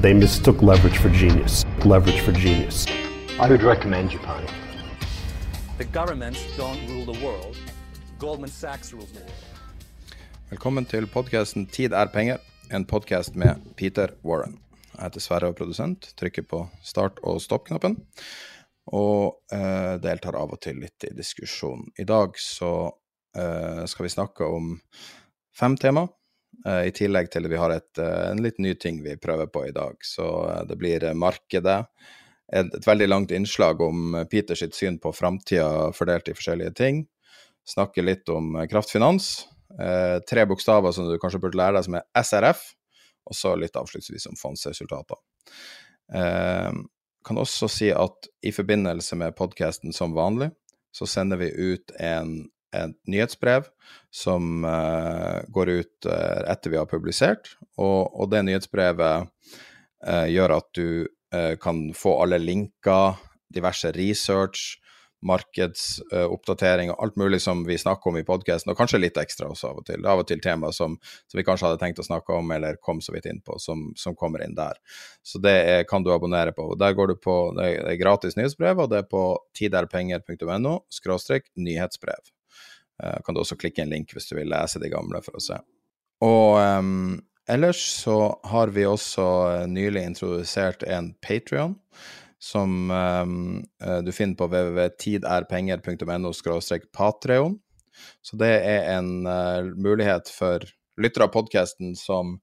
They mistook leverage for genius. Leverage for genius. I would recommend Japan. The governments don't rule the world. Goldman Sachs rules the world. Velkommen til podkasten 'Tid er penger', en podkast med Peter Warren. Jeg heter Sverre og produsent, trykker på start- og stopp-knappen, og eh, deltar av og til litt i diskusjonen. I dag så eh, skal vi snakke om fem tema, eh, i tillegg til at vi har et, uh, en litt ny ting vi prøver på i dag. Så uh, det blir markedet, et, et veldig langt innslag om Peters sitt syn på framtida fordelt i forskjellige ting. Snakke litt om kraftfinans. Tre bokstaver som du kanskje burde lære deg, som er SRF. Og så litt avslutningsvis om fondsresultater. Kan også si at i forbindelse med podkasten som vanlig, så sender vi ut en, et nyhetsbrev som uh, går ut uh, etter vi har publisert. Og, og det nyhetsbrevet uh, gjør at du kan få alle linker, diverse research, markedsoppdatering og alt mulig som vi snakker om i podkasten, og kanskje litt ekstra også av og til. Av og til tema som, som vi kanskje hadde tenkt å snakke om, eller kom så vidt inn på, som, som kommer inn der. Så det er, kan du abonnere på. Der går du på, Det er gratis nyhetsbrev, og det er på tiderpenger.no nyhetsbrev. Eh, kan du også klikke en link hvis du vil lese de gamle for å se. Og um, ellers så har vi også eh, nylig introdusert en Patrion som um, du finner på www.tiderpenger.no patreon. Så det er en uh, mulighet for lyttere av podkasten som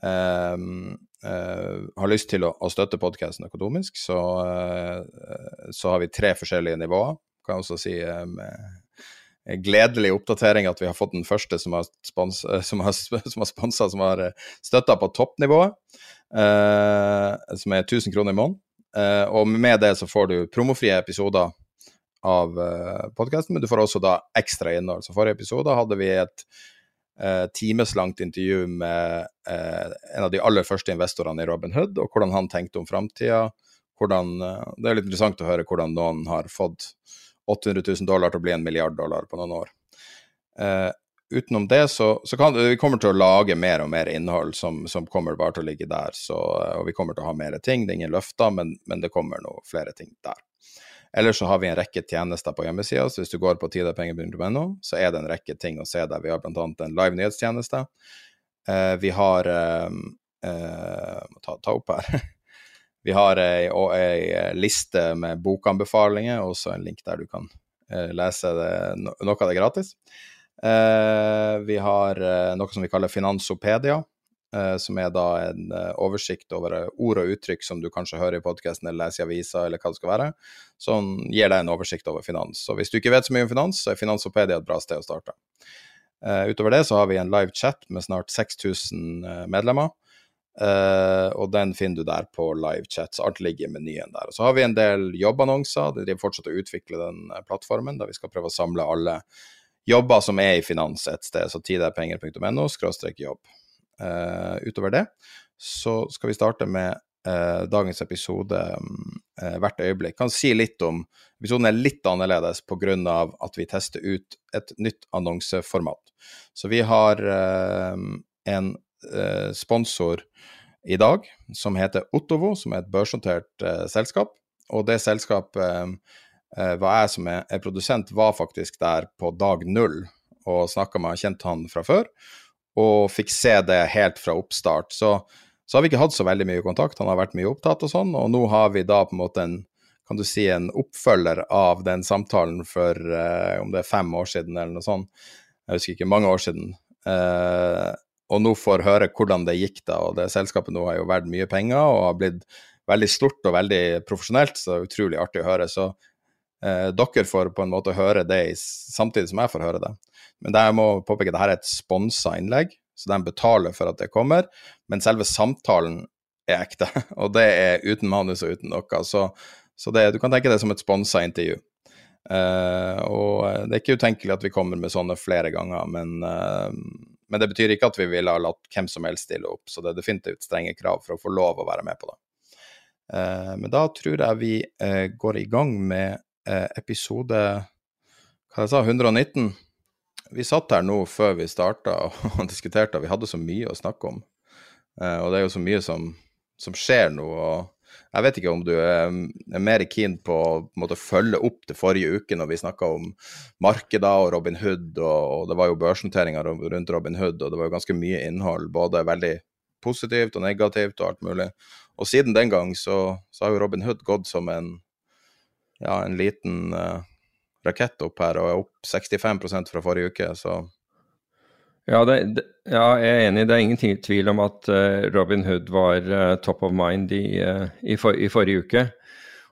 um, uh, har lyst til å, å støtte podkasten økonomisk, så, uh, så har vi tre forskjellige nivåer. Kan jeg også si med gledelig oppdatering at vi har fått den første som har, sponsa, som har, har sponsa, som har støtta på toppnivået, som er 1000 kroner i måneden. Eh, og med det så får du promofrie episoder av eh, podkasten, men du får også da ekstra innhold. Så forrige episode hadde vi et eh, timeslangt intervju med uh, en av de aller første investorene i Robin Hood, og hvordan han tenkte om framtida. Det er litt interessant å høre hvordan noen har fått 800 000 dollar til å bli en milliard dollar på noen år. utenom det så, så kan vi kommer til å lage mer og mer innhold som, som kommer bare til å ligge der. Så, og vi kommer til å ha mer ting. Det er ingen løfter, men, men det kommer nå flere ting der. Ellers så har vi en rekke tjenester på hjemmesida, hvis du går på tidepenger.no, så er det en rekke ting å se der. Vi har bl.a. en live nyhetstjeneste. Eh, vi har eh, eh, Må ta, ta opp her. vi har ei, ei, liste med bokanbefalinger, og også en link der du kan eh, lese det, noe av det gratis. Eh, vi har eh, noe som vi kaller Finansopedia, eh, som er da en oversikt over ord og uttrykk som du kanskje hører i podkasten eller leser i avisa, eller hva det skal være. Som gir deg en oversikt over finans. Så hvis du ikke vet så mye om finans, så er Finansopedia et bra sted å starte. utover det så har vi en live chat med snart 6000 medlemmer. Uh, og den finner du der på livechat, så alt ligger i menyen der. Og så har vi en del jobbannonser, de driver fortsatt å utvikle den plattformen, der vi skal prøve å samle alle jobber som er i finans et sted, så tiderpenger.no skråstrek jobb. Uh, utover det så skal vi starte med uh, dagens episode uh, hvert øyeblikk. Kan si litt om Episoden er litt annerledes pga. at vi tester ut et nytt annonseformat. Så vi har en sponsor i dag som heter Ottovo, som er et børsnotert selskap. Og det selskapet eh, var jeg som er, er, produsent, var faktisk der på dag null og snakka med kjent han fra før, og fikk se det helt fra oppstart. Så, så, har vi ikke hatt så veldig mye kontakt, han har vært mye opptatt og sånn, og nå har vi da på en måte en kan du si en oppfølger av den samtalen for eh, om det er fem år siden eller noe sånt. jeg husker ikke, mange år siden. Eh, og nå får høre hvordan det gikk da, og det selskapet nå har jo verdt mye penger og har blitt veldig stort og veldig profesjonelt, så det er utrolig artig å høre. Så eh, dere får på en måte høre det samtidig som jeg får høre det. Men det jeg må påpeke, at dette er et sponsa innlegg, så de betaler for at det kommer. Men selve samtalen er ekte, og det er uten manus og uten noe. Så, så det, du kan tenke det som et sponsa intervju. Uh, og det er ikke utenkelig at vi kommer med sånne flere ganger, men, uh, men det betyr ikke at vi ville ha latt hvem som helst stille opp, så det er definitivt strenge krav for å få lov å være med på det. Eh, men da tror jeg vi går i gang med episode hva jeg sa, 119. Vi satt her nå før vi starta og diskuterte, og vi hadde så mye å snakke om. og det er jo så mye som, som skjer nå. og jeg vet ikke om du er, er mer keen på å følge opp det forrige uke, når vi snakka om markeder og Robin Hood, og, det var jo børsnoteringer rundt Robin Hood, og det var jo ganske mye innhold, både veldig positivt og negativt og alt mulig. Og siden den gang så, så har jo Robin Hood gått som en, ja, en liten uh, rakett opp her, og er opp 65% fra forrige uke, så ja, det, ja, jeg er enig. Det er ingen tvil om at uh, Robin Hood var uh, top of mind i, uh, i, for, i, forrige uke.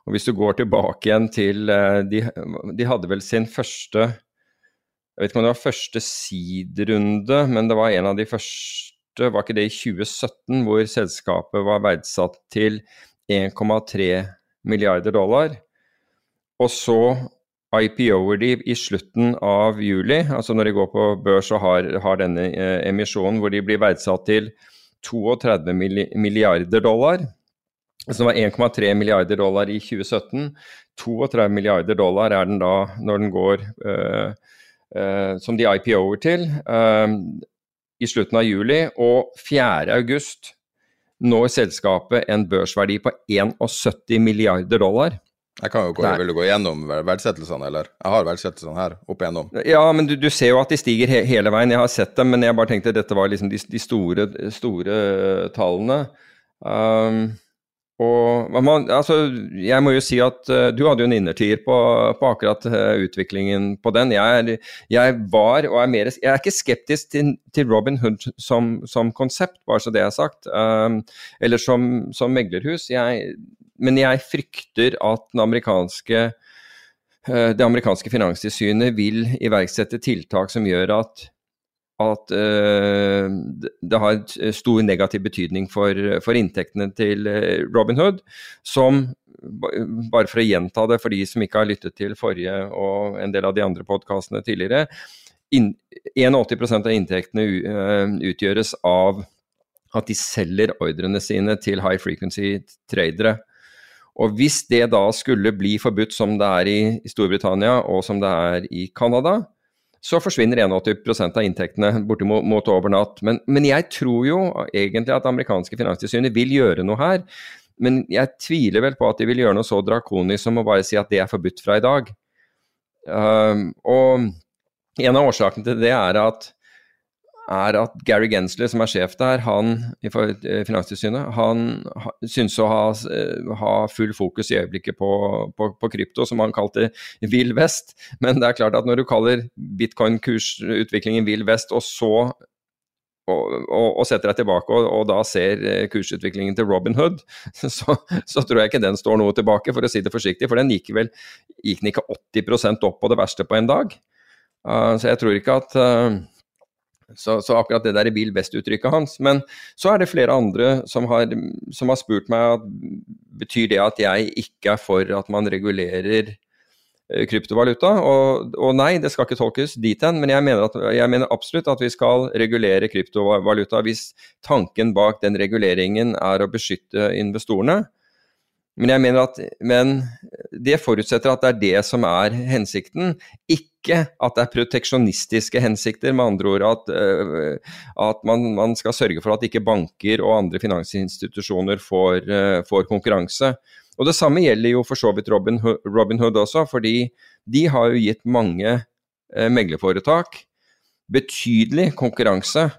Og Hvis du går tilbake igjen til de, de, hadde vel sin første Jeg vet ikke om det var første seed-runde, men det var en av de første, var ikke det i 2017, hvor selskapet var verdsatt til 1,3 milliarder dollar. Og så IPO-er de i slutten av juli, altså når de går på børs og har, har denne eh, emisjonen hvor de blir verdsatt til 32 milliarder dollar. som var 1,3 milliarder dollar i 2017. 32 milliarder dollar er den da når den går eh, eh, som de IPO-er til uh, i slutten av juli. Og 4. august når selskapet en børsverdi på 71 milliarder dollar. Jeg kan jo gå, Vil du gå gjennom verdsettelsene, eller? Jeg har verdsettelsene her opp igjennom. Ja, men du, du ser jo at de stiger he hele veien. Jeg har sett dem, men jeg bare tenkte at dette var liksom de, de store, store tallene. Um, og man, altså, jeg må jo si at uh, du hadde jo en innertier på, på akkurat uh, utviklingen på den. Jeg, jeg, var, og er mer Jeg er ikke skeptisk til, til Robin Hood som, som, konsept, bare så det er sagt. Um, eller som, som meglerhus. Jeg, men jeg frykter at amerikanske, eh, det amerikanske finanstilsynet vil iverksette tiltak som gjør at, at uh, det har stor negativ betydning for, for inntektene til Robinhood, Robin Hood, som bare for å gjenta det for de som ikke har lyttet til forrige og en del av de andre podkastene tidligere. In, 81 av inntektene utgjøres av at de selger ordrene sine til high frequency tradere. Og hvis det da skulle bli forbudt som det er i Storbritannia og som det er i Canada, så forsvinner 81% av inntektene bortimot over natt. Men, men, jeg tror jo egentlig at amerikanske finanstilsynet vil gjøre noe her. Men jeg tviler vel på at de vil gjøre noe så drakonisk som å bare si at det er forbudt fra i dag. Um, og en av årsakene til det er at er at Gary Gensler, som er sjef der, han i eh, Finanstilsynet, han synes å ha, eh, ha, full fokus i øyeblikket på, på, på, krypto, som han kalte vill vest. Men det er klart at når du kaller bitcoin-kursutviklingen vill vest, og så og, og, og, setter deg tilbake og, og, da ser eh, kursutviklingen til Robin Hood, så, så, tror jeg ikke den står noe tilbake, for å si det forsiktig. For den gikk vel gikk den ikke 80% opp på det verste på en dag. Uh, så jeg tror ikke at uh, så, så, akkurat det der er Bill West-uttrykket hans. Men så er det flere andre som har, som har spurt meg at betyr det at jeg ikke er for at man regulerer eh, kryptovaluta. Og, og, nei, det skal ikke tolkes dit hen, men jeg mener, at, jeg mener, absolutt at vi skal regulere kryptovaluta hvis tanken bak den reguleringen er å beskytte investorene. Men jeg mener at men det forutsetter at det er det som er hensikten, ikke at det er proteksjonistiske hensikter. Med andre ord at, uh, at man, man, skal sørge for at ikke banker og andre finansinstitusjoner får, uh, får, konkurranse. Og Det samme gjelder jo for så vidt Robin, Robin Hood også, fordi de har jo gitt mange uh, meglerforetak betydelig konkurranse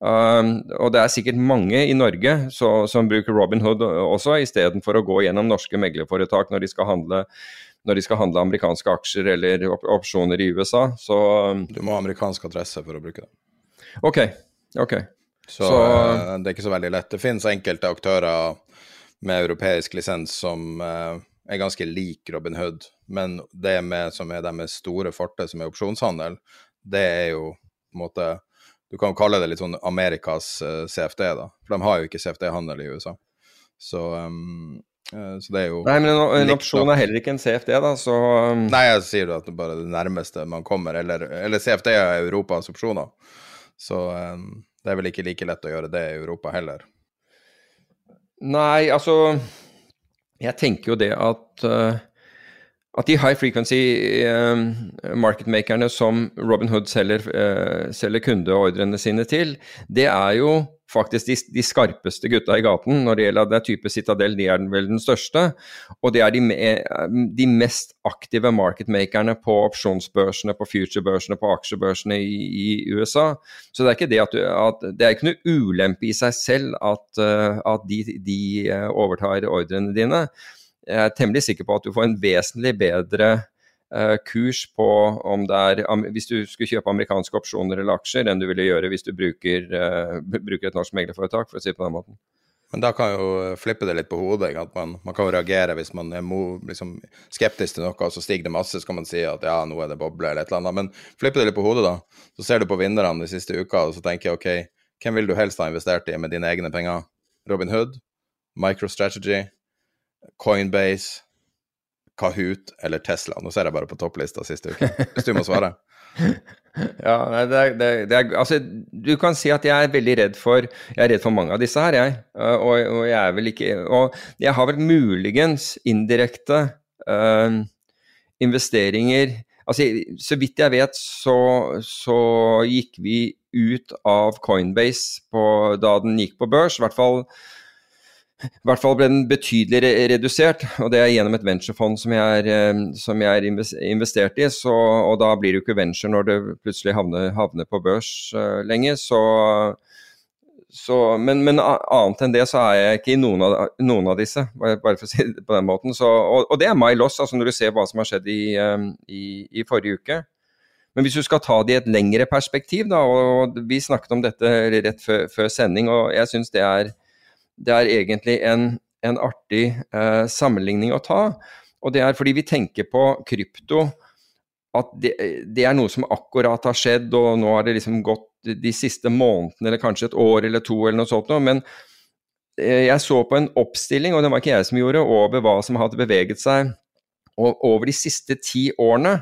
Um, og det er sikkert mange i Norge så, som bruker Robin Hood også, istedenfor å gå gjennom norske meglerforetak når de skal handle de skal handle amerikanske aksjer eller op opsjoner i USA. Så Du må ha amerikansk adresse for å bruke det. OK. ok. Så, Så- uh, det er ikke så veldig lett. Det finnes enkelte aktører med europeisk lisens som uh, er ganske lik Robin Hood, men det med, som er deres store forter, som er opsjonshandel, det er jo på en måte Du kan jo kalle det litt sånn Amerikas uh, CFD, da. For de har jo ikke CFD-handel i USA. Så, um, uh, så det er jo Nei, men en, en opsjon er heller ikke en CFD, da, så um, Nei, jeg sier jo at det er bare det nærmeste man kommer, eller, eller CFD er Europas opsjoner. Så um, det er vel ikke like lett å gjøre det i Europa heller. Nei, altså Jeg tenker jo det at eh, at de high frequency uh, marketmakerne som Robin Hood selger, eh, selger kundeordrene sine til, det er jo faktisk de, de skarpeste gutta i gaten når det gjelder det type Citadel. De er vel den største. Og det er de, de mest aktive marketmakerne på opsjonsbørsene, på future-børsene, på aksjebørsene i, i USA. Så det er ikke det at, at det er ikke noe ulempe i seg selv at, eh, at de, de eh, overtar ordrene dine. Jeg er temmelig sikker på at du får en vesentlig bedre eh, kurs på om det er hvis du skulle kjøpe amerikanske opsjoner eller aksjer, enn du ville gjøre hvis du bruker, eh, bruker et norsk meglerforetak, for å si det på den måten. Men da kan jo flippe det litt på hodet. At man, man kan jo reagere hvis man er liksom, skeptisk til noe, og så stiger det masse, så kan man si at ja, nå er det boble eller et eller annet. Men flippe det litt på hodet, da. Så ser du på vinnerne de siste uka, og så tenker jeg OK, hvem vil du helst ha investert i med dine egne penger? Robin Hood, MicroStrategy, Coinbase, Kahoot eller Tesla? Nå ser jeg bare på topplista siste uke. Hvis du må svare. Ja, det er, det, det er, altså, du kan si at jeg er veldig redd for Jeg er redd for mange av disse her, jeg. Uh, og, og jeg er vel ikke Og jeg har vel muligens indirekte uh, investeringer Altså, så vidt jeg vet, så, så gikk vi ut av Coinbase på, da den gikk på børs. I hvert fall i hvert fall ble den betydelig re redusert, og det er gjennom et venturefond som jeg er, eh, som jeg er investert i. Så, og da blir det jo ikke venture når det plutselig havner, havner på børs uh, lenger. Så, så, men, men annet enn det så er jeg ikke i noen av, noen av disse, bare for å si det på den måten. Så, og, og det er my loss, altså når du ser hva som har skjedd i, um, i, i forrige uke. Men hvis du skal ta det i et lengre perspektiv, da, og vi snakket om dette rett før, før sending, og jeg syns det er det er egentlig en, en artig eh, sammenligning å ta. Og det er fordi vi tenker på krypto at det, det, er noe som akkurat har skjedd, og nå har det liksom gått de siste månedene, eller kanskje et år eller to, eller noe sånt noe. Men eh, jeg så på en oppstilling, og det var ikke jeg som gjorde, over hva som hadde beveget seg over de siste ti årene.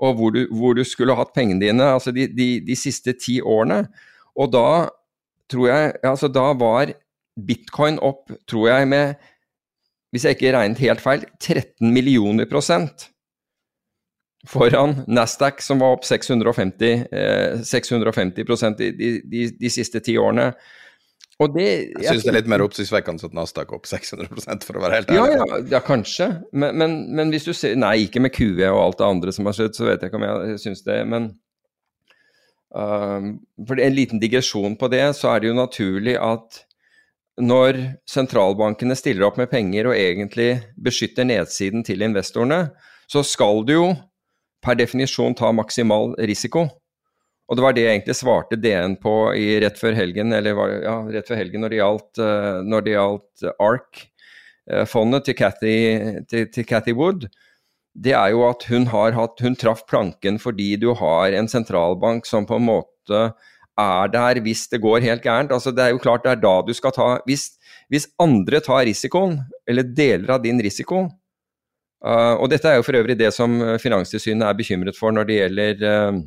Og hvor du, hvor du skulle hatt pengene dine, altså de, de, de siste ti årene. Og da tror jeg Altså da var bitcoin opp, tror jeg, med hvis jeg ikke regnet helt feil, 13 millioner prosent. Foran Nasdaq, som var opp 650, eh, 650 prosent de, de, de siste ti årene. Og det Jeg syns det er litt mer oppsiktsvekkende at Nasdaq opp 600 prosent, for å være helt ærlig. ja, ja, kanskje. Men, men, men, hvis du ser Nei, ikke med QE og alt det andre som har skjedd, så vet jeg ikke om jeg syns det. Men uh, for en liten digresjon på det, så er det jo naturlig at når sentralbankene stiller opp med penger og egentlig beskytter nedsiden til investorene, så skal du jo per definisjon ta maksimal risiko. Og det var det jeg egentlig svarte DN på rett før helgen, eller var, ja, rett før helgen når det gjaldt, uh, når det gjaldt ARK-fondet til, Cathy, til, til Cathy Wood. Det er jo at hun har hatt Hun traff planken fordi du har en sentralbank som på en måte er der hvis det går helt gærent. Altså, det er jo klart det er da du skal ta Hvis, hvis andre tar risikoen, eller deler av din risiko uh, Og dette er jo for øvrig det som Finanstilsynet er bekymret for når det gjelder uh,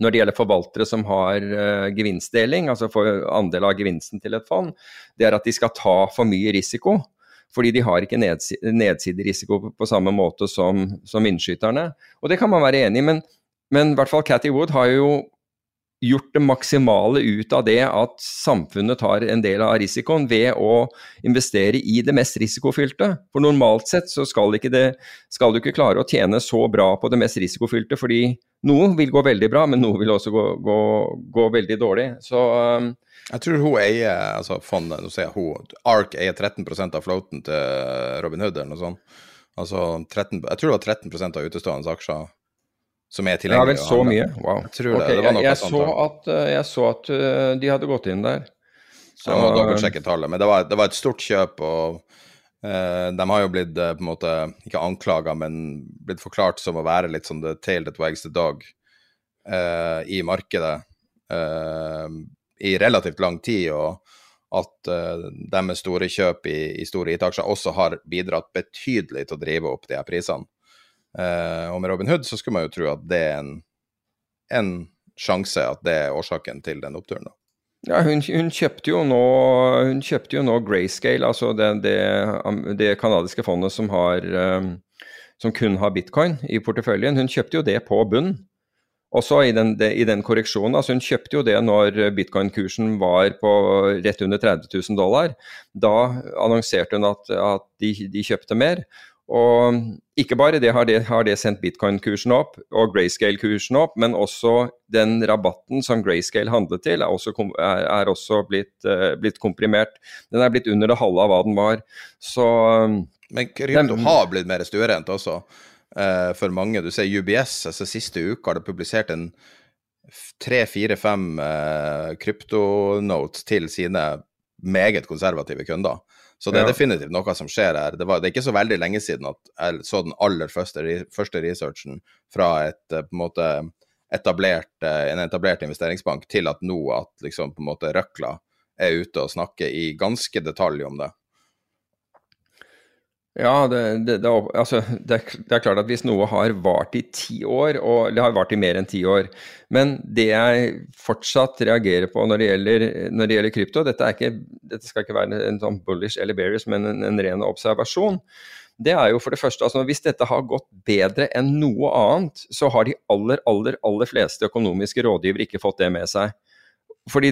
når det gjelder forvaltere som har uh, gevinstdeling, altså for andel av gevinsten til et fond, det er at de skal ta for mye risiko. Fordi de har ikke nedsi nedsiderisiko på, på samme måte som, som innskyterne. Og det kan man være enig i, men, men i hvert fall Cathy Wood har jo gjort det maksimale ut av det at samfunnet tar en del av risikoen ved å investere i det mest risikofylte. For normalt sett så skal, det, skal du ikke klare å tjene så bra på det mest risikofylte, fordi noe vil gå veldig bra, men noe vil også gå, gå, gå veldig dårlig. Så um, Jeg tror hun eier altså fondet, nå sier jeg hun, ARK eier 13% av floaten til Robin Hood eller noe sånt. Altså 13, jeg tror det var 13% av utestående aksjer som er Ja vel, så mye? Wow. Jeg tror det. Ok, det var noe jeg, jeg, sånt. så at, eh, jeg så at uh, de hadde gått inn der. Så jeg må dobbeltsjekke tallet. Men det var, det var et stort kjøp, og uh, de har jo blitt uh, på en måte ikke anklaga, men blitt forklart som å være litt sånn the tail that wags the dog i markedet i relativt lang tid, og at uh, med store kjøp i, i store IT-aksjer også har bidratt betydelig til å drive opp de her prisene. Eh, og med Robin Hood så skulle man jo tro at det er en, en sjanse at det er årsaken til den oppturen. da. Ja, hun, hun, kjøpte jo nå, hun kjøpte jo nå Grayscale, altså det, det, det kanadiske fondet som, har, um, som kun har bitcoin i porteføljen. Hun kjøpte jo det på bunn. Også i den, det, i den korreksjonen. altså Hun kjøpte jo det når bitcoin-kursen var på rett under 30 000 dollar. Da annonserte hun at, at de, de kjøpte mer. Og ikke bare det har det, har det sendt bitcoin-kursen opp og grayscale-kursen opp, men også den rabatten som grayscale handlet til, er også, er, er også blitt, uh, blitt, komprimert. Den er blitt under det halve av hva den var. Så Men krypto har blitt mer stuerent også, uh, for mange. Du ser UBS, altså siste uka har det publisert en tre, fire, fem uh, kryptonotes til sine meget konservative kunder. Så det er Ja. definitivt noe som skjer her. Det, var, det er ikke så veldig lenge siden at jeg så den aller første, første researchen fra et, på en måte, etablert, en etablert investeringsbank til at nå at liksom på en måte røkla er ute og snakker i ganske detalj om det. Ja, det, det, det, altså, det, er klart at hvis noe har vart i ti år, og det har vart i mer enn ti år Men det jeg fortsatt reagerer på når det gjelder, når gjelder krypto dette, ikke, dette, skal ikke være en sånn bullish eller bearish, men en, en ren observasjon. Det er jo for det første, altså Hvis dette har gått bedre enn noe annet, så har de aller, aller, aller fleste økonomiske rådgivere ikke fått det med seg. Fordi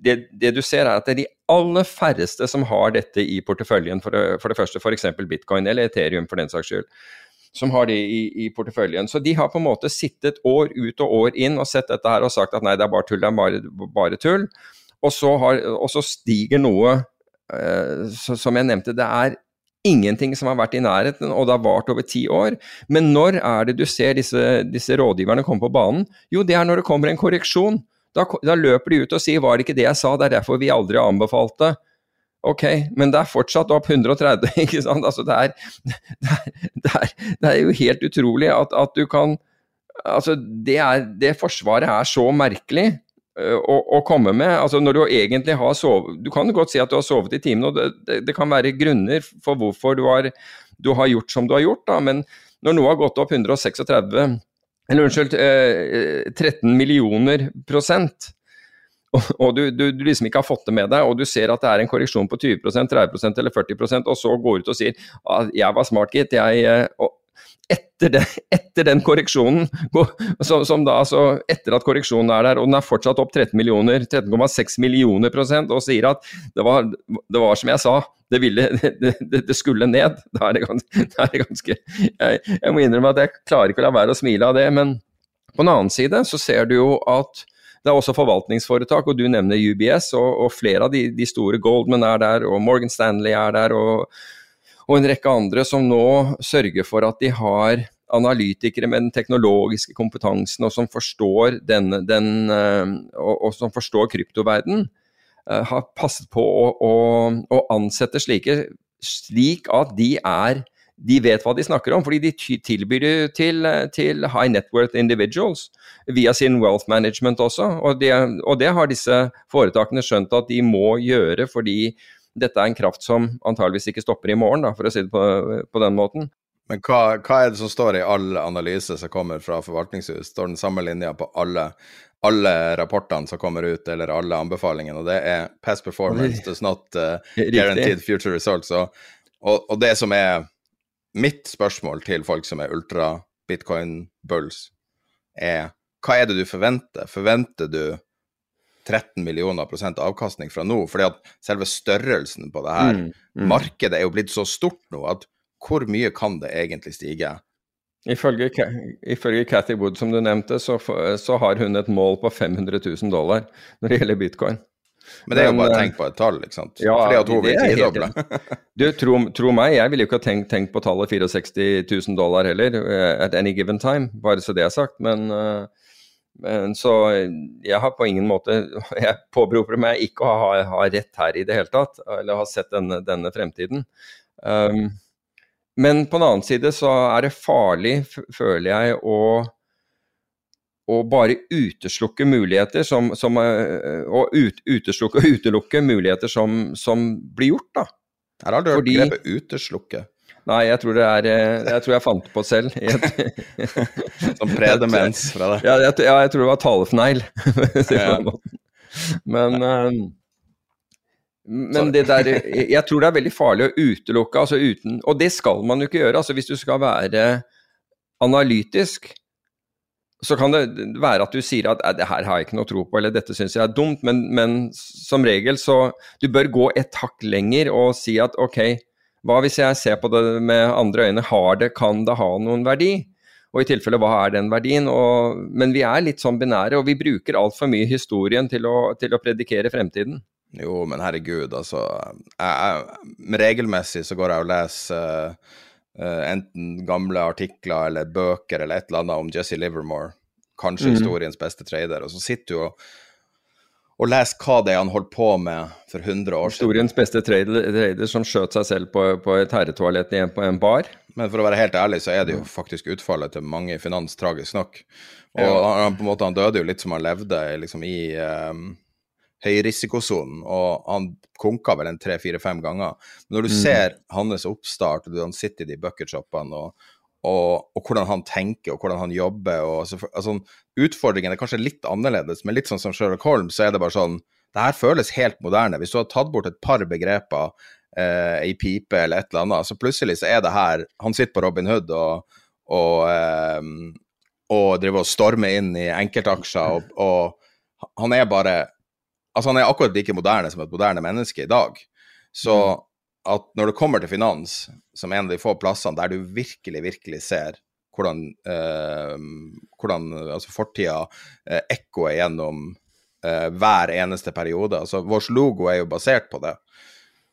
det, det, du ser er at det er de aller færreste som har dette i porteføljen, for det, for det første f.eks. bitcoin eller Ethereum for den saks skyld, som har det i, i, porteføljen. Så de har på en måte sittet år ut og år inn og sett dette her og sagt at nei, det er bare tull, det er bare, bare tull. Og så, har, og så stiger noe, eh, så, som jeg nevnte, det er ingenting som har vært i nærheten, og det har vart over ti år. Men når er det du ser disse, disse rådgiverne komme på banen? Jo, det er når det kommer en korreksjon. Da, da, løper de ut og sier 'var det ikke det jeg sa', det er derfor vi aldri anbefalte. Ok, men det er fortsatt opp 130, ikke sant. Altså det er, det er, det er, det er jo helt utrolig at, at, du kan Altså det, det forsvaret er så merkelig å, å, komme med. Altså når du egentlig har sovet Du kan godt si at du har sovet i timen, og det, det, kan være grunner for hvorfor du har, du har gjort som du har gjort, da, men når noe har gått opp 136 eller unnskyld, eh, 13 millioner prosent. Og, du, du, du, liksom ikke har fått det med deg, og du ser at det er en korreksjon på 20% 30% eller 40% og så går du ut og sier at jeg var smart, gitt. Jeg, og etter, det, etter, den korreksjonen, som, som da, altså, etter at korreksjonen er der, og den er fortsatt opp 13 millioner, 13,6 millioner prosent, og sier at det var, det var som jeg sa, det, ville, det, det, skulle ned. Da er det ganske, er ganske jeg, jeg, må innrømme at jeg klarer ikke å la være å smile av det. Men på den annen side så ser du jo at det er også forvaltningsforetak, og du nevner UBS, og, og flere av de, de, store, Goldman er der, og Morgan Stanley er der, og, og en rekke andre som nå sørger for at de har analytikere med den teknologiske kompetansen, og som forstår, denne, den, og, og som forstår kryptoverden har passet på å, å, å, ansette slike slik at de er de vet hva de snakker om, fordi de tilbyr det til, til, high net worth individuals via sin wealth management også. Og det, og det, har disse foretakene skjønt at de må gjøre, fordi dette er en kraft som antageligvis ikke stopper i morgen, da, for å si det på, på den måten. Men hva, hva, er det som står i all analyse som kommer fra forvaltningshus? Står den samme linja på alle, alle rapportene som kommer ut, eller alle anbefalingene, og det er past performance does not uh, guaranteed future results. Og, og, og, det som er mitt spørsmål til folk som er ultra-bitcoin-bulls, er hva er det du forventer? Forventer du 13 millioner prosent avkastning fra nå? Fordi at selve størrelsen på det her mm, mm. markedet er jo blitt så stort nå at hvor mye kan det egentlig stige? Ifølge, ifølge Cathy Wood, som du nevnte, så, så, har hun et mål på 500 000 dollar når det gjelder bitcoin. Men det er jo bare eh, tenk på et tall, ikke sant. Ja, Fordi at hun vil tidoble. Du, tro, tro meg, jeg ville jo ikke ha tenkt, tenkt på tallet 64 000 dollar heller, eh, at any given time, bare så det er sagt. Men, uh, men så jeg har på ingen måte Jeg påberoper meg ikke å ha, ha rett her i det hele tatt, eller ha sett denne, denne fremtiden. Um, men på den annen side så er det farlig, føler jeg, å å bare uteslukke muligheter som, som eh, Å ut, uteslukke og utelukke muligheter som, som blir gjort, da. Her har du hørt Fordi- begrepet uteslukke. Nei, jeg tror det er eh, Jeg tror jeg fant det på selv. Som predemens fra deg. ja, jeg, ja, jeg tror det var talefneil. Men eh, men det der, jeg tror det er veldig farlig å utelukke, altså uten, og det skal man jo ikke gjøre. altså Hvis du skal være analytisk, så kan det være at du sier at det her har jeg ikke noe tro på, eller dette syns jeg er dumt, men, men som regel så Du bør gå et hakk lenger og si at ok, hva hvis jeg ser på det med andre øyne, har det, kan det ha noen verdi? Og i tilfelle, hva er den verdien? Og, men vi er litt sånn binære, og vi bruker altfor mye historien til å, til å predikere fremtiden. Jo, men herregud, altså. Jeg, jeg, regelmessig så går jeg og leser uh, uh, enten gamle artikler eller bøker eller et eller annet om Jesse Livermore. Kanskje mm. historiens beste trader. Og så sitter du og, og les hva det er han holdt på med for 100 år siden. Historiens beste trader, trader som skjøt seg selv på, på et herretoalett i en- på en bar. Men for å være helt ærlig, så er det jo faktisk utfallet til mange i finans tragisk nok. Og han, på en måte, han døde jo litt som han levde, liksom i um, høyrisikosonen, og han konka vel en tre-fire-fem ganger. Men når du ser hans oppstart, og han sitter i de bucketshoppene, og, og, og hvordan han tenker, og hvordan han jobber og så, altså, Utfordringen er kanskje litt annerledes, men litt sånn som Sherlock Holmes, så er det bare sånn Det her føles helt moderne. Hvis du har tatt bort et par begreper eh, ei pipe eller et eller annet, så plutselig så er det her Han sitter på Robin Hood og, og, eh, og driver og stormer inn i enkeltaksjer, og, og han er bare Altså, han er akkurat like moderne som et moderne menneske i dag. Så at når det kommer til finans, som en av de få plassene der du virkelig, virkelig ser hvordan, eh, hvordan altså fortida eh, ekkoer gjennom eh, hver eneste periode. Altså, vår logo er jo basert på det.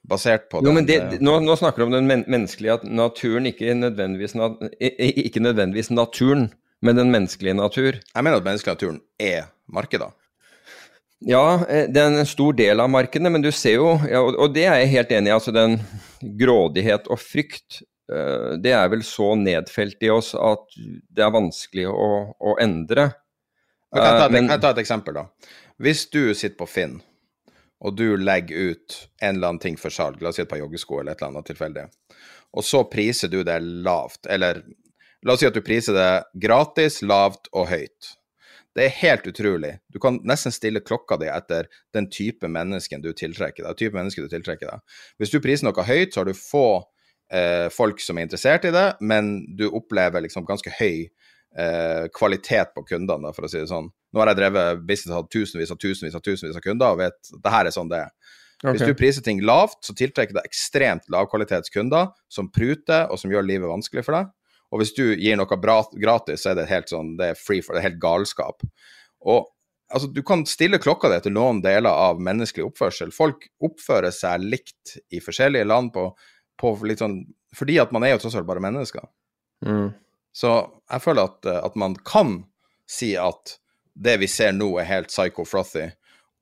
Basert på Jo, den, men det, eh, nå, nå snakker du om den men menneskelige at naturen, ikke nødvendigvis, nat ikke nødvendigvis naturen, men den menneskelige natur. Jeg mener at menneskenaturen er markeder. Ja, eh, det er en stor del av markedet, men du ser jo, ja, og det er jeg helt enig i, altså den grådighet og frykt, eh, det er vel så nedfelt i oss at det er vanskelig å, å endre. Kan jeg, ta Eh, kan jeg ta et eksempel, da? Hvis du sitter på Finn, og du legger ut en eller annen ting for salg, la oss si et par joggesko eller et eller annet tilfeldig, og så priser du det lavt, eller la oss si at du priser det gratis, lavt og høyt. Det er helt utrolig. Du kan nesten stille klokka di etter den type mennesken du tiltrekker deg. type menneske du tiltrekker deg. Hvis du priser noe høyt, så har du få eh, folk som er interessert i det, men du opplever liksom ganske høy eh, kvalitet på kundene, for å si det sånn. Nå har jeg drevet business og hatt tusenvis og tusenvis og tusenvis av kunder, og vet at det her er sånn det er. Hvis du priser ting lavt, så tiltrekker det ekstremt lavkvalitetskunder som pruter, og som gjør livet vanskelig for deg. Og hvis du gir noe bra, gratis, så er det helt sånn, det er free for, det er helt galskap. Og altså, du kan stille klokka di til noen deler av menneskelig oppførsel. Folk oppfører seg likt i forskjellige land på, på litt sånn, fordi at man er jo tross alt bare mennesker. Mm. Så jeg føler at, eh, at man kan si at det vi ser nå, er helt psycho frothy,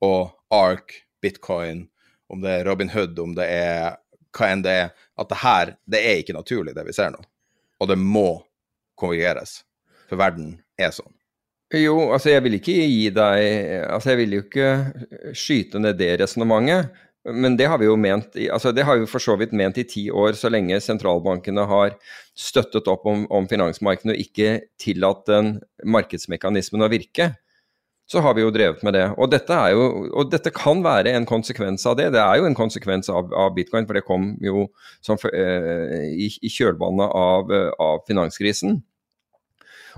og ARK, bitcoin, om det er Robin Hood, om det er hva enn det er, at det her, det er ikke naturlig, det vi ser nå. Og det må konvergeres, for verden er sånn. Jo, altså jeg vil ikke gi deg Altså jeg vil jo ikke skyte ned det resonnementet. Men det har vi jo ment altså det har vi for så vidt ment i ti år, så lenge sentralbankene har støttet opp om, om finansmarkedene og ikke tillatt den markedsmekanismen å virke. Så har vi jo drevet med det. Og dette, jo, og dette kan være en konsekvens av det. Det er jo en konsekvens av, av bitcoin, for det kom jo som, eh, i, i kjølvannet av, eh, av finanskrisen.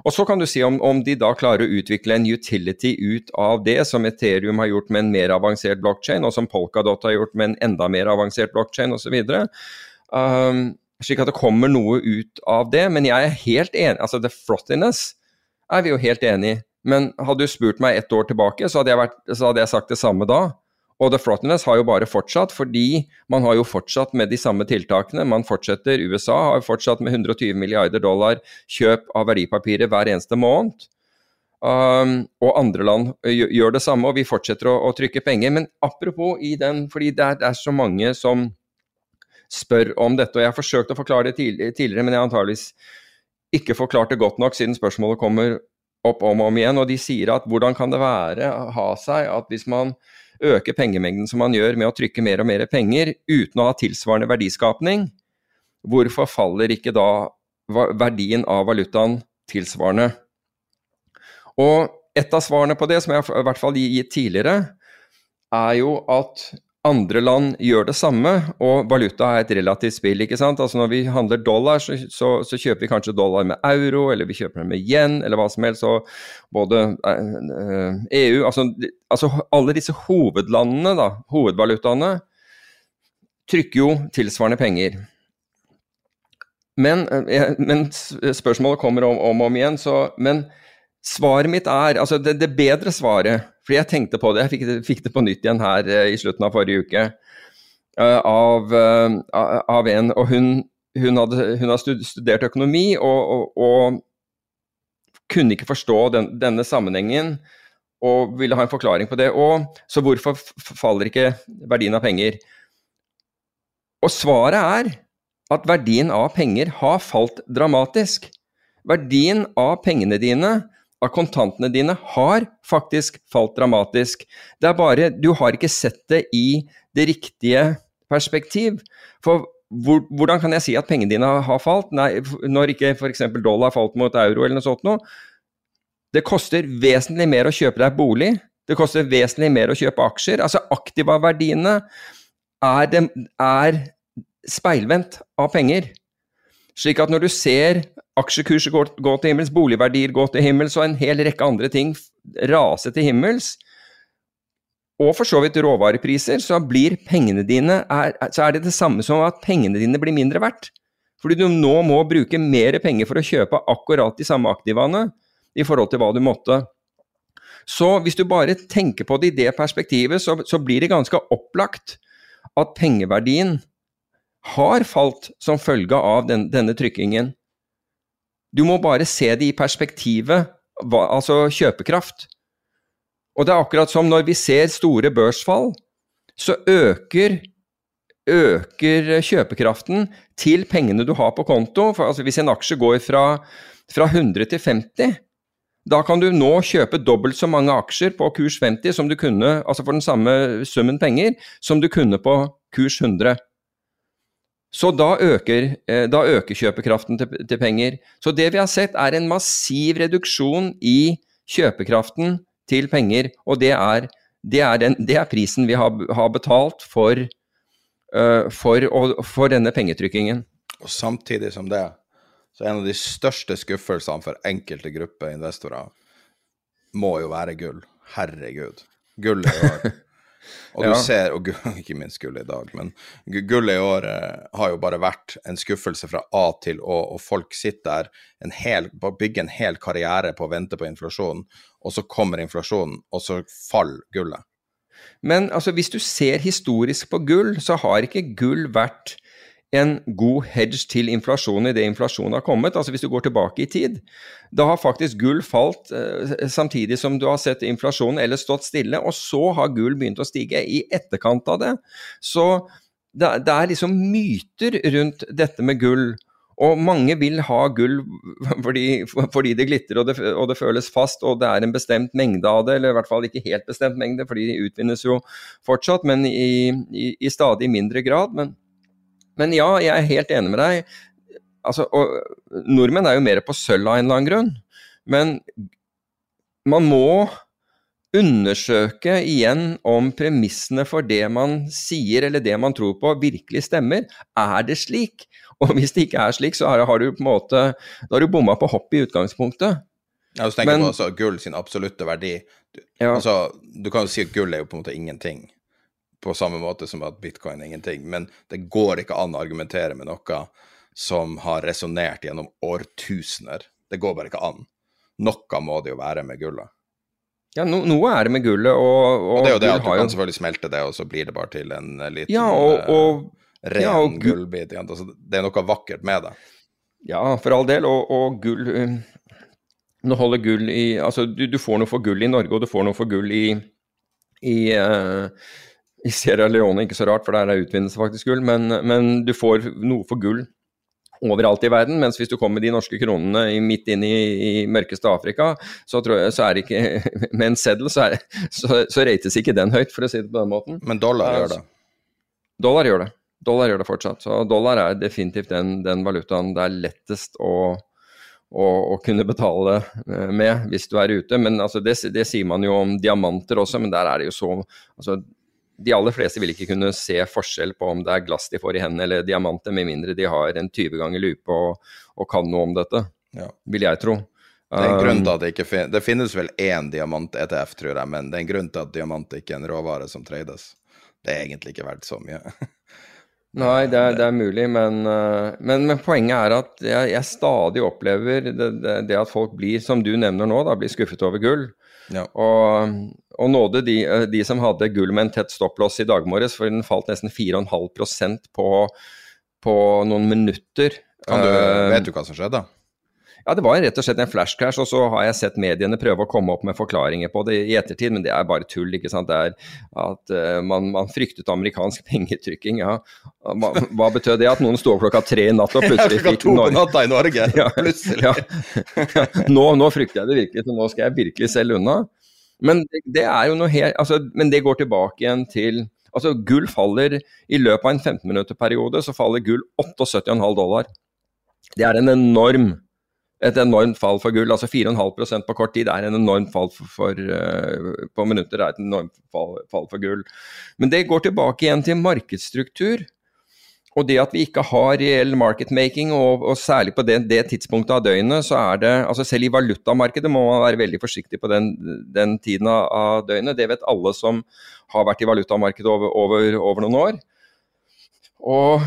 Og så kan du si om, om de da klarer å utvikle en utility ut av det, som Ethereum har gjort med en mer avansert blockchain, og som Polkadot har gjort med en enda mer avansert blockchain osv. Um, slik at det kommer noe ut av det. Men jeg er helt enig Altså, the frothiness er vi jo helt enig i. Men hadde du spurt meg ett år tilbake, så hadde, vært, så hadde jeg sagt det samme da. Og The Frothiness har jo bare fortsatt, fordi man har jo fortsatt med de samme tiltakene. Man fortsetter, USA har fortsatt med 120 milliarder dollar kjøp av verdipapirer hver eneste måned. Um, og andre land gjør det samme, og vi fortsetter å, å trykke penger. Men apropos i den, fordi det er, det er, så mange som spør om dette, og jeg har forsøkt å forklare det tidligere, men jeg har antageligvis ikke forklart det godt nok siden spørsmålet kommer opp om og om igjen. Og de sier at hvordan kan det være, ha seg, at hvis man øker pengemengden som man gjør med å trykke mer og mer penger uten å ha tilsvarende verdiskapning, hvorfor faller ikke da verdien av valutaen tilsvarende? Og et av svarene på det, som jeg i hvert fall gitt tidligere, er jo at andre land gjør det samme, og valuta er et relativt spill. ikke sant? Altså Når vi handler dollar, så, så, så kjøper vi kanskje dollar med euro, eller vi kjøper den med yen, eller hva som helst. Og både eh, EU altså, altså, alle disse hovedlandene, da, hovedvalutaene, trykker jo tilsvarende penger. Men, eh, men spørsmålet kommer om og om, om, igjen, så Men svaret mitt er Altså, det, det bedre svaret fordi jeg tenkte på det, jeg fikk det, fikk det på nytt igjen her uh, i slutten av forrige uke. Uh, av, uh, av, en, og hun, hun, hadde, hun har studert økonomi og, og, og, kunne ikke forstå den, denne sammenhengen og ville ha en forklaring på det. Og, så hvorfor faller ikke verdien av penger? Og svaret er at verdien av penger har falt dramatisk. Verdien av pengene dine av kontantene dine har faktisk falt dramatisk. Det er bare Du har ikke sett det i det riktige perspektiv. For hvor, hvordan kan jeg si at pengene dine har falt, Nei, når ikke f.eks. dollar har falt mot euro eller noe sånt noe? Det koster vesentlig mer å kjøpe deg bolig. Det koster vesentlig mer å kjøpe aksjer. Altså aktiva-verdiene er, er speilvendt av penger. Slik at når du ser aksjekurser går, går, til himmels, boligverdier går til himmels, og en hel rekke andre ting raser til himmels, og for så vidt råvarepriser, så blir pengene dine er, så er det det samme som at pengene dine blir mindre verdt. Fordi du nå må bruke mer penger for å kjøpe akkurat de samme aktivaene i forhold til hva du måtte. Så hvis du bare tenker på det i det perspektivet, så, så blir det ganske opplagt at pengeverdien har falt som følge av den, denne trykkingen. Du må bare se det i perspektivet, altså kjøpekraft. Og det er akkurat som når vi ser store børsfall, så øker, øker kjøpekraften til pengene du har på konto. For, altså hvis en aksje går fra, fra 100 til 50, da kan du nå kjøpe dobbelt så mange aksjer på kurs 50 som du kunne, altså for den samme summen penger, som du kunne på kurs 100. Så da øker, eh, da øker kjøpekraften til, til, penger. Så det vi har sett er en massiv reduksjon i kjøpekraften til penger, og det er, det er, den, det er prisen vi har, har betalt for, uh, for, og, for, denne pengetrykkingen. Og samtidig som det, så en av de største skuffelsene for enkelte grupper investorer må jo være gull. Herregud. Gull er år Og du ja. ser, og ikke minst gullet i dag, men gullet i år eh, har jo bare vært en skuffelse fra A til Å, og folk sitter der, en hel, bygger en hel karriere på å vente på inflasjonen, og så kommer inflasjonen, og så faller gullet. Men altså, hvis du ser historisk på gull, så har ikke gull vært en god hedge til inflasjon idet inflasjonen har kommet. Altså Hvis du går tilbake i tid, da har faktisk gull falt eh, samtidig som du har sett inflasjonen eller stått stille, og så har gull begynt å stige i etterkant av det. Så det, det er liksom myter rundt dette med gull. Og mange vil ha gull fordi, fordi det glitrer og det, og det, føles fast, og det er en bestemt mengde av det, eller i hvert fall ikke helt bestemt mengde, fordi de utvinnes jo fortsatt, men i, i, i stadig mindre grad. men men ja, jeg er helt enig med deg. Altså, og nordmenn er jo mer på sølv av en eller annen grunn. Men man må undersøke igjen om premissene for det man sier eller det man tror på, virkelig stemmer. Er det slik? Og hvis det ikke er slik, så har, du på en måte Da har du bomma på hoppet i utgangspunktet. Ja, du tenker Men, på altså, gull sin absolutte verdi. Du, ja. altså, du kan jo si at gull er jo på en måte ingenting på samme måte som at bitcoin er ingenting. Men det går ikke an å argumentere med noe som har resonnert gjennom årtusener. Det går bare ikke an. Noe må det jo være med gullet. Ja, no, noe er det med gullet, og, Og det er jo det at du kan kan selvfølgelig smelte det, og så blir det bare til en liten Ja, og, og eh, ren ja, og gull- gullbit. Altså, det er noe vakkert med det. Ja, for all del. Og, og gull um, Nå holder gull i Altså, du, du får noe for gull i Norge, og du får noe for gull i, i, eh, i Sierra Leone. Ikke så rart, for der er utvinnelse faktisk gull, men, men du får noe for gull overalt i verden. Mens hvis du kommer med de norske kronene midt inn i, i mørkeste Afrika, så, tror jeg, så er det ikke Med en seddel så, er, så, så rates ikke den høyt, for å si det på den måten. Men dollar gjør det. Dollar gjør det. Dollar gjør det fortsatt. Så dollar er definitivt den, den valutaen det er lettest å, å, å kunne betale eh, med hvis du er ute. Men altså, det, det sier man jo om diamanter også, men der er det jo så altså, De aller fleste vil ikke kunne se forskjell på om det er glass de får i hendene eller diamanter, med mindre de har en 20 ganger lupe og, og kan noe om dette, Ja. vil jeg tro. Det er en grunn Um, til at det ikke finnes, Det finnes vel én diamant-ETF, tror jeg, men det er en grunn til at diamant ikke er en råvare som trades. Det er egentlig ikke verdt så mye. Nei, det er, det er mulig, men, eh, men, men poenget er at jeg, jeg stadig opplever det, det, det at folk blir, som du nevner nå, da, blir skuffet over gull. Ja. Og, og nåde de, eh, de som hadde gull med en tett stopplås i dag morges, for den falt nesten 4,5 på, på noen minutter. Kan du, Eh, vet du hva som skjedde? Ja, det var rett og slett en flashcrash, og så har jeg sett mediene prøve å komme opp med forklaringer på det i ettertid, men det er bare tull. ikke sant? Det er at uh, man, man fryktet amerikansk pengetrykking, ja. Hva, hva betød det? At noen sto opp klokka tre i natt og plutselig Klokka fikk to på Norge natta i Norge, Ja, plutselig. ja. Nå, nå frykter jeg det virkelig, så nå skal jeg virkelig selge unna. Men det, det er jo noe helt altså, Men det går tilbake igjen til Altså, gull faller I løpet av en 15-minutterperiode så faller gull 78,5 dollar. Det er en enorm et enormt fall for gull. altså 4,5% på kort tid er en enormt fall for, for eh, på minutter. er et enormt fall, fall for gull. Men det går tilbake igjen til markedsstruktur. Og det at vi ikke har reell marketmaking, og, og særlig på det, det, tidspunktet av døgnet, så er det altså Selv i valutamarkedet må man være veldig forsiktig på den, den tiden av, døgnet. Det vet alle som har vært i valutamarkedet over, over, over noen år. Og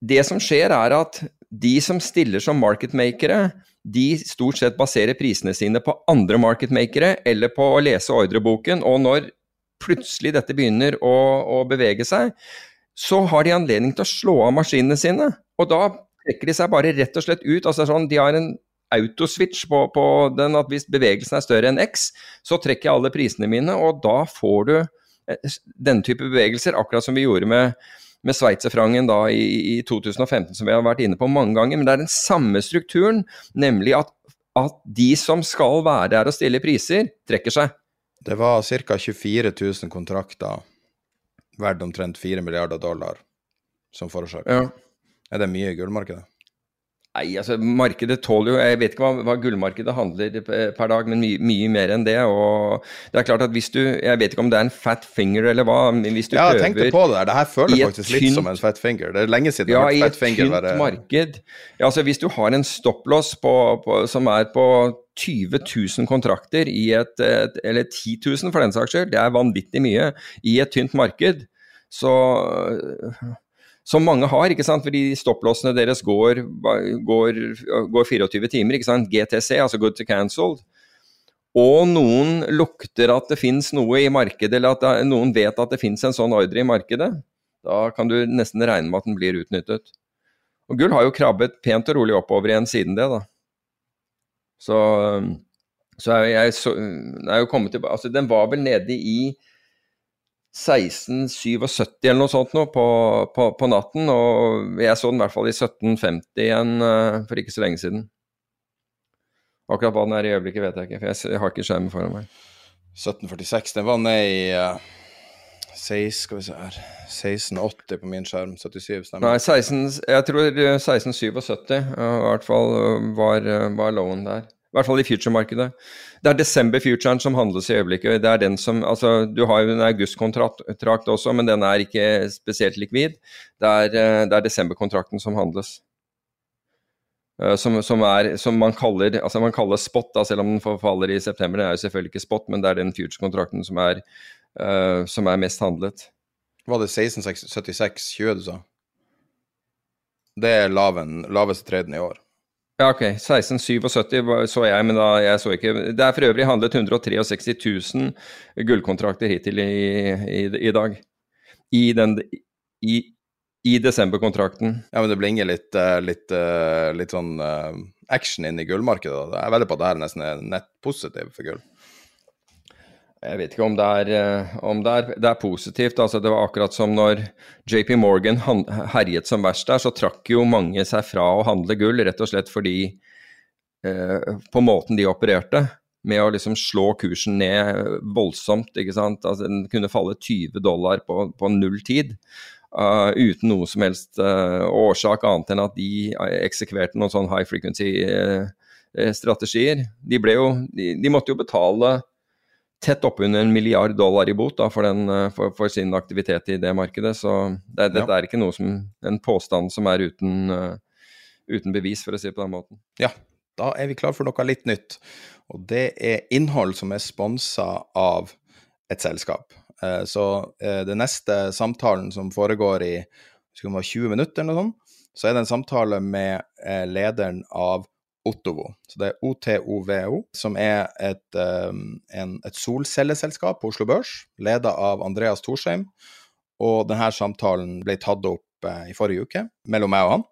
det som skjer, er at de som stiller som marketmakere, de stort sett baserer prisene sine på andre marketmakere eller på å lese ordreboken. Og når plutselig dette begynner å, å bevege seg, så har de anledning til å slå av maskinene sine. Og da trekker de seg bare rett og slett ut. altså sånn, De har en autoswitch på, på den at hvis bevegelsen er større enn X, så trekker jeg alle prisene mine, og da får du eh, denne type bevegelser, akkurat som vi gjorde med, med sveitserfrangen da i, i 2015, som vi har vært inne på mange ganger. Men det er den samme strukturen, nemlig at, at de som skal være der og stille priser, trekker seg. Det var ca. 24 000 kontrakter verdt omtrent 4 milliarder dollar som forårsaker. Ja. Er det mye i gullmarkedet? Nei, altså markedet tåler jo Jeg vet ikke hva, hva gullmarkedet handler per dag, men mye, mye mer enn det. Og det er klart at hvis du Jeg vet ikke om det er en fat finger eller hva, men hvis du Ja, tenk prøver tenkte på det der. Det her i føler et faktisk litt tynt- som en fat finger. Det er lenge siden Ja, jeg i har et hørt fat finger tynt være marked. Ja, altså Hvis du har en stopplås som er på 20 000 kontrakter i et, et Eller 10 000 for den saks skyld, det er vanvittig mye i et tynt marked. Så Som mange har, ikke sant. Fordi stopplåsene deres går, går, går 24 timer, ikke sant. GTC, altså good to cancelled. Og noen lukter at det finnes noe i markedet, eller at noen vet at det finnes en sånn ordre i markedet. Da kan du nesten regne med at den blir utnyttet. Og gull har jo krabbet pent og rolig oppover igjen siden det, da. Så, så jeg, jeg så, er jo kommet tilbake Altså, den var vel nede i 1677 eller noe sånt nå på, på, på natten, og jeg så den i hvert fall i 1750 igjen uh, for ikke så lenge siden. Akkurat hva den er i øyeblikket, vet jeg ikke, for jeg, har ikke skjermen foran meg. 1746. Den var ned i uh, 6, skal vi se her 1680 på min skjerm. 77, stemmer. Nei, 16, jeg tror eh, 1677 uh, i hvert fall var, var lowen der. I hvert fall i future-markedet. Det er desember-futuren som handles i øyeblikket. Det er den som, altså Du har jo en august-kontrakt også, men den er ikke spesielt likvid. Det er, uh, det er desember-kontrakten som handles. Uh, som, som, er, som man kaller altså man kaller spot, da, selv om den forfaller i september. Det er jo selvfølgelig ikke spot, men det er den future-kontrakten som, uh, som er mest handlet. Var det 1676-20 du sa? Det er laven, laveste treden i år. Ja, ok. 1677 så jeg, men da jeg så ikke Det er for øvrig handlet 163 000 gullkontrakter hittil i, i, i dag. I, den, i, desemberkontrakten. Ja, men det blinger litt, eh, litt, eh, litt sånn uh, action inn i gullmarkedet. Jeg vedder på at det her nesten er nett positivt for gull. Jeg vet ikke om det er, om det er, det er positivt. Altså, det var akkurat som når JP Morgan herjet som verst der, så trakk jo mange seg fra å handle gull, rett og slett fordi eh, På måten de opererte, med å liksom slå kursen ned voldsomt. ikke sant? Altså, Den kunne falle 20 dollar på, på null tid. Uh, uten noe som helst uh, årsak annet enn at de eksekverte noen sånn high frequency-strategier. Uh, de, de, de måtte jo betale tett oppunder en milliard dollar i bot da, for, den, eh, for, for, sin aktivitet i det markedet. Så det, dette ja. er ikke som, en påstand som er uten, uh, uten bevis, for å si det på den måten. Ja, da er vi klar for noe litt nytt. Og det er innhold som er sponsa av et selskap. Uh, så uh, den neste samtalen som foregår i 20 minutter, eller noe sånt, så er det en samtale med lederen av Ottovo. Så det er OTOVO, som er et, um, en, et solcelleselskap på Oslo Børs, leda av Andreas Torsheim. Og denne samtalen ble tatt opp uh, i forrige uke, mellom meg og han.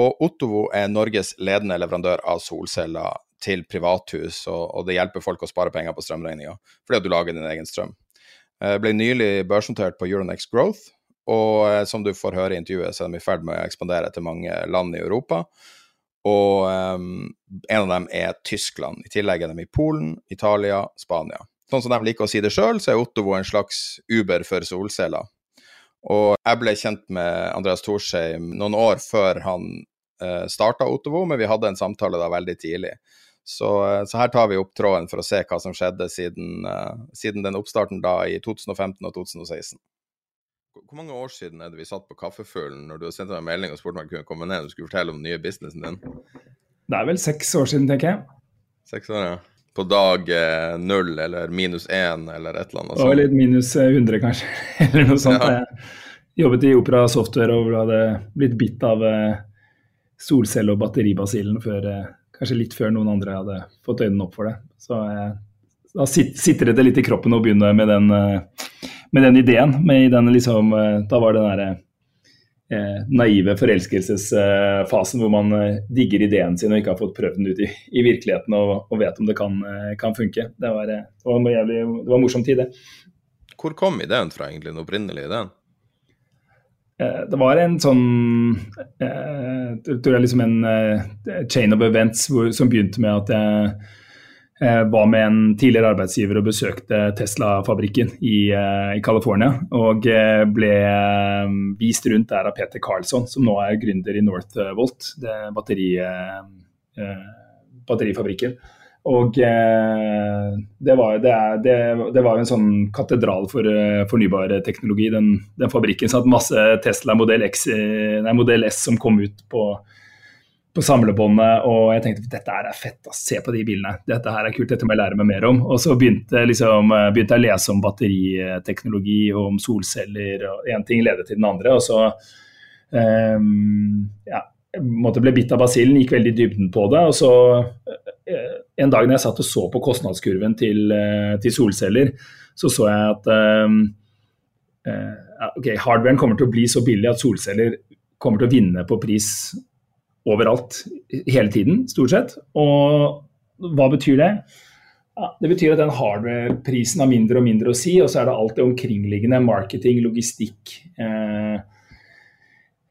Og Ottovo er Norges ledende leverandør av solceller til privathus, og, og det hjelper folk å spare penger på strømregninga fordi at du lager din egen strøm. Uh, ble nylig børsnotert på Euronex Growth, og uh, som du får høre i intervjuet, så er de i ferd med å ekspandere til mange land i Europa. Og um, en av dem er Tyskland. I tillegg er de i Polen, Italia, Spania. Sånn som de liker å si det sjøl, så er Ottovo en slags Uber for solceller. Og jeg ble kjent med Andreas Thorsheim noen år før han eh, starta Ottovo, men vi hadde en samtale da veldig tidlig. Så, uh, så her tar vi opp tråden for å se hva som skjedde siden, uh, siden den oppstarten da i 2015 og 2016. Hvor mange år siden er det vi satt på Kaffefuglen når du har sendt meg en melding og spurt om jeg kunne komme ned og skulle fortelle om den nye businessen din? Det er vel seks år siden, tenker jeg. Seks år, ja. På dag eh, null eller minus én eller et eller annet? Det var litt minus 100, eh, kanskje. eller noe sånt. Ja. Jeg jobbet i Opera Software og hadde blitt bitt av eh, solcelle- og batteribasillen før, eh, kanskje litt før noen andre hadde fått øynene opp for det. Så eh, da sitter det litt i kroppen å begynne med den eh, med den ideen. Med den liksom, eh, da var det den derre eh, naive forelskelsesfasen hvor man eh, digger ideen sin og ikke har fått prøvd den ut i, i virkeligheten og, og, vet om det kan, eh, kan funke. Det var, det var, jævlig, det var morsom tid, det. Hvor kom ideen fra, egentlig, den opprinnelige ideen? det var en sånn jeg tror jeg liksom en chain of events hvor, som begynte med at jeg Eh, var med en tidligere arbeidsgiver og besøkte Tesla-fabrikken i, uh, i California. Og uh, ble vist rundt der av Peter Carlsson, som nå er gründer i Northvolt, batteri, batterifabrikken. Og det var, det, er, det, det, var en sånn katedral for fornybar teknologi, den, den fabrikken. Så hadde masse Tesla modell, X, nei, modell S som kom ut på på samlebåndet, og jeg tenkte dette her er fett, da. se på de bilene. Dette her er kult, dette må jeg lære meg mer om. Og så begynte, liksom, begynte jeg å lese om batteriteknologi og om solceller, og én ting ledet til den andre. Og så um, ja, måtte ble bitt av basillen, gikk veldig i dybden på det. Og så uh, en dag når jeg satt og så på kostnadskurven til, uh, til solceller, så så jeg at um, uh, ok, hardwaren kommer til å bli så billig at solceller kommer til å vinne på pris overalt hele tiden, stort sett. Og hva betyr det? Ja, det betyr at den hardware-prisen har mindre og mindre å si, og så er det alt det omkringliggende, marketing, logistikk, eh,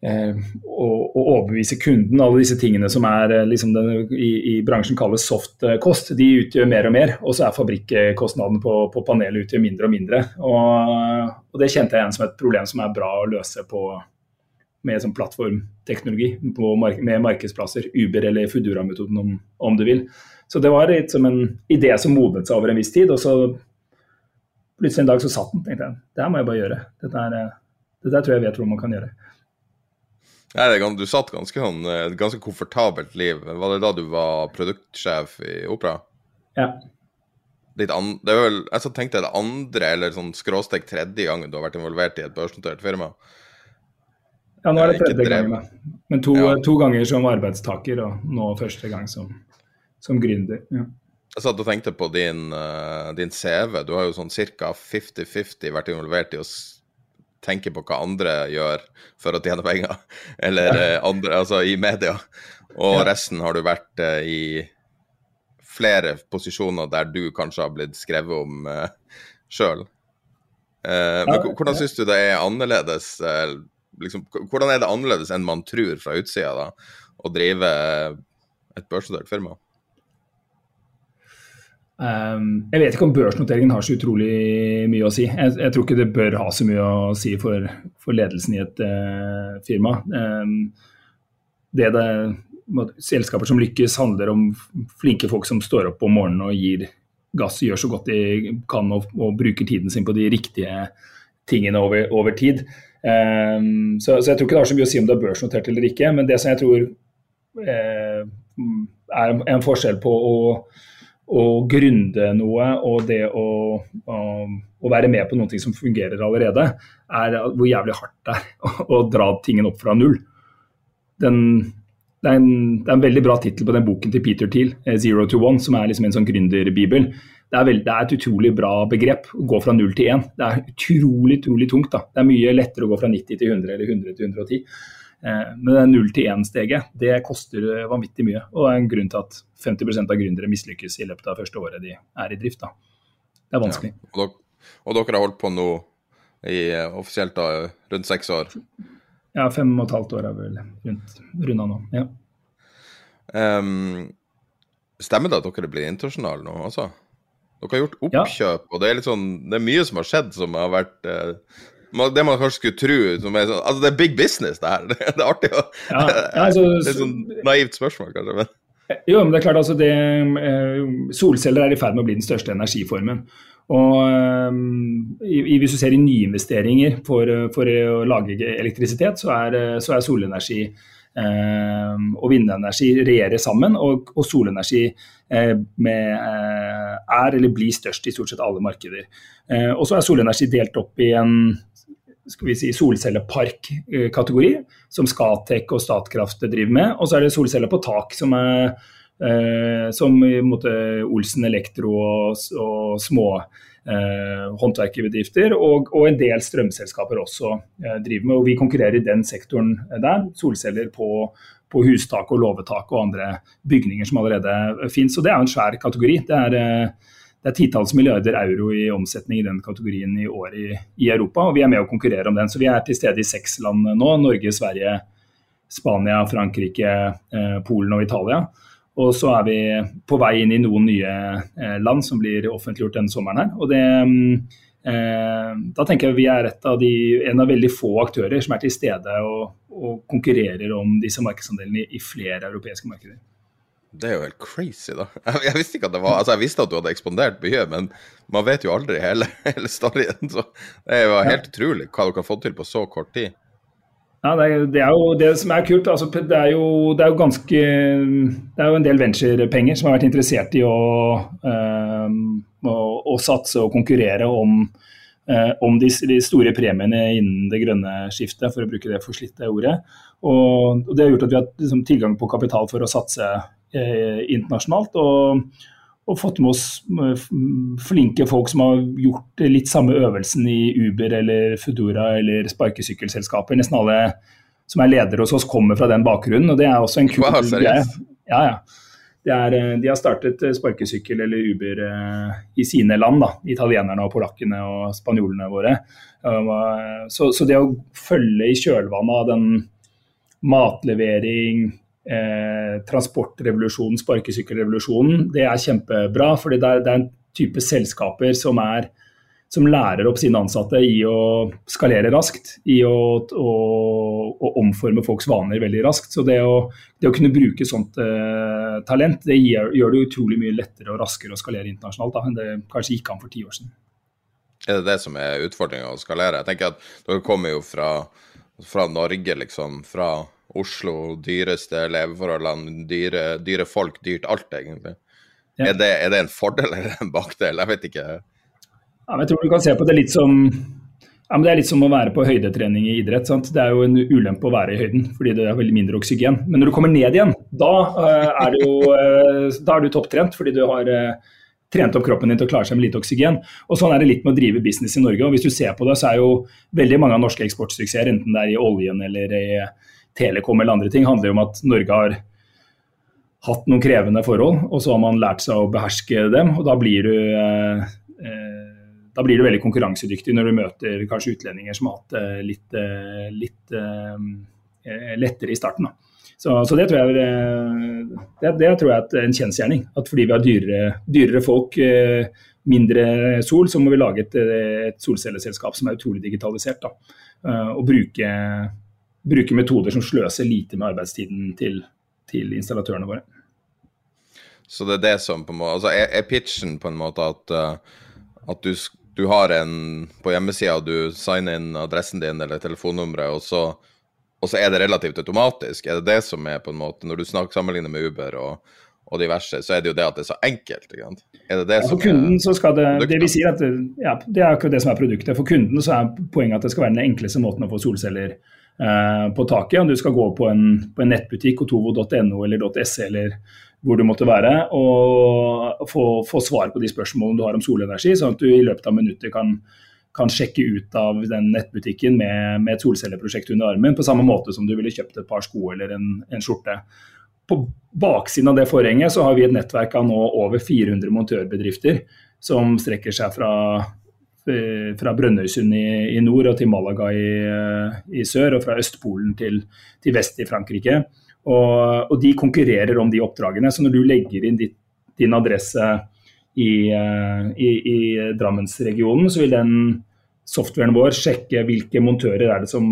eh, og, og, overbevise kunden. Alle disse tingene som er eh, liksom den, i, i, bransjen kalles soft kost, de utgjør mer og mer. Og så er fabrikkostnaden på, på panelet utgjør mindre og mindre. Og, og det kjente jeg igjen som et problem som er bra å løse på, med sånn plattformteknologi mark med markedsplasser. Uber eller Foodora-metoden, om, om, du vil. Så det var litt som en idé som modnet seg over en viss tid. Og så plutselig en dag så satt den. tenkte jeg, Det her må jeg bare gjøre. Dette, er, eh, dette tror jeg vet hvordan man kan gjøre. Nei, du satt ganske, sånn, et ganske komfortabelt liv. Var det da du var produktsjef i Opera? Ja. An, det er vel, jeg så tenkte det andre eller sånn skråstek tredje gangen du har vært involvert i et børsnotert firma? Ja, nå er det tredje gangen. Men to, ja. to, ganger som arbeidstaker, og nå første gang som, som gründer. Ja. Jeg satt og tenkte på din, uh, din CV. Du har jo sånn ca. 50-50 vært involvert i å tenke på hva andre gjør for å tjene penger, eller ja. uh, andre, altså i media. Og resten har du vært i flere posisjoner der du kanskje har blitt skrevet om uh, sjøl. Uh, men hvordan syns du det er annerledes uh, liksom, Hvordan er det annerledes enn man tror fra utsida, da, å drive et børsnotert firma? Um, jeg vet ikke om børsnoteringen har så utrolig mye å si. Jeg, jeg, tror ikke det bør ha så mye å si for, for ledelsen i et uh, firma. Um, det det selskaper som lykkes, handler om flinke folk som står opp om morgenen og gir gass, gjør så godt de kan og, og bruker tiden sin på de riktige tingene over, over tid. Um, så, så, jeg tror ikke det har så mye å si om det er børsnotert eller ikke. Men det som jeg tror eh, er en forskjell på å, å grunde noe og det å, å, å, være med på noe som fungerer allerede, er hvor jævlig hardt det er å, dra tingen opp fra null. Den, det er, en, det er en veldig bra tittel på den boken til Peter Thiel, eh, 'Zero to One', som er liksom en sånn gründerbibel. Det er, det er, et utrolig bra begrep å gå fra 0 til 1. Det er utrolig utrolig tungt. da. Det er mye lettere å gå fra 90 til 100 eller 100 til 110. Eh, men det 0 til 1-steget det koster vanvittig mye. Og det er en grunn til at 50% av gründere mislykkes i løpet av første året de er i drift. da. Det er vanskelig. Ja, og, dere, og, dere, har holdt på nå i offisielt da, rundt seks år? Ja, fem og et halvt år er vel rundt runda nå. ja. Um, stemmer det at dere blir internasjonale nå, altså? Dere har gjort oppkjøp, ja. og det er, sånn, det er mye som har skjedd som har vært eh, Det man kanskje skulle tro som er sånn, Altså, det er big business, det her. Det, er artig å ja, altså, Det er sånn naivt spørsmål, kanskje. men... Jo, men det er klart altså det, eh, Solceller er i ferd med å bli den største energiformen. Og um, Hvis du ser i nyinvesteringer for, for å lage elektrisitet, så er, så er solenergi og vindenergi regjerer sammen. Og, og solenergi uh, med, uh, er eller blir størst i stort sett alle markeder. Uh, og så er solenergi delt opp i en skal vi si, solcellepark-kategori, som Scatec og Statkraft driver med. Og så er det solceller på tak, som er Eh, som i måte Olsen Elektro og, og små eh, håndverkerbedrifter, og, og, en del strømselskaper også eh, driver med. og Vi konkurrerer i den sektoren der. Solceller på, på hustak og låvetak og andre bygninger som allerede finnes. Og det er en svær kategori. Det er, eh, det er titalls milliarder euro i omsetning i den kategorien i år i, i, Europa, og vi er med å konkurrere om den. Så vi er til stede i seks land nå. Norge, Sverige, Spania, Frankrike, eh, Polen og Italia. Og så er vi på vei inn i noen nye eh, land som blir offentliggjort denne sommeren her. Og det, eh, da tenker jeg vi er av de, en av veldig få aktører som er til stede og, og konkurrerer om disse markedsandelene i, i, flere europeiske markeder. Det er jo helt crazy, da. Jeg, visste ikke at det var, altså jeg visste at du hadde ekspandert mye, men man vet jo aldri hele, hele storyen. Så det er jo helt utrolig hva du kan få til på så kort tid. Ja, det er, det er, jo det som er kult. Altså, det, er jo, det, er jo, ganske Det er jo en del venturepenger som har vært interessert i å, øh, å, å satse og konkurrere om, øh, om de, de, store premiene innen det grønne skiftet, for å bruke det forslitte ordet. Og, og Det har gjort at vi har liksom, tilgang på kapital for å satse øh, internasjonalt. og og fått med oss flinke folk som har gjort litt samme øvelsen i Uber eller Foodora eller sparkesykkelselskaper. Nesten alle som er ledere hos oss, kommer fra den bakgrunnen, og det er også en kul wow, greie. Ja, ja. Er, eh, de har startet eh, sparkesykkel eller Uber eh, i sine land, da. italienerne og polakkene og spanjolene våre. Så, så, det å følge i kjølvannet av den matlevering, eh, transportrevolusjonen, sparkesykkelrevolusjonen, det er kjempebra. fordi det det er en type selskaper som, er, som, lærer opp sine ansatte i å skalere raskt. I å, å, å omforme folks vaner veldig raskt. Så det å, det å kunne bruke sånt eh, talent, det gjør, gjør, det utrolig mye lettere og raskere å skalere internasjonalt da, enn det kanskje gikk an for ti år siden. Er det det som er utfordringa å skalere? Jeg tenker at Dere kommer jo fra, fra Norge, liksom. fra Oslo, dyreste leveforholdene, dyre, dyre folk, dyrt alt, egentlig. Ja. Er, det, er, det, en fordel eller en bakdel? Jeg vet ikke. Ja, jeg tror du kan se på det litt som Ja, men Det er litt som å være på høydetrening i idrett. sant? Det er jo en ulempe å være i høyden, fordi det er veldig mindre oksygen. Men når du kommer ned igjen, da uh, er, jo, uh, da er du topptrent, fordi du har uh, trent opp kroppen din til å klare seg med lite oksygen. Og Sånn er det litt med å drive business i Norge. og Hvis du ser på det, så er jo veldig mange av norske eksportsuksesser, enten det er i oljen eller i telekom eller andre ting, handler jo om at Norge har hatt noen krevende forhold, og så har man lært seg å beherske dem. og Da blir du, eh, da blir du veldig konkurransedyktig når du møter kanskje utlendinger som har hatt det litt, litt eh, lettere i starten. Da. Så, så det, tror jeg, det, det, tror jeg er en kjensgjerning. At fordi vi har dyrere, dyrere folk, eh, mindre sol, så må vi lage et, et solcelleselskap som er utrolig digitalisert. Da. Eh, og bruke, bruke, metoder som sløser lite med arbeidstiden til, til installatørene våre. Så det er det som på en måte Altså er, er pitchen på en måte at, uh, at du, du, har en På hjemmesida du signer inn adressen din eller telefonnummeret, og så og så er det relativt automatisk. Er det det som er på en måte Når du snakker sammenligner med Uber og, og diverse, så er det jo det at det er så enkelt. ikke sant? Er det det ja, for kunden så skal det, det vi sier at ja, det er akkurat det som er produktet. For kunden så er poenget at det skal være den enkleste måten å få solceller eh, på taket. Om du skal gå på en, på en nettbutikk, otovo.no eller .se eller hvor du måtte være, og få, få, svar på de spørsmålene du har om solenergi, sånn at du i løpet av minutter kan kan sjekke ut av den nettbutikken med, med, et solcelleprosjekt under armen, på samme måte som du ville kjøpt et par sko eller en, en skjorte. På baksiden av det forhenget så har vi et nettverk av nå over 400 montørbedrifter som strekker seg fra, eh, fra Brønnøysund i, i, nord og til Malaga i, i sør, og fra Østpolen til, til vest i Frankrike. Og, og, de konkurrerer om de oppdragene. Så når du legger inn ditt, din adresse i, eh, i Drammensregionen, så vil den softwaren vår sjekke hvilke montører er det som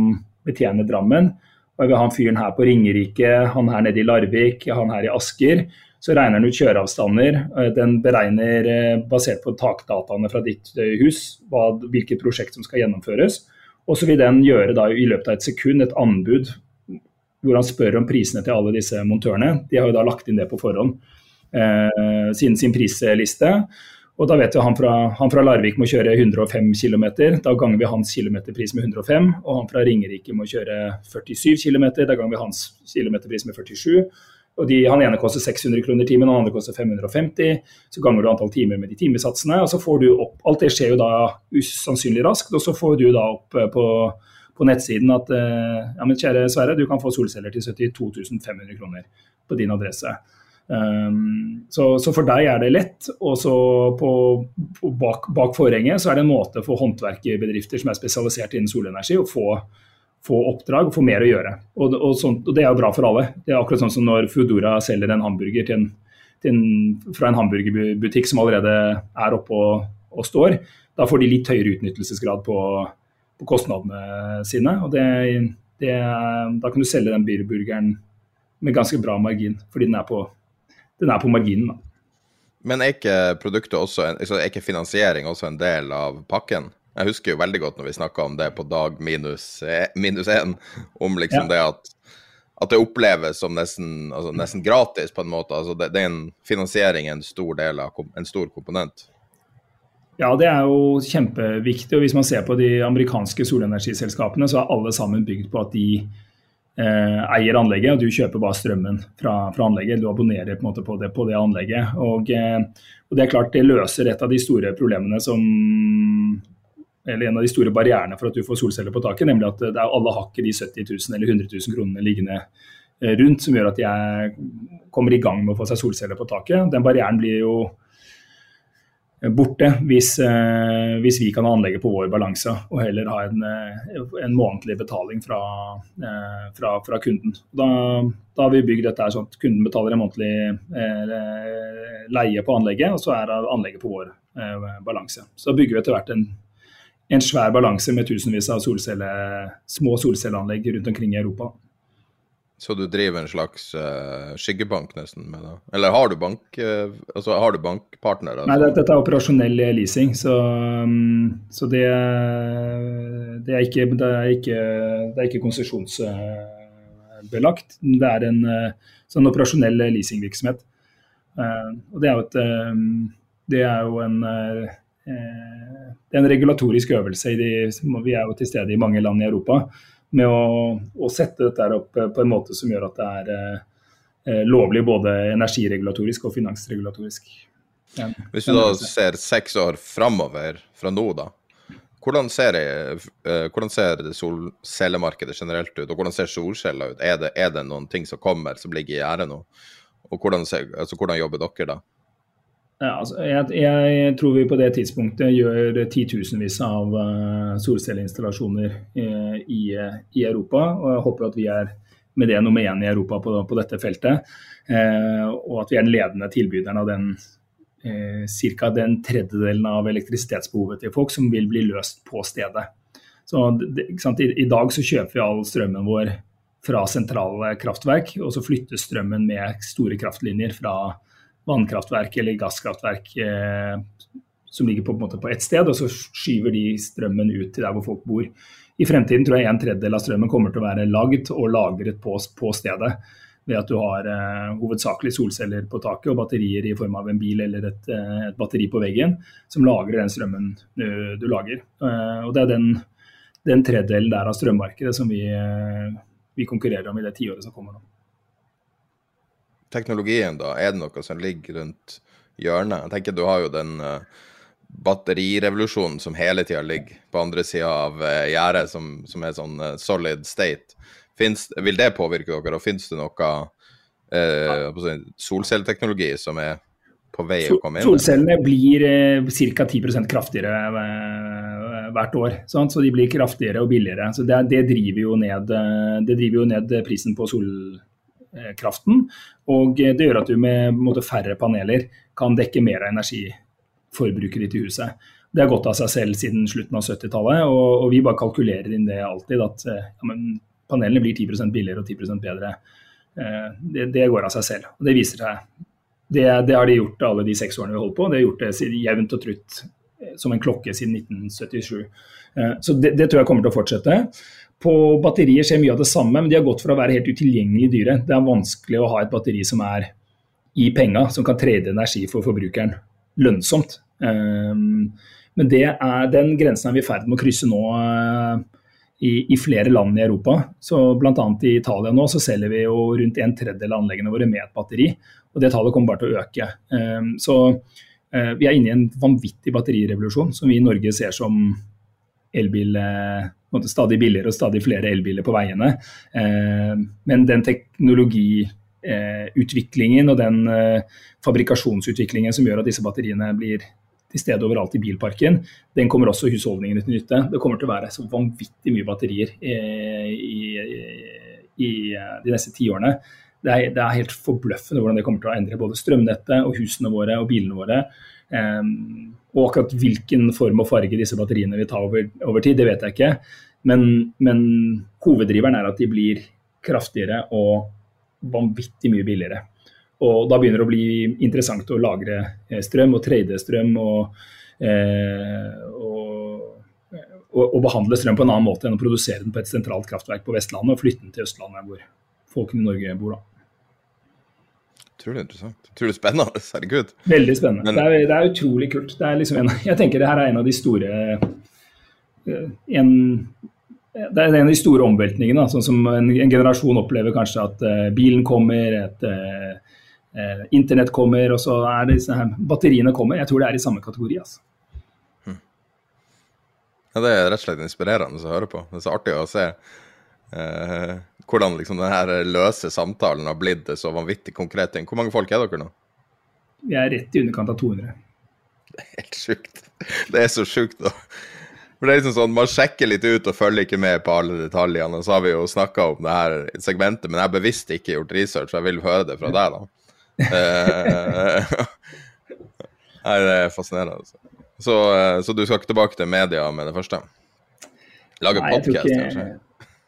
betjener Drammen. Og jeg vil ha han fyren her på Ringerike, han her nede i Larvik, han her i Asker. Så regner den ut kjøreavstander. Eh, den beregner eh, basert på takdataene fra ditt hus hva, hvilket prosjekt som skal gjennomføres. Og så vil den gjøre da i løpet av et sekund et anbud hvor han spør om prisene til alle disse montørene. De har jo da lagt inn det på forhånd eh, sin, sin, prisliste. Og da vet vi han han fra Larvik må kjøre 105 km. Da ganger vi hans kilometerpris med 105. Og han fra Ringerike må kjøre 47 km. Da ganger vi hans kilometerpris med 47. Og de, Han ene koster 600 kroner timen, og han andre koster 550. Så ganger du antall timer med de timesatsene. og så får du opp, Alt det skjer jo da usannsynlig raskt. Og så får du da opp eh, på, på nettsiden at eh, ja, men kjære Sverre, du kan få solceller til 72 500 kroner på din adresse. Um, så, så, for deg er det lett. Og så på, på bak, bak, forhenget så er det en måte for håndverkerbedrifter som er spesialisert innen solenergi, å få, få oppdrag og få mer å gjøre. Og, og, sånt, og, det er jo bra for alle. Det er akkurat sånn som når Foodora selger en hamburger til en, til en, fra en hamburgerbutikk som allerede er oppe og, og, står. Da får de litt høyere utnyttelsesgrad på, på kostnadene sine. og det, det, Da kan du selge den burgeren med ganske bra margin, fordi den er på den er på marginen. da. Men er ikke også, er ikke finansiering også en del av pakken? Jeg husker jo veldig godt når vi snakka om det på dag minus én, om liksom ja. det at, at, det oppleves som nesten, altså nesten, gratis på en måte. Altså det, det er en finansiering en stor del av en stor komponent. Ja, det er jo kjempeviktig. og Hvis man ser på de amerikanske solenergiselskapene, så er alle sammen bygd på at de eh, eier anlegget, og du kjøper bare strømmen fra, fra anlegget. Du abonnerer på, en måte på, det, på det anlegget. Og, eh, og, det er klart det løser et av de store problemene som eller en av de store barrierene for at du får solceller på taket, nemlig at det er alle har de 70 000 eller 100 000 kronene liggende eh, rundt som gjør at jeg kommer i gang med å få seg solceller på taket. Den barrieren blir jo borte hvis, eh, hvis, vi kan ha anlegget på vår balanse og heller ha en, eh, en månedlig betaling fra, eh, fra, fra kunden. Da, da, har vi bygd dette sånn at kunden betaler en månedlig eh, leie på anlegget, og så er anlegget på vår eh, balanse. Så bygger vi etter hvert en, en svær balanse med tusenvis av solcelle, små solcelleanlegg rundt omkring i Europa. Så du driver en slags uh, skyggebank nesten med det? Eller har du bank, uh, altså har du bankpartnere? Altså? Nei, dette er operasjonell leasing, så, um, så det, det, er ikke, det er ikke, ikke konsesjonsbelagt. Det er en uh, sånn operasjonell leasingvirksomhet. og det er jo, et, det er jo en, det er en regulatorisk øvelse. De, vi er jo til stede i mange land i Europa med å, å sette dette opp på en måte som gjør at det er lovlig både energiregulatorisk og finansregulatorisk. Hvis du da ser seks år framover fra nå, da. Hvordan ser, jeg, hvordan ser solcellemarkedet generelt ut, og hvordan ser solceller ut? Er det, er det, noen ting som kommer som ligger i gjerdet nå? Og hvordan, altså, hvordan, jobber dere da? Ja, altså, jeg, jeg, tror vi på det tidspunktet gjør titusenvis av uh, solcelleinstallasjoner uh, i, i, Europa. Og jeg håper at vi er med det nummer én i Europa på, på dette feltet. Uh, og at vi er den ledende tilbyderen av den eh, ca. den tredjedelen av elektrisitetsbehovet til folk som vil bli løst på stedet. Så det, I, I, dag så kjøper vi all strømmen vår fra sentrale kraftverk, og så flyttes strømmen med store kraftlinjer fra vannkraftverk eller gasskraftverk eh, som ligger på, på, på ett sted, og så skyver de strømmen ut til der hvor folk bor. I fremtiden tror jeg en tredjedel av strømmen kommer til å være lagd og lagret på, på stedet ved at du har eh, hovedsakelig solceller på taket og batterier i form av en bil eller et, eh, et batteri på veggen som lagrer den strømmen du, du lager. Eh, og Det er den, den tredjedelen der av strømmarkedet som vi, eh, vi konkurrerer om i det tiåret som kommer nå. Teknologien, da, er det noe som ligger rundt hjørnet? Jeg tenker Du har jo den uh, batterirevolusjonen som hele tida ligger på andre sida av uh, gjerdet, som, som, er sånn uh, solid state. Finns, vil det påvirke dere, og finnes det noe eh, solcelleteknologi som er på vei å komme inn? Solcellene blir uh, ca. 10 kraftigere hvert år. Sant? Så de blir kraftigere og billigere. Så det, det, driver ned, det driver jo ned prisen på solkraften. Og det gjør at du med måte, færre paneler kan dekke mer av energiforbruket ditt i huset. Det har gått av seg selv siden slutten av 70-tallet, og, og, vi bare kalkulerer inn det alltid. At eh, ja, panelene blir 10% billigere og 10% bedre. Eh, det, det, går av seg selv. og Det viser seg. Det, det, har de gjort alle de seks årene vi holder på. De har gjort det jevnt og trutt eh, som en klokke siden 1977. Eh, så det, det, tror jeg kommer til å fortsette. På batterier skjer mye av det samme, men de har gått for å være helt utilgjengelig dyre. Det er vanskelig å ha et batteri som er i penga, som kan trede energi for forbrukeren lønnsomt. Men det er, den grensen er vi i ferd med å krysse nå i, i, flere land i Europa. Så Bl.a. i Italia nå så selger vi jo rundt en tredjedel av anleggene våre med et batteri. og Det tallet kommer bare til å øke. Ehm, så eh, vi er inne i en vanvittig batterirevolusjon som vi i Norge ser som elbil eh, stadig billigere og stadig flere elbiler på veiene. Ehm, men den teknologiutviklingen og den eh, fabrikasjonsutviklingen som gjør at disse batteriene blir til stede overalt i bilparken, den kommer også husholdningene til nytte. Det kommer til å være så vanvittig mye batterier i, i de neste tiårene. Det er, det er helt forbløffende hvordan det kommer til å endre både strømnettet og husene våre og bilene våre. Um, og akkurat hvilken form og farge disse batteriene vil ta over, over tid, det vet jeg ikke. Men, men, hoveddriveren er at de blir kraftigere og vanvittig mye billigere. Og da begynner det å bli interessant å lagre eh, strøm og trade strøm og, eh, og, og, og, behandle strøm på en annen måte enn å produsere den på et sentralt kraftverk på Vestlandet og flytte den til Østlandet, hvor folkene i Norge bor da. Utrolig interessant. Utrolig spennende. Herregud. Veldig spennende. Men... Det, er, det, er, utrolig kult. Det er liksom en, jeg tenker det her er en av de store eh, en, det er en av de store omveltningene. Sånn som en, en, generasjon opplever kanskje at uh, bilen kommer, et uh, eh, internett kommer, og så er det disse her, batteriene kommer. Jeg tror det er i samme kategori. altså. Hmm. Ja, Det er rett og slett inspirerende å høre på. Det er så artig å se hvordan liksom denne løse samtalen har blitt så vanvittig konkret ting. Hvor mange folk er dere nå? Vi er rett i underkant av 200. Det er helt sjukt. Det er så sjukt. For det er liksom sånn, Man sjekker litt ut og følger ikke med på alle detaljene. og Så har vi jo snakka om det her segmentet, men jeg har bevisst ikke gjort research. Jeg vil høre det fra deg. da. Eh, nei, det er fascinerende. Altså. Så, eh, så, du skal ikke tilbake til media med det første? Lage podkast, kanskje?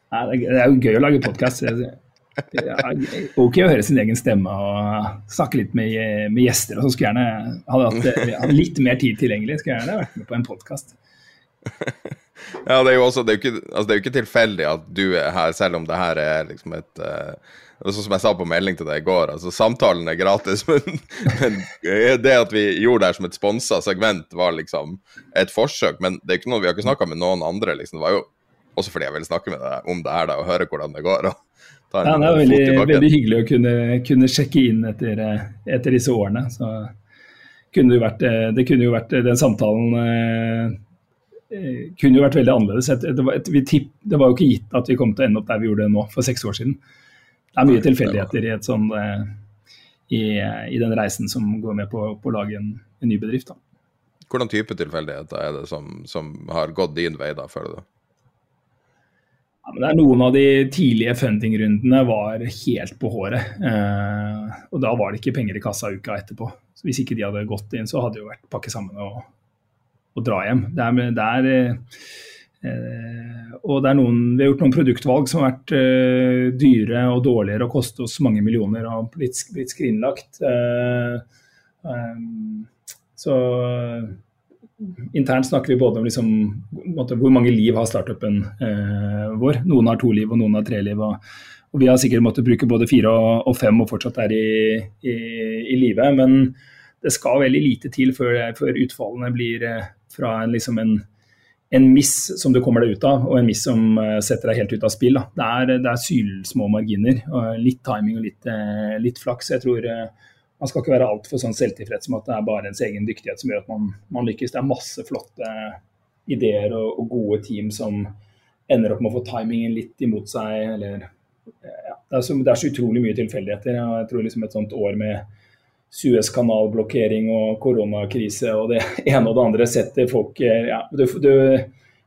Nei, det er jo gøy å lage podkast. Ok å høre sin egen stemme og snakke litt med, med gjester. og så Skulle gjerne hadde hatt litt mer tid tilgjengelig. Skulle gjerne vært med på en podkast. Ja, det er jo også det er jo ikke, altså, det er jo ikke tilfeldig at du er her, selv om det her er liksom et uh, Sånn som jeg sa på melding til deg i går, altså samtalen er gratis, men, men det at vi gjorde det her som et sponsa segment, var liksom et forsøk. Men det er ikke noe, vi har ikke snakka med noen andre, liksom. Det var jo også fordi jeg vil snakke med deg om det her da, og høre hvordan det går. ja, det er veldig, veldig, hyggelig å kunne, kunne sjekke inn etter, etter, disse årene. Så kunne det, vært, det kunne jo vært den samtalen Eh, kunne jo vært veldig annerledes. Det var, et, tipp, det var, jo ikke gitt at vi kom til å ende opp der vi gjorde det nå, for seks år siden. Det er mye tilfeldigheter i, sånn, eh, i, i, den reisen som går med på, på å lage en, en ny bedrift. Da. Hvordan type tilfeldigheter er det som, som, har gått din vei, da, føler du? Men det er Noen av de tidlige funding-rundene var helt på håret. Eh, og da var det ikke penger i kassa uka etterpå. Så Hvis ikke de hadde gått inn, så hadde det jo vært pakke sammen og og dra hjem. Det er, det er eh, og det er noen, Vi har gjort noen produktvalg som har vært eh, dyre og dårligere og kostet oss mange millioner og blitt, blitt skrinlagt. Eh, eh, så internt snakker vi både om liksom, hvor mange liv har startupen eh, vår. Noen har to liv og noen har tre liv. Og, og vi har sikkert måttet bruke både fire og, og fem og fortsatt er i, i, i live. Men det skal veldig lite til før, før utfallene blir eh, fra en, liksom en, en miss som du kommer deg ut av, og en miss som uh, setter deg helt ut av spill. Det er, det er, sylsmå marginer. og litt timing og litt, uh, litt flaks. Jeg tror Man skal ikke være altfor sånn selvtilfreds med at det er bare ens egen dyktighet som gjør at man, man lykkes. Det er masse flotte ideer og, og, gode team som ender opp med å få timingen litt imot seg. Eller, ja, det, er så, det, er så, utrolig mye tilfeldigheter. Jeg tror liksom et sånt år med Suezkanalblokkering og koronakrise og det ene og det andre setter folk ja, du, du,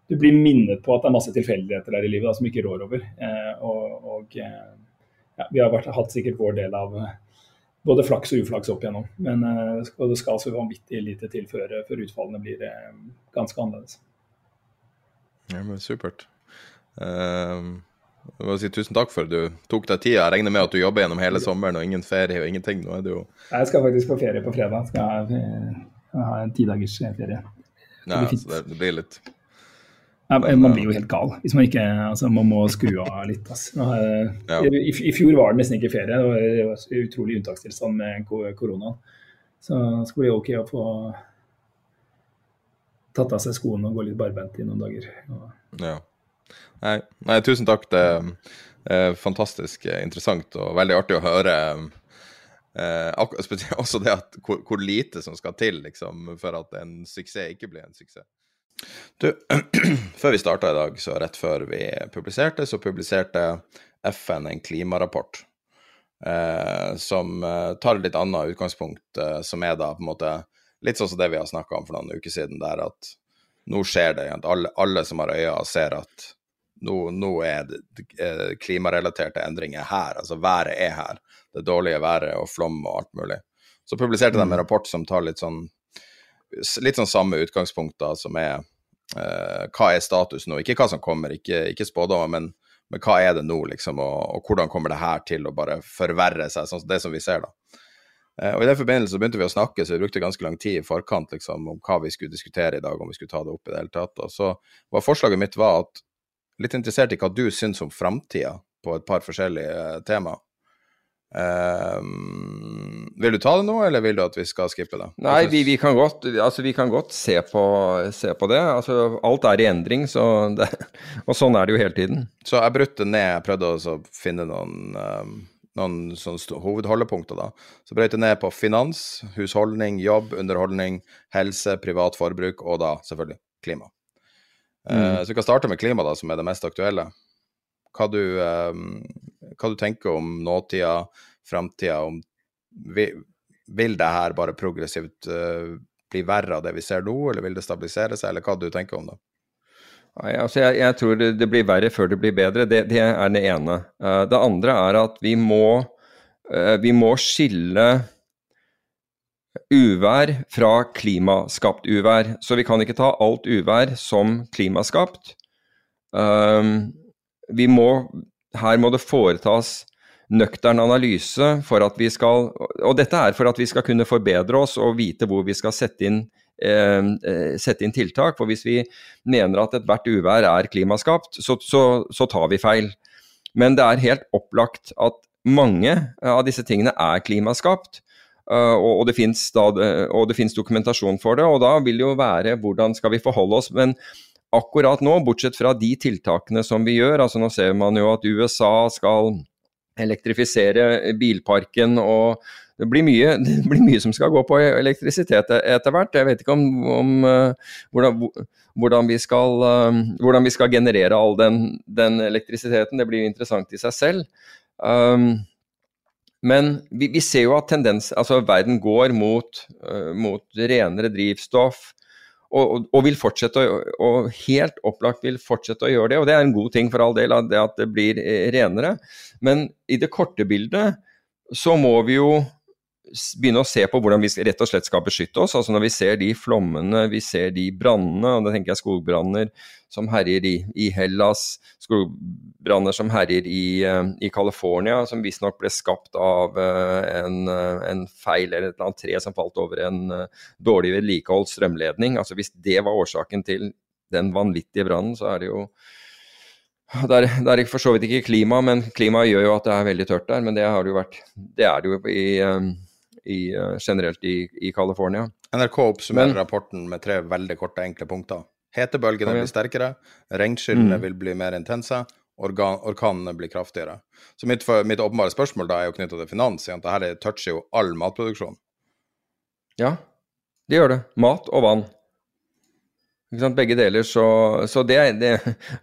du, blir minnet på at det er masse tilfeldigheter der i livet da, som ikke rår over. Eh, og, og eh, ja, Vi har vært, hatt sikkert vår del av både flaks og uflaks opp igjennom. Men eh, det skal så vanvittig lite til før, før utfallene blir eh, ganske annerledes. Ja, men Supert. Uh, jeg må si tusen takk for at du tok deg tida. Jeg regner med at du jobber gjennom hele sommeren og ingen ferie og ingenting. Nå er det jo Jeg skal faktisk på ferie på fredag. Skal jeg, jeg ha en tidagers ferie. Det, ja, så det, det blir litt Man blir jo helt gal hvis man ikke altså, Man må skru av litt. Altså. I, I, fjor var det nesten ikke ferie. Det var, det var utrolig unntakstilstand med koronaen. Så det skal bli OK å få tatt av seg skoene og gå litt barbent i noen dager. Ja. Nei, nei, tusen takk. Det er fantastisk interessant og veldig artig å høre. Eh, også det at hvor, hvor, lite som skal til liksom, for at en suksess ikke blir en suksess. Du, før vi starta i dag, så rett før vi publiserte, så publiserte FN en klimarapport. Eh, som eh, tar et litt annet utgangspunkt, eh, som er da på en måte litt sånn som det vi har snakka om for noen uker siden, der at nå skjer det. Alle, alle som har øyne, ser at nå, nå er det eh, klimarelaterte endringer her. Altså været er her. Det dårlige været og flom og alt mulig. Så publiserte de en mm. rapport som tar litt sånn litt sånn samme utgangspunkt, da, som er eh, hva er status nå? Ikke hva som kommer, ikke, ikke spådommer, men, men, hva er det nå, liksom, og, og, hvordan kommer det her til å bare forverre seg, sånn det som vi ser, da. Eh, og I den forbindelse begynte vi å snakke, så vi brukte ganske lang tid i forkant liksom, om hva vi skulle diskutere i dag, om vi skulle ta det opp i det hele tatt. Og så var Forslaget mitt var at litt interessert i hva du syns om framtida på et par forskjellige uh, tema. Um, vil du ta det nå, eller vil du at vi skal skippe det? Nei, vi, vi, kan, godt, altså, vi kan godt, se på, se på det. Altså, alt er i endring, så det, og sånn er det jo hele tiden. Så jeg brøt ned, jeg prøvde å finne noen, um, noen hovedholdepunkter. da. Så brøt jeg ned på finans, husholdning, jobb, underholdning, helse, privat forbruk og da selvfølgelig klima. Mm. Uh, så vi kan starte med klima, da, som er det mest aktuelle. Hva du, um, hva du tenker om nåtida, framtida, om vil, det her bare progressivt uh, bli verre av det vi ser nå, eller vil det stabilisere seg, eller hva du tenker om det? Nei, altså jeg, jeg, tror det, det, blir verre før det blir bedre. Det, det er det ene. Uh, det andre er at vi må, vi må skille uvær fra klimaskapt uvær. Så vi kan ikke ta alt uvær som klimaskapt. Um, vi må, her må det foretas nøktern analyse for at vi skal Og dette er for at vi skal kunne forbedre oss og vite hvor vi skal sette inn eh, sette inn tiltak. For hvis vi mener at ethvert uvær er klimaskapt, så, så, så tar vi feil. Men det er helt opplagt at mange av disse tingene er klimaskapt. Uh, og, det finnes dokumentasjon for det, og da vil det jo være hvordan skal vi forholde oss. Men akkurat nå, bortsett fra de tiltakene som vi gjør, altså nå ser man jo at USA skal elektrifisere bilparken og det blir, mye, det blir mye som skal gå på elektrisitet etter hvert. Jeg vet ikke om, om uh, hvordan, hvordan, vi skal, uh, hvordan, vi skal, generere all den, den, elektrisiteten. Det blir interessant i seg selv. Um, men vi, vi, ser jo at tendens, altså verden går mot, uh, mot renere drivstoff. Og, og, vil fortsette å, og helt opplagt vil fortsette å gjøre det. Og det er en god ting for all del, det at det blir renere. Men i det korte bildet så må vi jo begynne å se på hvordan vi rett og slett skal beskytte oss. altså Når vi ser de flommene, vi ser de brannene, og da tenker jeg skogbranner som herjer i, i Hellas, skogbranner som herjer i, uh, i California, som visstnok ble skapt av uh, en, uh, en, feil eller et eller annet tre som falt over en dårlig vedlikeholdt strømledning. altså Hvis det var årsaken til den vanvittige brannen, så er det jo det er, det er for så vidt ikke klima, men klimaet gjør jo at det er veldig tørt der. Men det det jo vært Det er det jo i, i, uh, generelt i, i California. NRK oppsummerer Men, rapporten med tre veldig korte, enkle punkter. Hetebølgene blir sterkere, regnskyllene mm. vil bli mer intense, organ, orkanene blir kraftigere. Så mitt, mitt åpenbare spørsmål da er jo knytta til finans. Dette toucher jo all matproduksjon. Ja, det gjør det. Mat og vann. Begge deler. Så, så det, det,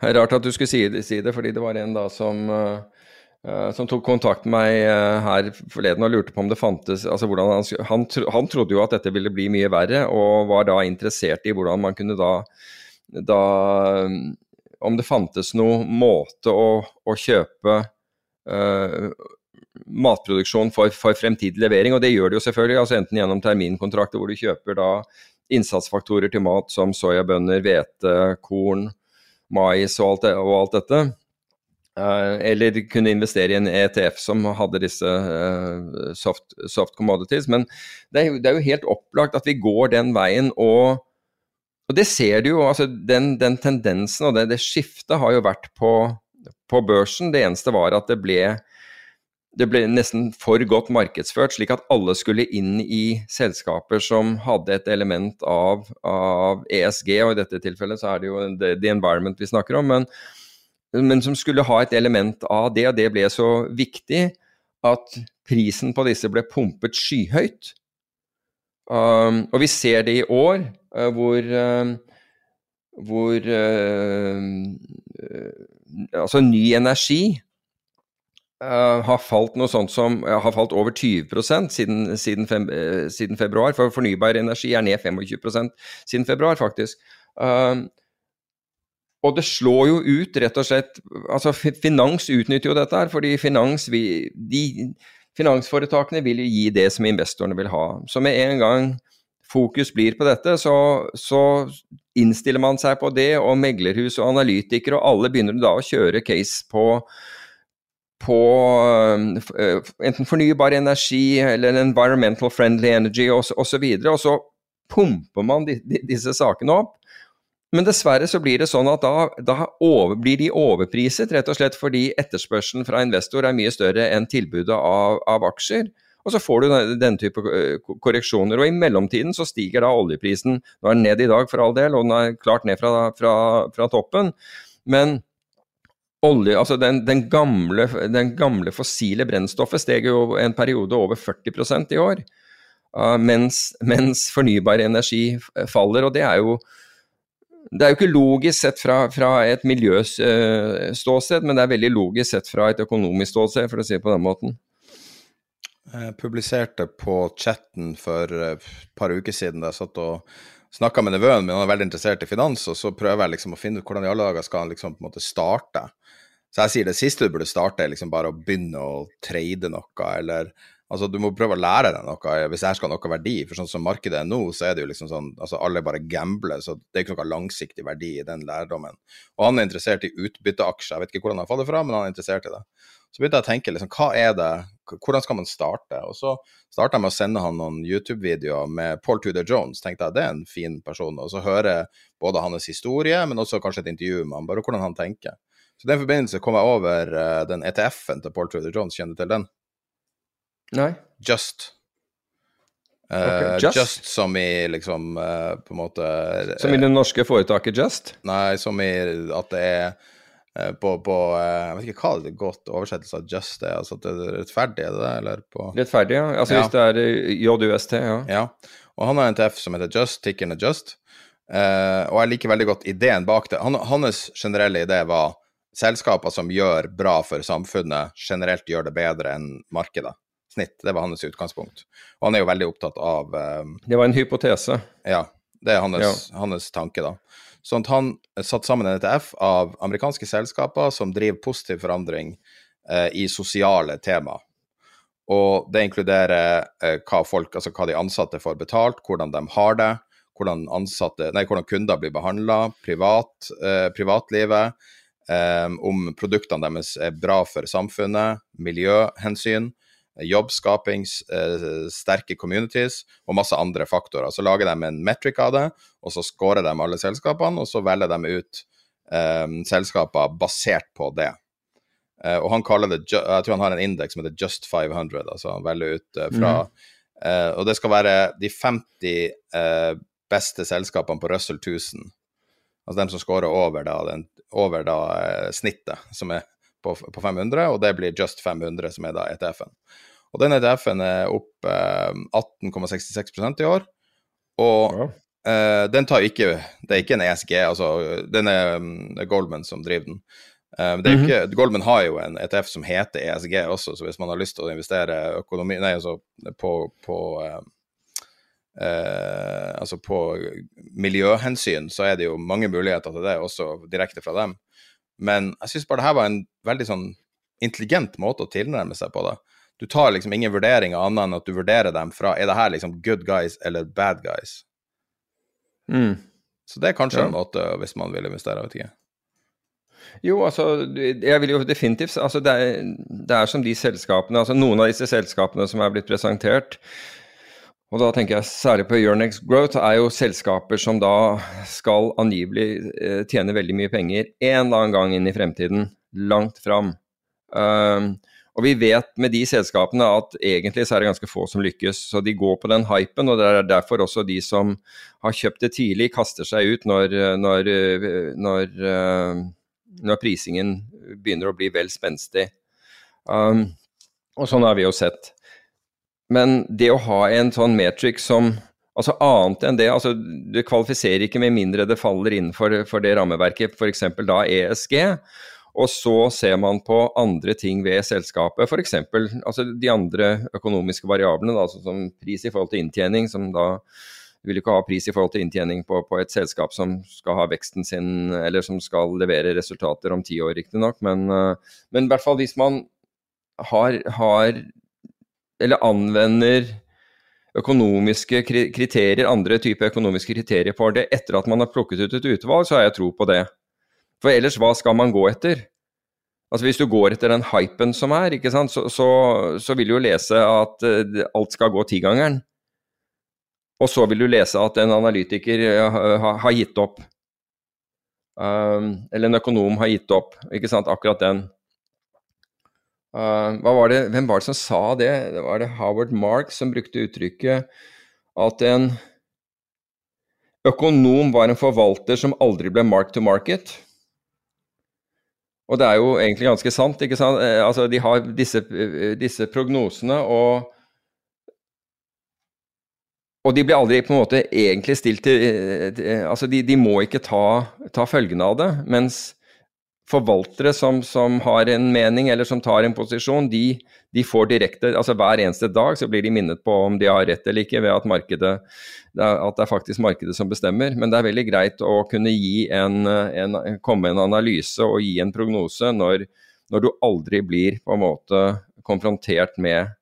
er rart at du skulle si det, si det, fordi det var en da som Uh, som tok kontakt med meg uh, her forleden og lurte på om det fantes altså han, han, han, trodde jo at dette ville bli mye verre, og var da interessert i hvordan man kunne da, da Om det fantes noen måte å, å kjøpe uh, matproduksjon for, for, fremtidig levering, og det gjør det jo selvfølgelig. altså Enten gjennom terminkontrakter hvor du kjøper da innsatsfaktorer til mat som soyabønner, hvete, korn, mais og alt, det, og alt dette. Eh, eller kunne investere i en ETF som hadde disse uh, soft, soft, commodities. Men det er, jo, det er, jo, helt opplagt at vi går den veien. Og, og det ser du jo. altså Den, den tendensen og det, det, skiftet har jo vært på, på, børsen. Det eneste var at det ble, det ble nesten for godt markedsført, slik at alle skulle inn i selskaper som hadde et element av, av ESG, og i dette tilfellet så er det jo the, the environment vi snakker om. men men som skulle ha et element av det, og det ble så viktig at prisen på disse ble pumpet skyhøyt. Um, og vi ser det i år, uh, hvor, uh, hvor uh, Altså ny energi har falt noe sånt som har falt over 20 siden, siden, fem, siden, februar. For fornybar energi er ned 25% siden februar, faktisk. Um, og det slår jo ut, rett og slett altså Finans utnytter jo dette her, fordi finans, vi, de, finansforetakene vil jo gi det som investorene vil ha. Så med en gang fokus blir på dette, så, så innstiller man seg på det, og meglerhus og analytikere og alle begynner da å kjøre case på, på uh, enten fornybar energi eller environmental friendly energy osv., og, så videre, og så pumper man disse sakene opp. Men dessverre så blir det sånn at da, da over, blir de overpriset, rett og slett fordi etterspørselen fra investor er mye større enn tilbudet av, av aksjer. Og så får du denne type eh, korreksjoner. Og i mellomtiden så stiger da oljeprisen. Nå er den ned i dag for all del, og den er klart ned fra, fra, fra toppen. Men olje, altså den, den, gamle, den, gamle, fossile brennstoffet steg jo en periode over 40% i år. Uh, mens, mens fornybar energi faller. Og det er jo det er jo ikke logisk sett fra, fra et miljøståsted, men det er veldig logisk sett fra et økonomisk ståsted, for å si det på den måten. Jeg publiserte på chatten for et par uker siden da jeg satt og snakka med nevøen min, han er veldig interessert i finans, og så prøver jeg liksom å finne ut hvordan i alle dager skal han liksom på en måte starte. Så jeg sier det siste du burde starte, er liksom bare å begynne å trade noe, eller Altså, du må prøve å lære deg noe hvis det her skal ha noe verdi. For sånn som markedet er nå, så er det jo liksom sånn altså alle bare gambler, så det er ikke noe langsiktig verdi i den lærdommen. Og han er interessert i utbytteaksjer. Jeg vet ikke hvordan han har det fra, men han er interessert i det. Så begynte jeg å tenke liksom, hva er det, hvordan skal man starte? Og så starta jeg med å sende han noen YouTube-videoer med Paul Tudor Jones. tenkte jeg det er en fin person. Og så hører både hans historie, men også kanskje et intervju med han, bare hvordan han tenker. Så i den forbindelse kom jeg over uh, den ETF-en til Paul Tudor Jones. Kjenner du til den? Nei. Just. Uh, okay, just. just. som i liksom uh, på en måte Som i det norske foretaket Just? Nei, som i at det er Eh, på, på, eh, Jeg vet ikke hva det er godt oversettelse av just er. altså at det er Rettferdig, er det det? Eller på Rettferdig, ja. Altså ja. hvis det er eh, JUST, ja. ja. Og han har en TF som heter Just, Tickerne Just. Uh, og jeg liker veldig godt ideen bak det. Han, hans generelle idé var selskaper som gjør bra for samfunnet, generelt gjør det bedre enn markedet. Snitt. Det var hans utgangspunkt. Og han er jo veldig opptatt av uh, Det var en hypotese. Ja. Det er hans, ja. hans tanke, da. Sånn at han satte sammen en ETF av amerikanske selskaper som driver positiv forandring eh, i sosiale tema. Og det inkluderer eh, hva, folk, altså hva de ansatte får betalt, hvordan de har det, hvordan, ansatte, nei, hvordan kunder blir behandla, privat, eh, privatlivet, eh, om produktene deres er bra for samfunnet, miljøhensyn jobbskaping, eh, sterke communities og masse andre faktorer. Så lager de en metric av det, og så scorer de alle selskapene, og så velger de ut um, selskaper basert på det. Uh, og han kaller det, Jeg tror han har en indeks som heter Just 500, altså han velger ut uh, fra mm. uh, Og det skal være de 50 beste selskapene på Russell 1000. Altså dem som scorer over, da, den, over da, snittet, som er på, på, 500, og det blir Just 500, som er da ETF-en. Og den ETF-en er opp eh, 18,66% i år. Og ja. eh, den tar ikke Det er ikke en ESG, altså den er, det er Goldman som driver den. Eh, det ikke, mm -hmm. Goldman har jo en ETF som heter ESG også, så hvis man har lyst til å investere økonomi, nei, altså på, på eh, eh, altså på miljøhensyn, så er det jo mange muligheter til det, også direkte fra dem. Men jeg syns bare det her var en veldig sånn intelligent måte å tilnærme seg på det du tar liksom ingen vurderinger annet enn at du vurderer dem fra er det her liksom good guys eller bad guys. Mm. Så det er kanskje ja. en måte hvis man vil investere, vet ikke. Jo, altså, jeg vil jo definitivt altså det er, det er som de selskapene, altså noen av disse selskapene som er blitt presentert, og da tenker jeg særlig på Euronex Growth, er jo selskaper som da skal angivelig eh, tjene veldig mye penger en eller annen gang inn i fremtiden, langt fram. Um, og vi vet med de selskapene at egentlig så er det ganske få som lykkes. Så de går på den hypen, og det er derfor også de som har kjøpt det tidlig, kaster seg ut når, når, når, når prisingen begynner å bli vel spenstig. Um, og sånn har vi jo sett. Men det å ha en sånn metric som Altså annet enn det, altså du kvalifiserer ikke med mindre det faller innenfor for det rammeverket, f.eks. da ESG. Og så ser man på andre ting ved selskapet, f.eks. Altså de andre økonomiske variablene, da, altså som pris i forhold til inntjening, som da du vil ikke ha pris i forhold til inntjening på, på, et selskap som skal ha veksten sin, eller som skal levere resultater om ti år, riktignok. Men, eh, men i hvert fall hvis man har, har eller anvender økonomiske kriterier, andre typer økonomiske kriterier for det etter at man har plukket ut et utvalg, så har jeg tro på det. For ellers, hva skal man gå etter? Altså Hvis du går etter den hypen som er, ikke sant, så, så, så vil du jo lese at uh, alt skal gå tigangeren. Og så vil du lese at en analytiker har, ha, har gitt opp. Um, eller en økonom har gitt opp. Ikke sant, akkurat den. Uh, var det, hvem var det som sa det? det? Var det Howard Mark som brukte uttrykket at en økonom var en forvalter som aldri ble mark to market? Og det er jo egentlig ganske sant. ikke sant? Eh, altså, De har disse, eh, disse prognosene, og, og de blir aldri på en måte egentlig stilt til, eh, altså de, de, må ikke ta, ta følgene av det. Mens forvaltere som, som, har en mening eller som tar en posisjon, de, de, får direkte altså Hver eneste dag så blir de minnet på om de har rett eller ikke, ved at, markedet, at det er faktisk markedet som bestemmer. Men det er veldig greit å kunne gi en, en, komme en analyse og gi en prognose når, når, du aldri blir på en måte konfrontert med,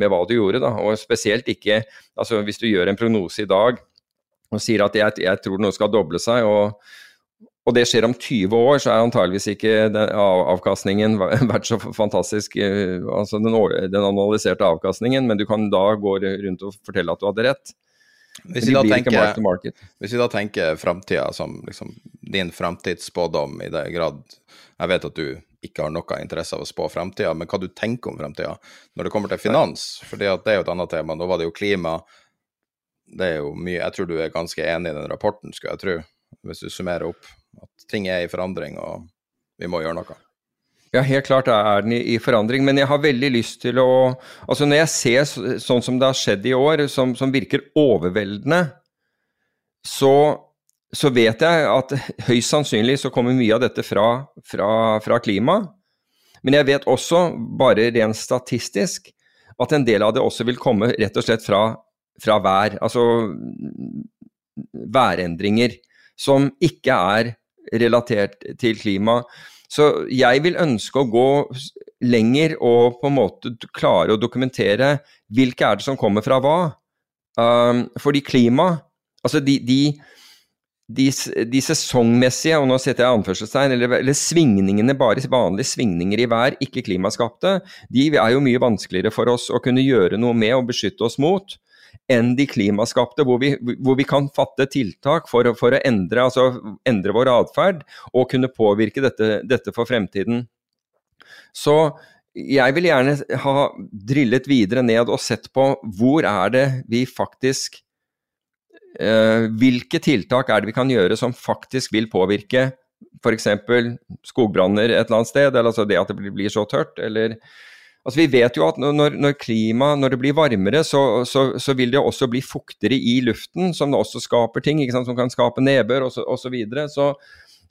med hva du gjorde. Da. Og spesielt ikke altså Hvis du gjør en prognose i dag og sier at jeg, jeg tror noe skal doble seg, og, og, det skjer om 20 år, så er antageligvis ikke den, avkastningen vært så fantastisk, eh, altså den, den, analyserte avkastningen, men du kan da gå rundt og fortelle at du hadde rett. Hvis vi, tenker, hvis vi, da tenker, framtida som liksom, din framtidsspådom i det grad Jeg vet at du ikke har noe interesse av å spå framtida, men hva du tenker om framtida når det kommer til finans. For det er jo et annet tema. Nå var det jo klima. Det er jo mye Jeg tror du er ganske enig i den rapporten, skulle jeg tro, hvis du summerer opp. At ting er i forandring, og vi må gjøre noe. Ja, helt klart er den i, forandring, men jeg har veldig lyst til å Altså når jeg ser sånn som det har skjedd i år, som, som virker overveldende, så så vet jeg at høyst sannsynlig så kommer mye av dette fra, fra, fra klima. Men jeg vet også, bare rent statistisk, at en del av det også vil komme rett og slett fra, fra vær. Altså værendringer som ikke er relatert til klima. Så jeg vil ønske å gå lenger og på en måte klare å dokumentere hvilke er det som kommer fra hva. Um, fordi klima, altså de, de de, de, sesongmessige, og nå setter jeg anførselstegn, eller, eller, svingningene, bare vanlige svingninger i vær, ikke klimaskapte, de er jo mye vanskeligere for oss å kunne gjøre noe med og beskytte oss mot enn de klimaskapte, hvor vi, hvor vi kan fatte tiltak for, for å endre, altså, endre, vår atferd og kunne påvirke dette, dette for fremtiden. Så jeg vil gjerne ha drillet videre ned og sett på hvor er det vi faktisk Eh, hvilke tiltak er det vi kan gjøre som faktisk vil påvirke f.eks. skogbranner et eller annet sted, eller altså det at det blir så tørt, eller Altså Vi vet jo at når, når klima, når det blir varmere, så, så, så, vil det også bli fuktigere i luften, som det også skaper ting, som kan skape nedbør osv. Så, videre. så,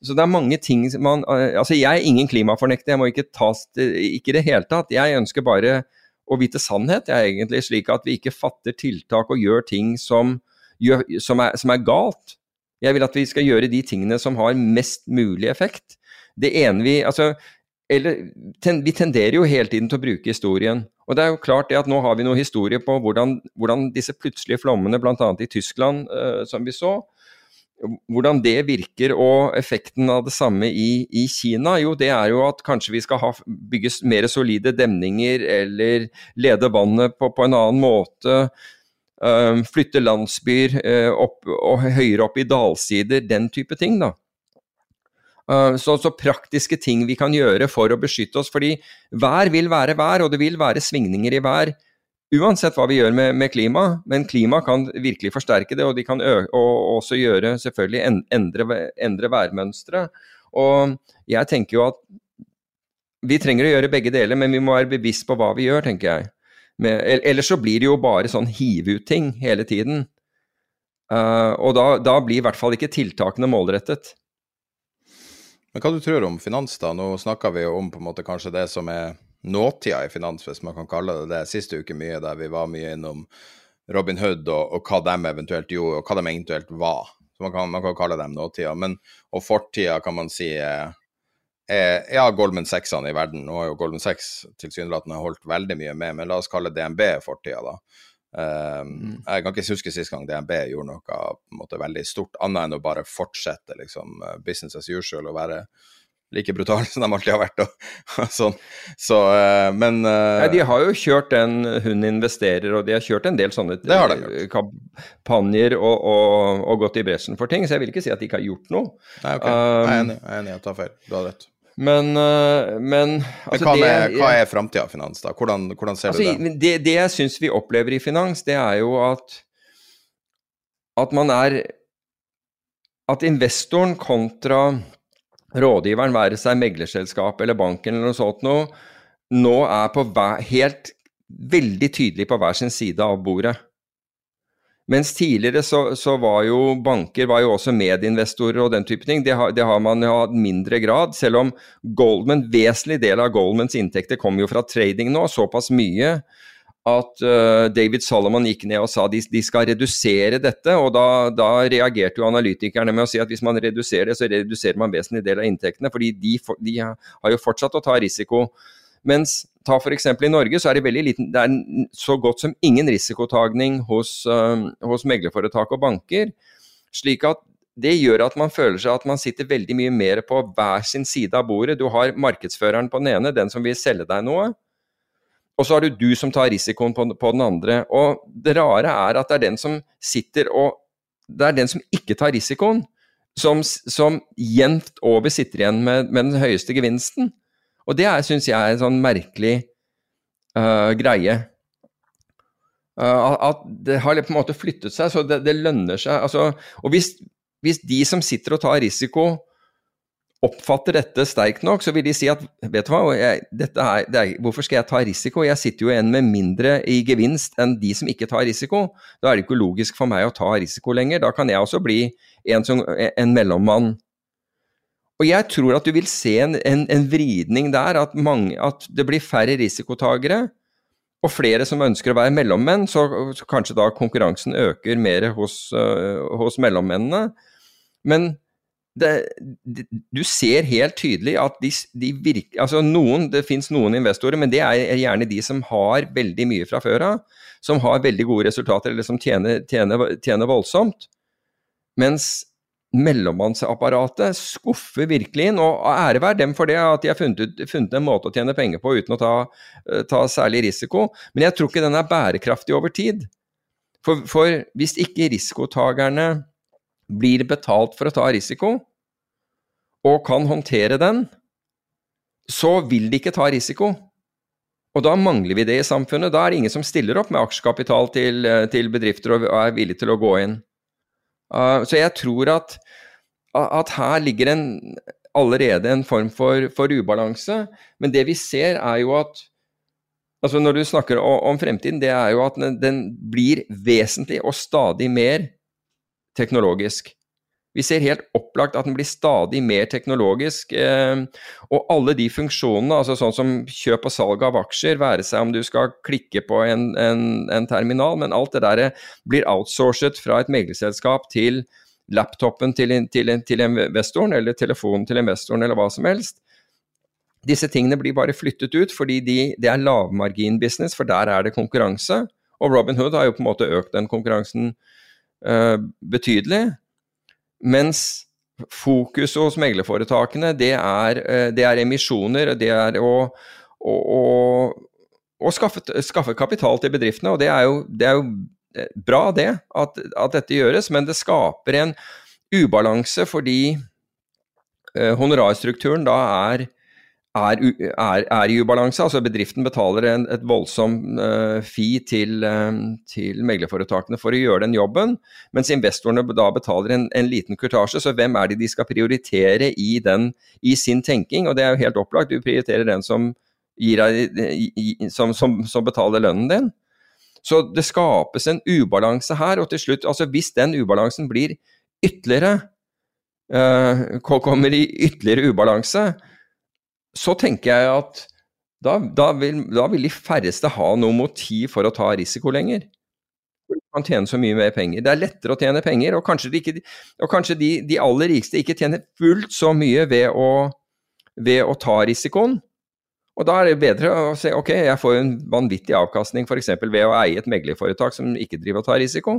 så det er mange ting man Altså jeg er ingen klimafornekter, jeg må ikke tas Ikke i det hele tatt. Jeg ønsker bare å vite sannhet, jeg egentlig, slik at vi ikke fatter tiltak og gjør ting som gjør, som, er, som er galt. Jeg vil at vi skal gjøre de tingene som har mest mulig effekt. Det ene vi Altså, eller ten, vi tenderer jo hele tiden til å bruke historien. Og det er jo klart det at nå har vi noe historie på hvordan, hvordan disse plutselige flommene, bl.a. i Tyskland, uh, som vi så, hvordan det virker, og effekten av det samme i, i, Kina, jo det er jo at kanskje vi skal bygge mer solide demninger eller lede vannet på, på en annen måte. Uh, flytte landsbyer uh, opp, og høyere opp i dalsider, den type ting. da. Uh, så, så, praktiske ting vi kan gjøre for å beskytte oss. Fordi vær vil være vær, og det vil være svingninger i vær. Uansett hva vi gjør med, med klima, men klima kan virkelig forsterke det, og de kan og også gjøre selvfølgelig en, endre, endre værmønstre. Og jeg tenker jo at vi trenger å gjøre begge deler, men vi må være bevisst på hva vi gjør, tenker jeg. Med, ellers så blir det jo bare sånn hive ut ting hele tiden. Uh, og da, da, blir i hvert fall ikke tiltakene målrettet. Men hva du tror om finans, da? Nå snakka vi jo om på en måte kanskje det som er nåtida i finans, hvis man kan kalle det det, siste uke mye, der vi var mye innom Robin Hood og, og hva de eventuelt gjorde, og hva de eventuelt var. Så man kan, man kan kalle dem nåtida. Men, og fortida kan man si er er ja, Goldman Sachsene i verden. Nå har jo Goldman Sachs tilsynelatende holdt veldig mye med, men la oss kalle DNB fortida, da. Um, mm. Jeg kan ikke huske sist gang DNB gjorde noe på en måte, veldig stort, annet enn å bare fortsette liksom, eh, business as usual og være like brutale som de alltid har vært. Og, sånn. Så, uh, men uh, ja, De har jo kjørt den Hun investerer, og de har kjørt en del sånne kampanjer og, og, og, gått i bresjen for ting, så jeg vil ikke si at de ikke har gjort noe. Nei, okay. um, jeg er enig, jeg er enig jeg tar feil. Du har rett. Men, uh, men, altså, men hva, med, hva er framtida av finans, da? Hvordan, hvordan ser altså, du det? det? Det jeg syns vi opplever i finans, det er jo at at man er At investoren kontra rådgiveren, være seg meglerselskap eller banken eller noe sånt noe, nå er på hver, helt veldig tydelig på hver sin side av bordet. Mens tidligere så, så, var jo banker var jo også medinvestorer og den type ting. Det har, det har man jo hatt mindre grad, selv om Goldman, vesentlig del av Goldmans inntekter kommer jo fra trading nå, såpass mye at uh, David Solomon gikk ned og sa de, de skal redusere dette. og da, da, reagerte jo analytikerne med å si at hvis man reduserer det, så reduserer man vesentlig del av inntektene. fordi de, de har jo fortsatt å ta risiko. Mens ta f.eks. i Norge, så er det veldig liten Det er så godt som ingen risikotagning hos, hos meglerforetak og banker. Slik at det gjør at man føler seg at man sitter veldig mye mer på hver sin side av bordet. Du har markedsføreren på den ene, den som vil selge deg noe. Og så har du du som tar risikoen på, på den andre. Og det rare er at det er den som sitter og Det er den som ikke tar risikoen, som, som jevnt over sitter igjen med, med, den høyeste gevinsten. Og det syns jeg er en sånn merkelig uh, greie. Uh, at det har på en måte flyttet seg, så det, det lønner seg. Altså, og hvis, hvis de som sitter og tar risiko, oppfatter dette sterkt nok, så vil de si at vet du hva, jeg, er, er, hvorfor skal jeg ta risiko? Jeg sitter jo igjen med mindre i gevinst enn de som ikke tar risiko. Da er det ikke logisk for meg å ta risiko lenger. Da kan jeg også bli en, som, en mellommann. Og jeg tror at du vil se en, en, en vridning der, at, mange, at, det blir færre risikotagere. Og flere som ønsker å være mellommenn, så, så kanskje da konkurransen øker mer hos, uh, hos mellommennene. Men det, det, du ser helt tydelig at de, de virker Altså noen, det fins noen investorer, men det er gjerne de som har veldig mye fra før av. Som har veldig gode resultater, eller som tjener, tjener, tjener voldsomt. Mens mellommannsapparatet skuffer virkelig inn, og ære være dem for det, at de har funnet, funnet, en måte å tjene penger på uten å ta, eh, ta, særlig risiko. Men jeg tror ikke den er bærekraftig over tid. For, for hvis ikke risikotakerne blir betalt for å ta risiko, og kan håndtere den, så vil de ikke ta risiko. Og da mangler vi det i samfunnet. Da er det ingen som stiller opp med aksjekapital til, eh, til bedrifter og er villig til å gå inn. Uh, så jeg tror at, at her ligger en, allerede en form for, for, ubalanse. Men det vi ser, er jo at altså Når du snakker om, om fremtiden, det er jo at den, den blir vesentlig og stadig mer teknologisk. Vi ser helt opplagt at den blir stadig mer teknologisk. Eh, og alle de funksjonene, altså sånn som kjøp og salg av aksjer, være seg om du skal klikke på en, en, en terminal, men alt det der blir outsourcet fra et meglerselskap til laptopen til, til, til investoren, eller telefonen til investoren, eller hva som helst. Disse tingene blir bare flyttet ut fordi de, det er lavmarginbusiness, for der er det konkurranse. Og Robin Hood har jo på en måte økt den konkurransen uh, betydelig. Mens fokuset hos meglerforetakene, det er, eh, det er emisjoner, det er å, å, å, skaffe, skaffe, kapital til bedriftene. Og det er jo, det er jo eh, bra, det, at, at, dette gjøres, men det skaper en ubalanse fordi eh, honorarstrukturen da er er, er, er, i ubalanse. altså Bedriften betaler en, et voldsom uh, fee til, uh, til, meglerforetakene for å gjøre den jobben, mens investorene da betaler en, en, liten kurtasje. Så hvem er det de skal prioritere i, den, i sin tenking? Og det er jo helt opplagt. Du prioriterer den som, gir, som, som, som betaler lønnen din. Så det skapes en ubalanse her, og til slutt, altså hvis den ubalansen blir ytterligere uh, kommer i ytterligere ubalanse, så tenker jeg at da, da, vil, da, vil, de færreste ha noe motiv for å ta risiko lenger. Du kan tjene så mye mer penger. Det er lettere å tjene penger, og kanskje, de, ikke, og kanskje de, de, aller rikeste ikke tjener fullt så mye ved å, ved å, ta risikoen. Og da er det bedre å si ok, jeg får en vanvittig avkastning f.eks. ved å eie et meglerforetak som ikke driver og tar risiko.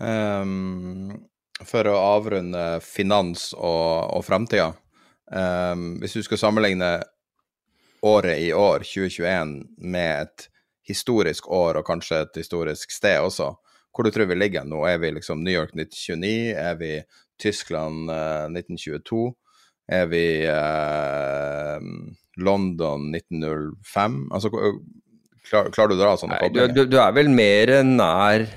Um, for å avrunde finans og, og framtida. Um, hvis du skal sammenligne året i år, 2021, med et historisk år og kanskje et historisk sted også, hvor du tror vi ligger nå? Er vi liksom New York 1929? Er vi Tyskland uh, 1922? Er vi uh, London 1905? Altså, klar, klarer du å dra sånne koblinger? Du, du, er vel mer nær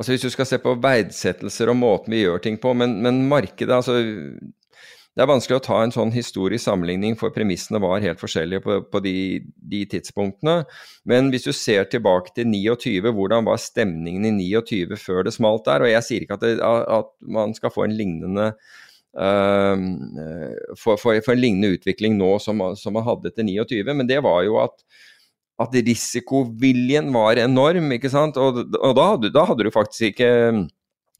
Altså Hvis du skal se på verdsettelser og måten vi gjør ting på, men, men markedet altså det er vanskelig å ta en sånn historisk sammenligning, for premissene var helt forskjellige på, på de, de, tidspunktene. Men hvis du ser tilbake til 29, hvordan var stemningen i 29 før det smalt der? Og jeg sier ikke at, det, at man skal få en lignende uh, for, for, for, en lignende utvikling nå som, som man hadde til 29, men det var jo at at risikoviljen var enorm, ikke sant. Og, og da, da hadde du faktisk ikke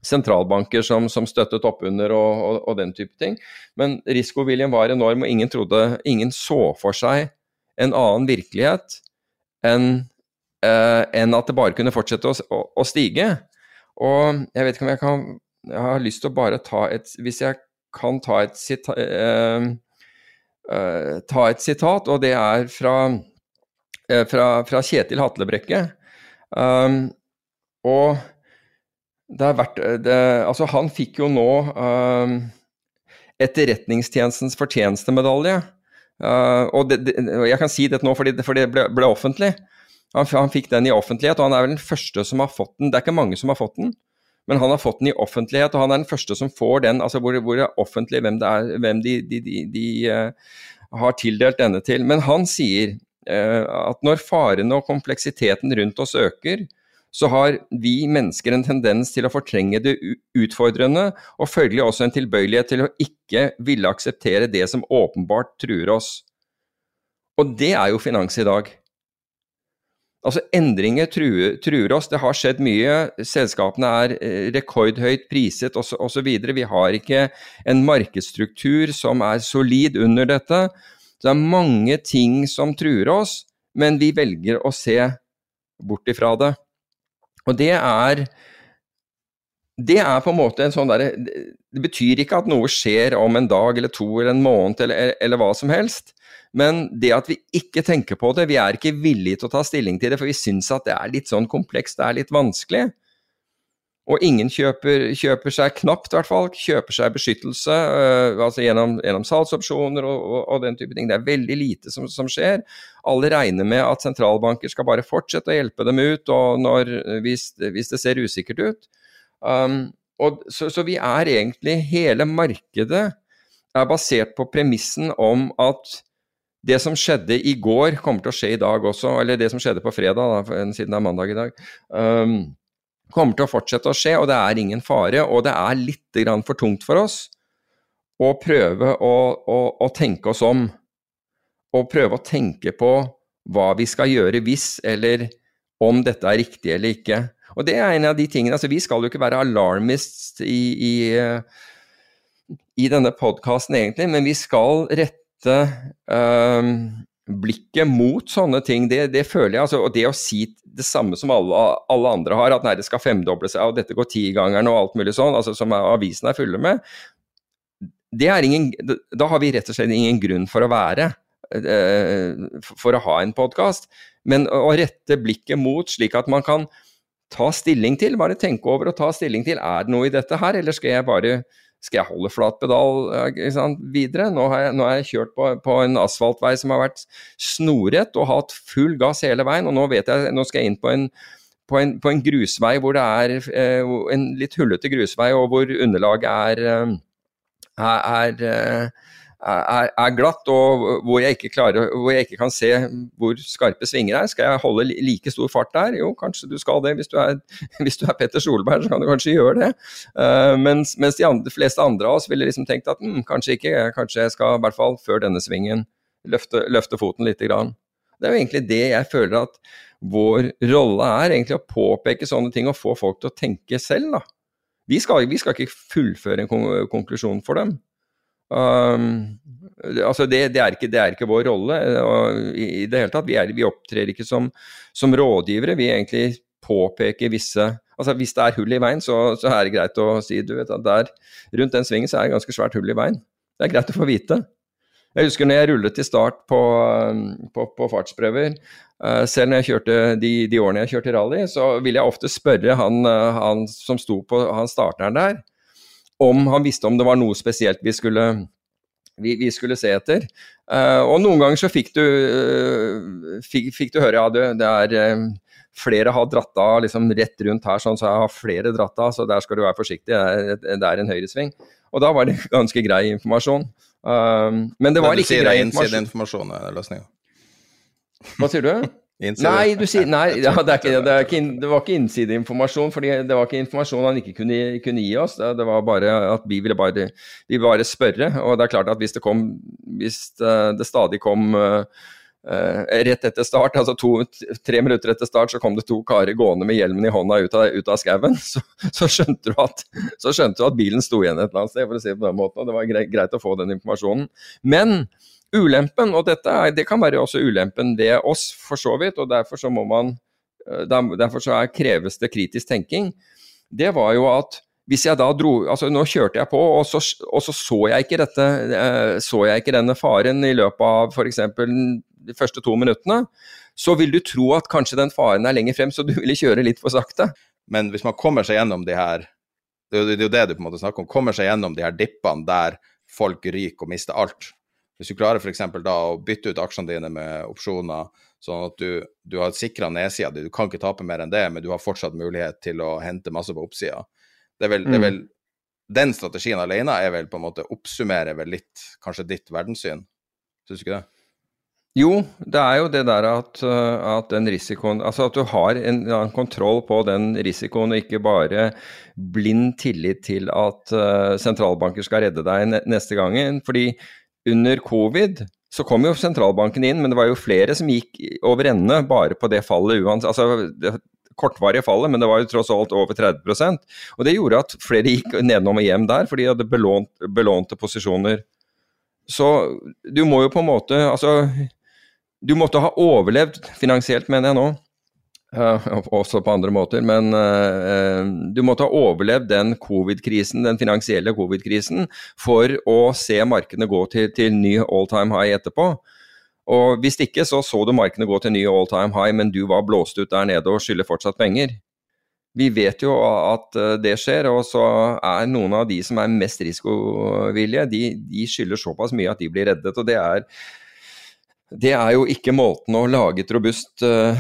sentralbanker som, som støttet oppunder og, og, og den type ting. Men risikoviljen var enorm, og ingen, trodde, ingen så for seg en annen virkelighet enn eh, en at det bare kunne fortsette å, å, å, stige. Og jeg vet ikke om jeg kan Jeg har lyst til å bare ta et Hvis jeg kan ta et, sita, eh, uh, ta et sitat, og det er fra, fra, fra Kjetil Hatlebrekke. Um, og vært det, Altså, han fikk jo nå uh, Etterretningstjenestens fortjenestemedalje. Uh, og det, det, jeg kan si dette nå fordi, fordi det ble, ble offentlig. Han, han, fikk den i offentlighet, og han er vel den første som har fått den. Det er ikke mange som har fått den, men han har fått den i offentlighet, og han er den første som får den. altså Hvor, hvor det er offentlig hvem, er, hvem de, de, de, de uh, har tildelt denne til. Men han sier at når farene og kompleksiteten rundt oss øker, så har vi mennesker en tendens til å fortrenge det utfordrende, og følgelig også en tilbøyelighet til å ikke ville akseptere det som åpenbart truer oss. Og det er jo finans i dag. Altså Endringer truer, truer oss, det har skjedd mye. Selskapene er eh, rekordhøyt priset osv. Vi har ikke en markedsstruktur som er solid under dette. Det er mange ting som truer oss, men vi velger å se bort ifra det. Og det er det er på en måte en sånn derre Det betyr ikke at noe skjer om en dag eller to eller en måned eller, eller, hva som helst, men det at vi ikke tenker på det, vi er ikke villige til å ta stilling til det, for vi syns at det er litt sånn komplekst, det er litt vanskelig. Og ingen kjøper, kjøper seg knapt, i hvert fall, kjøper seg beskyttelse øh, altså gjennom, gjennom salgsopsjoner og, og, og, den type ting. Det er veldig lite som, som, skjer. Alle regner med at sentralbanker skal bare fortsette å hjelpe dem ut når, hvis, hvis, det ser usikkert ut. Um, og, så, så vi er egentlig Hele markedet er basert på premissen om at det som skjedde i går, kommer til å skje i dag også. Eller det som skjedde på fredag, da, siden det er mandag i dag. Um, kommer til å fortsette å skje, og det er ingen fare. Og det er litt for tungt for oss å prøve å, å, å, tenke oss om. Og prøve å tenke på hva vi skal gjøre hvis, eller om dette er riktig eller ikke. Og det er en av de tingene altså Vi skal jo ikke være alarmists i, i, i denne podkasten, egentlig, men vi skal rette øh, blikket mot sånne ting, det, det, føler jeg altså, Og det å si det samme som alle, alle, andre har, at nei, det skal femdoble seg, og dette går tigangeren og alt mulig sånn, altså som avisene er fulle med, ingen, da har vi rett og slett ingen grunn for å være. Eh, for å ha en podkast. Men å rette blikket mot, slik at man kan ta stilling til, bare tenke over og ta stilling til, er det noe i dette her, eller skal jeg bare skal jeg holde flat pedal sant, videre? Nå har, jeg, nå har jeg kjørt på, på, en asfaltvei som har vært snorrett og hatt full gass hele veien, og nå jeg, nå skal jeg inn på en, på en, på en grusvei hvor det er eh, en litt hullete grusvei, og hvor underlaget er, eh, er, er eh, er, er, glatt, og hvor jeg, klarer, hvor jeg, ikke kan se hvor skarpe svinger er. Skal jeg holde like stor fart der? Jo, kanskje du skal det. Hvis du er, hvis du er Petter Solberg, så kan du kanskje gjøre det. Uh, mens, mens, de andre, fleste andre av oss ville liksom tenkt at mm, kanskje ikke, kanskje jeg skal i hvert fall før denne svingen løfte, løfte foten lite grann. Det er jo egentlig det jeg føler at vår rolle er, egentlig å påpeke sånne ting og få folk til å tenke selv. da. Vi skal, vi skal ikke fullføre en konklusjon for dem. Um, altså det, det, er ikke, det, er ikke, vår rolle i, i, det hele tatt. Vi, er, vi opptrer ikke som, som, rådgivere. Vi egentlig påpeker visse altså Hvis det er hull i veien, så, så er det greit å si du vet at der, rundt den svingen så er det ganske svært hull i veien. Det er greit å få vite. Jeg husker når jeg rullet til start på, på, på fartsprøver, uh, selv når jeg kjørte de, de, årene jeg kjørte rally, så ville jeg ofte spørre han, uh, han som sto på han starteren der, om han visste om det var noe spesielt vi skulle, vi, vi skulle se etter. Uh, og noen ganger så fikk du, uh, fikk, fikk du høre ja, det, det er uh, flere har dratt av liksom rett rundt her, sånn, så jeg har flere dratt av, så der skal du være forsiktig. Det er, det er en høyresving. Og da var det ganske grei informasjon. Men det var ikke grei informasjon. informasjon er løsninga. Hva sier du? Nei, du sier, nei ja, det, ikke, det, ikke, det, var ikke innsideinformasjon. fordi Det var ikke informasjon han ikke kunne, kunne gi oss. Det, det, var bare at vi ville bare, vi ville bare spørre. Og det er klart at hvis det kom Hvis eh, det stadig kom uh, rett etter start, altså to, tre minutter etter start, så kom det to karer gående med hjelmen i hånda ut av, ut av skauen, så, så, skjønte du at, så skjønte du at bilen sto igjen et eller annet sted, for å si det på den måten. Og det var greit, greit å få den informasjonen. Men Ulempen, og dette er, det kan være også ulempen ved oss, for så vidt, og derfor så må man eh, Derfor så er, kreves det kritisk tenking. Det var jo at hvis jeg da dro Altså, nå kjørte jeg på, og så og så, så, jeg ikke dette eh, Så jeg ikke denne faren i løpet av f.eks. de første to minuttene, så vil du tro at kanskje den faren er lenger frem, så du ville kjøre litt for sakte. Men hvis man kommer seg gjennom de her Det er jo det du på en måte snakker om. Kommer seg gjennom de her dippene der folk ryker og mister alt. Hvis du klarer f.eks. da å bytte ut aksjene dine med opsjoner, sånn at du, du har sikra nedsida di, du kan ikke tape mer enn det, men du har fortsatt mulighet til å hente masse på oppsida. Det er vel, mm. det er vel Den strategien alene er vel på en måte oppsummerer vel litt kanskje ditt verdenssyn, syns du ikke det? Jo, det er jo det der at, eh, at, den risikoen Altså at du har en, en, kontroll på den risikoen, og ikke bare blind tillit til at uh, sentralbanker skal redde deg neste gangen. Fordi under covid så kom jo sentralbanken inn, men det var jo flere som gikk over ende bare på det fallet uansett. Altså det kortvarige fallet, men det var jo tross alt over 30% Og det gjorde at flere gikk nedenom og hjem der, fordi de hadde belånt, belånte posisjoner. Så du må jo på en måte Altså du måtte ha overlevd finansielt, mener jeg nå. Også på andre måter, men uh, du måtte ha overlevd den covid-krisen, den finansielle covid-krisen, for å se markedene gå til, til ny all time high etterpå. Og Hvis ikke så så du markedene gå til ny all time high, men du var blåst ut der nede og skylder fortsatt penger. Vi vet jo at uh, det skjer, og så er noen av de som er mest risikovillige, de, de skylder såpass mye at de blir reddet. og det er det er jo ikke måten å lage et robust, uh,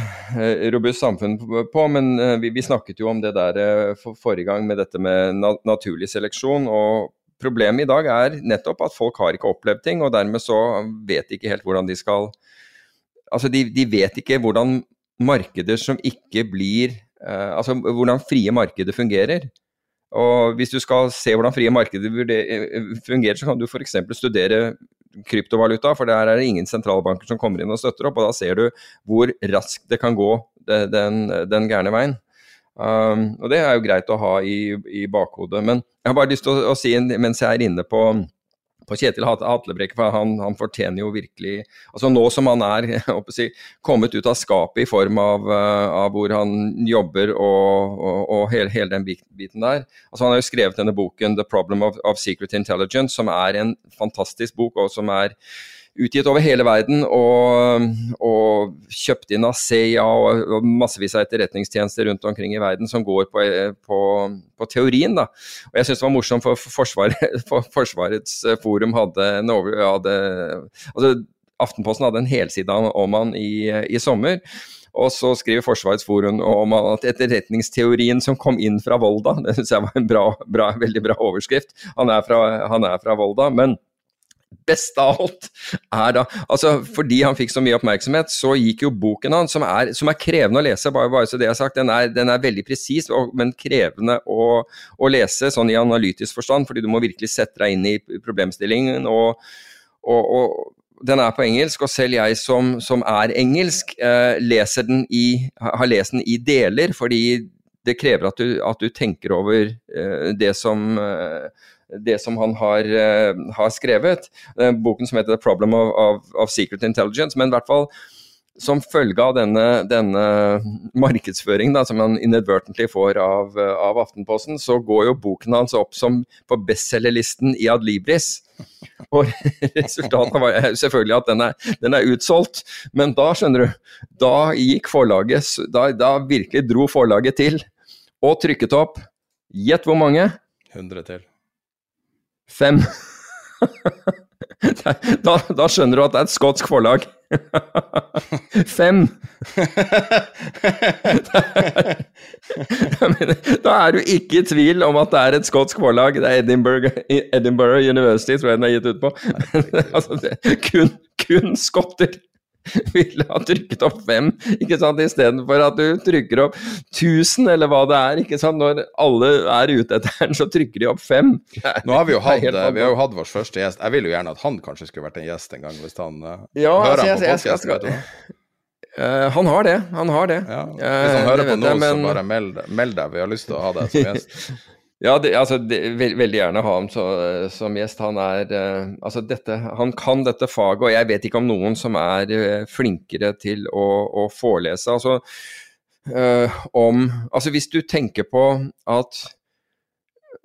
robust samfunn på, men uh, vi, snakket jo om det der for, forrige gang med dette med naturlig seleksjon. og Problemet i dag er nettopp at folk har ikke opplevd ting, og dermed så vet de ikke helt hvordan de skal Altså, de, de vet ikke hvordan markeder som ikke blir Altså hvordan frie markeder fungerer. Og Hvis du skal se hvordan frie markeder fungerer, så kan du f.eks. studere kryptovaluta, for der er det ingen sentralbanker som kommer inn og støtter opp. og Da ser du hvor raskt det kan gå den, den gærne veien. Um, og Det er jo greit å ha i, i bakhodet. Men jeg har bare lyst til å, å si, mens jeg er inne på på Kjetil Hatlebrekke, for han, han, fortjener jo virkelig altså Nå som han er si, kommet ut av skapet i form av, uh, av hvor han jobber og, og, og hele, hele, den biten der. Altså Han har jo skrevet denne boken 'The Problem of, of Secret Intelligence', som er en fantastisk bok, og som er utgitt over hele verden og, og kjøpt inn av CIA og, og, massevis av etterretningstjenester rundt omkring i verden som går på, på, på teorien. Da. Og Jeg syns det var morsomt, for, forsvaret, for Forsvarets eh, forum hadde over... Hadde, altså, Aftenposten hadde en helside om han i, i sommer. Og så skriver Forsvarets forum om at etterretningsteorien som kom inn fra Volda, det syns jeg var en bra, bra, veldig bra overskrift. Han er fra, han er fra Volda. men best av alt er da altså Fordi han fikk så mye oppmerksomhet, så gikk jo boken hans, som som er krevende å lese, bare, bare så det jeg har sagt, den er, den er veldig presis, men krevende å, å, lese sånn i analytisk forstand, fordi du må virkelig sette deg inn i problemstillingen. og, og, og den er på engelsk, og selv jeg som, som er engelsk, eh, leser den i, har lest den i deler, fordi det krever at du, at du tenker over eh, det som eh, det som han har, uh, har skrevet. boken som heter 'The Problem of, of, of, Secret Intelligence'. Men i hvert fall som følge av denne, denne markedsføringen da, som han inadvertently får av, av, Aftenposten, så går jo boken hans opp som på bestselgerlisten i Adlibris. Og resultatet var selvfølgelig at den er, den er, utsolgt. Men da, skjønner du, da gikk forlaget Da, da virkelig dro forlaget til og trykket opp. Gjett hvor mange? 100 til. Fem. da, da, skjønner du at det er et skotsk forlag. Fem! da er du ikke i tvil om at det er et skotsk forlag. Det er Edinburgh, Edinburgh University, tror jeg den er gitt ut på. altså, kun, kun skotter. ville ha trykket opp fem, ikke sant, istedenfor at du trykker opp 1000, eller hva det er. ikke sant, Når alle er ute etter den, så trykker de opp fem. Nå har Vi jo hatt, vi har jo hatt vår første gjest. Jeg vil jo gjerne at han kanskje skulle vært en gjest en gang, hvis han uh, ja, hører altså, på podkast. Uh, han har det, han har det. Ja, hvis han uh, hører på nå, så bare meld, meld, deg, vi har lyst til å ha deg som gjest. Ja, det, altså, det, veld, veldig gjerne ha ham så, som gjest. Han, er, uh, altså dette, han kan dette faget, og jeg vet ikke om noen som er uh, flinkere til å, å forelese. Altså, uh, om Altså, hvis du tenker på at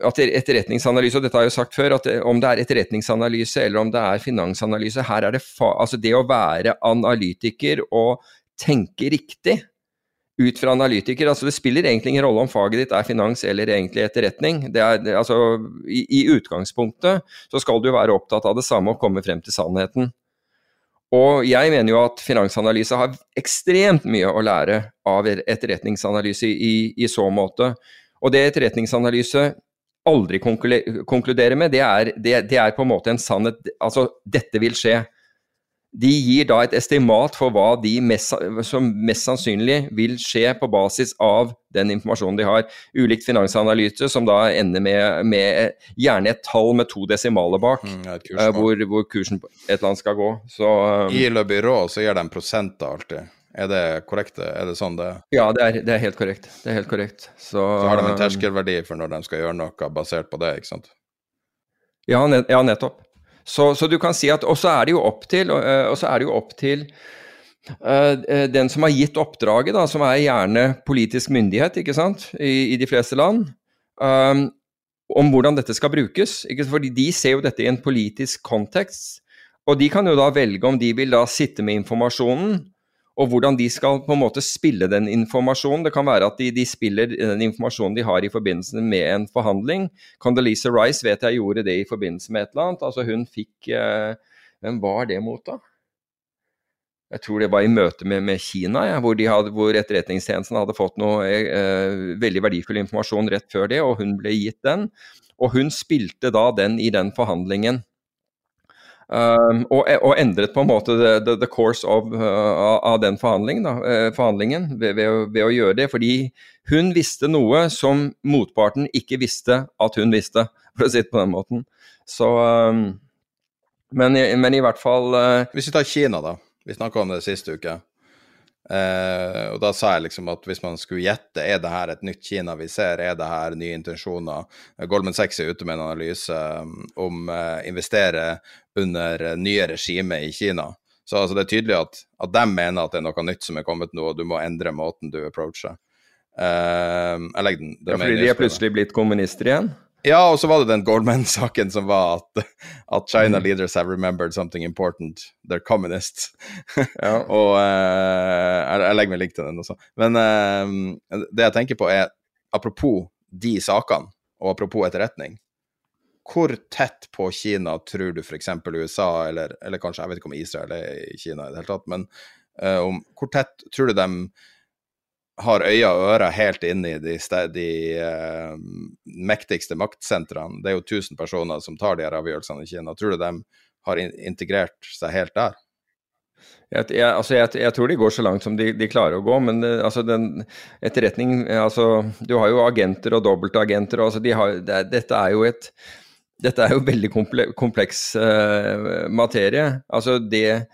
at etterretningsanalyse, og dette har jeg jo sagt før, at om det er etterretningsanalyse eller om det er finansanalyse, her er det altså det å være analytiker og tenke riktig ut fra analytiker. altså Det spiller egentlig ingen rolle om faget ditt er finans eller egentlig etterretning. Det er, altså, i, i, utgangspunktet så skal du være opptatt av det samme og komme frem til sannheten. Og jeg mener jo at finansanalyse har ekstremt mye å lære av etterretningsanalyse i, i så måte. Og det etterretningsanalyse aldri konkluderer med, det er, det, det er, på en måte en sannhet Altså, dette vil skje de gir da et estimat for hva de mest, som mest sannsynlig vil skje på basis av den informasjonen de har. Ulikt finansanalyse, som da ender med, med gjerne et tall med to desimaler bak, mm, uh, hvor, hvor, kursen et eller annet skal gå. Så, um, I Le Byrå så gir de prosenter alltid. Er det korrekt? Er det sånn det Ja, det er, det er helt korrekt. Det er helt korrekt. Så, så har de en um, terskelverdi for når de skal gjøre noe basert på det, ikke sant? Ja, nett, ja nettopp. Så, så, du kan si at Og så er det jo opp til, eh, jo opp til uh, den som har gitt oppdraget, da, som er gjerne politisk myndighet ikke sant, i, i de fleste land, um, om hvordan dette skal brukes. Ikke? Fordi de ser jo dette i en politisk kontekst. Og de kan jo da velge om de vil da sitte med informasjonen og hvordan de skal på en måte spille den informasjonen. Det kan være at de, de spiller den informasjonen de har i forbindelse med en forhandling. Condoleezza Rice vet jeg gjorde det i forbindelse med et eller annet. Altså hun fikk eh, Hvem var det mot, da? Jeg tror det var i møte med, med Kina, ja, hvor, hadde, hvor, Etterretningstjenesten hadde fått noe eh, veldig verdifull informasjon rett før det, og hun ble gitt den. Og hun spilte da den i den forhandlingen. Um, og, og, endret på en måte the, the, the course of, uh, av den forhandlingen, da, uh, forhandlingen ved, ved, å, ved, å, gjøre det. Fordi hun visste noe som motparten ikke visste at hun visste, for å si det på den måten. Så um, men, men, i hvert fall uh, Hvis vi tar Kina, da. Vi snakka om det siste uke. Uh, og da sa jeg liksom at hvis man skulle gjette, er det her et nytt Kina vi ser, er det her nye intensjoner? Goldman Sachs er ute med en analyse um, om uh, investere under nye regimer i Kina. Så altså, det er tydelig at, at de mener at det er noe nytt som er kommet nå, og du må endre måten du approacher. Uh, jeg legger den. Ja, fordi de er plutselig blitt kommunister igjen? Ja, og så var det den Goldman-saken som var at, at, China mm. leaders have remembered something important. They're communists. ja. og uh, jeg, jeg, legger meg link til den også. Men uh, det jeg tenker på er, apropos de sakene, og apropos etterretning Hvor tett på Kina tror du f.eks. USA, eller, eller, kanskje jeg vet ikke om Israel er i Kina i det hele tatt, men uh, om, hvor tett tror du de har øyne og ører helt inne i de, de uh, mektigste maktsentrene. Det er jo 1000 personer som tar de her avgjørelsene i Kina. Tror du de har integrert seg helt der? Jeg, jeg, altså jeg, jeg, tror de går så langt som de, de klarer å gå, men uh, altså den etterretning altså, Du har jo agenter og dobbeltagenter. Altså de det, dette er jo et dette er jo veldig kompleks uh, materie. Altså det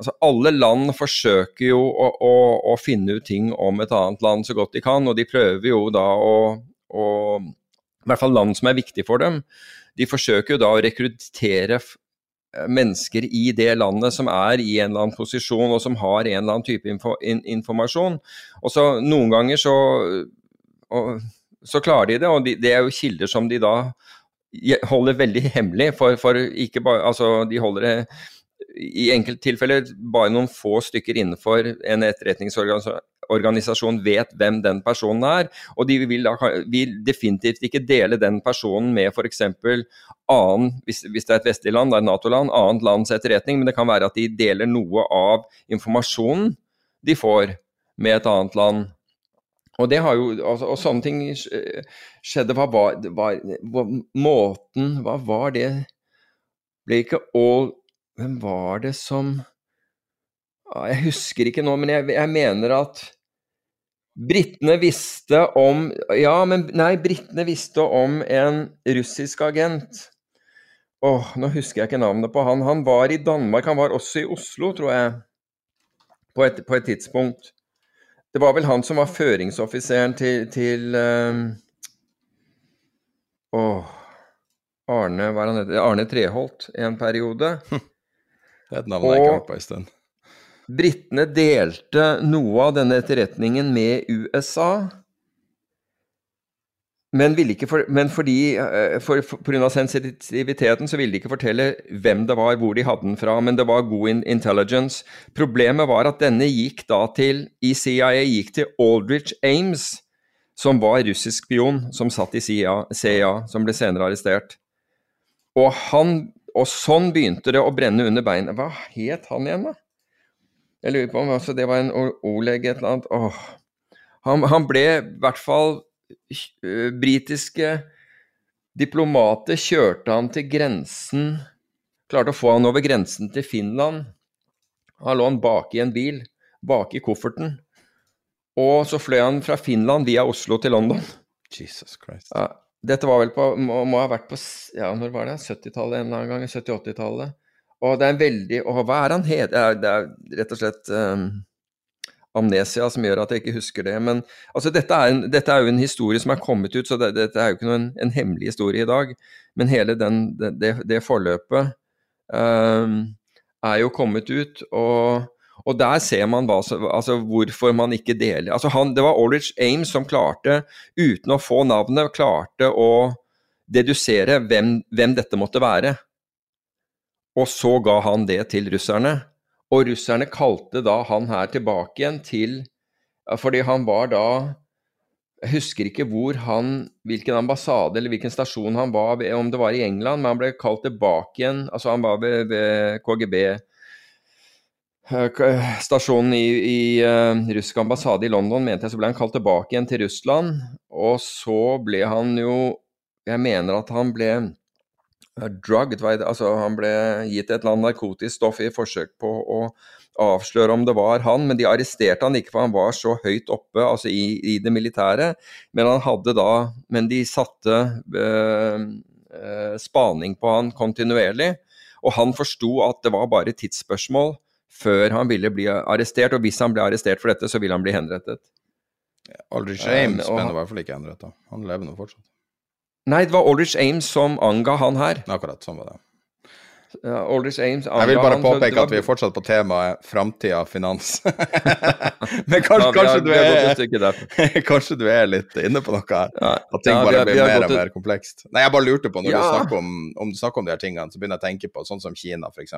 altså Alle land forsøker jo å, å, å, finne ut ting om et annet land så godt de kan, og de prøver jo da å, å I hvert fall land som er viktige for dem. De forsøker jo da å rekruttere mennesker i det landet som er i en eller annen posisjon og som har en eller annen type info, in, informasjon. Og så Noen ganger så, og, så klarer de det, og de, det er jo kilder som de da holder veldig hemmelig. For, for ikke bare, altså De holder det i enkelttilfeller bare noen få stykker innenfor en etterretningsorganisasjon vet hvem den personen er. Og de vil, da, vil definitivt ikke dele den personen med f.eks. annen, hvis, hvis, det er et vestlig land, det er Nato-land, annet lands etterretning, men det kan være at de deler noe av informasjonen de får med et annet land. Og det har jo, altså, og sånne ting skjedde. Hva var, var måten Hva var det? Ble ikke all hvem var det som Jeg husker ikke nå, men jeg, jeg mener at Britene visste om Ja, men nei, britene visste om en russisk agent. Åh, nå husker jeg ikke navnet på han. Han var i Danmark, han var også i Oslo, tror jeg, på et, på et tidspunkt. Det var vel han som var føringsoffiseren til, til um... Åh, Arne, hva er han heter? Arne Treholt en periode. Det er et navn jeg ikke har hørt på en stund. Britene delte noe av denne etterretningen med USA. Men, for, men fordi, eh, for, for, pga. sensitiviteten så ville de ikke fortelle hvem det var, hvor de hadde den fra, men det var god in intelligence. Problemet var at denne gikk da til i CIA gikk til Aldrich Ames, som var russisk spion, som satt i CIA, CIA som ble senere arrestert. Og, han, og sånn begynte det å brenne under beina. Hva het han igjen, da? Jeg lurer på om altså, det var en Oleg et eller annet. Åh. Han, han ble i hvert fall Eh, britiske diplomater kjørte han til grensen Klarte å få han over grensen til Finland. Han lå han bak i en bil, bak i kofferten. Og så fløy han fra Finland via Oslo til London. Jesus Christ. Ja, dette var vel på må, må, ha vært på ja, når var det? 70-tallet en eller annen gang? 70-80-tallet. Og det er en veldig Og hva er han het? Det er, rett og slett um, amnesia som gjør at jeg ikke husker det. Men altså, dette, er en, dette, er jo en historie som er kommet ut, så det, dette er jo ikke noen, en hemmelig historie i dag. Men hele den, det, det, forløpet um, er jo kommet ut. og og der ser man hva, altså, hvorfor man ikke deler altså han, Det var Aldrich Ames som klarte, uten å få navnet, klarte å dedusere hvem, hvem dette måtte være. Og så ga han det til russerne. Og russerne kalte da han her tilbake igjen til Fordi han var da Jeg husker ikke hvor han Hvilken ambassade eller hvilken stasjon han var om det var i England, men han ble kalt tilbake igjen. Altså han var ved, ved KGB. Eh, stasjonen i, i uh, russisk ambassade i London, mente jeg, så ble han kalt tilbake igjen til Russland. Og så ble han jo Jeg mener at han ble drugged, altså han ble gitt et eller annet narkotisk stoff i forsøk på å avsløre om det var han, men de arresterte han ikke for han var så høyt oppe altså i, i det militære. Men han hadde da Men de satte øh, spaning på han kontinuerlig, og han forsto at det var bare tidsspørsmål før han ville bli arrestert, og hvis han ble arrestert for dette, så ville han bli henrettet. Aldrich Ames ble i hvert fall ikke henrettet. Han lever nå fortsatt. Nei, det var Aldrich Ames som anga han her. Akkurat, sånn var det. Aldrich Ames Jeg vil bare påpeke at vi er fortsatt på temaet framtida finans. Men kanskje, kanskje, du er, kanskje, du er, litt inne på noe her? At ting bare blir mer og mer komplekst? Nei, jeg bare lurte på, når du snakker om, om, du snakker om de her tingene, så begynner jeg å tenke på sånn som Kina, f.eks.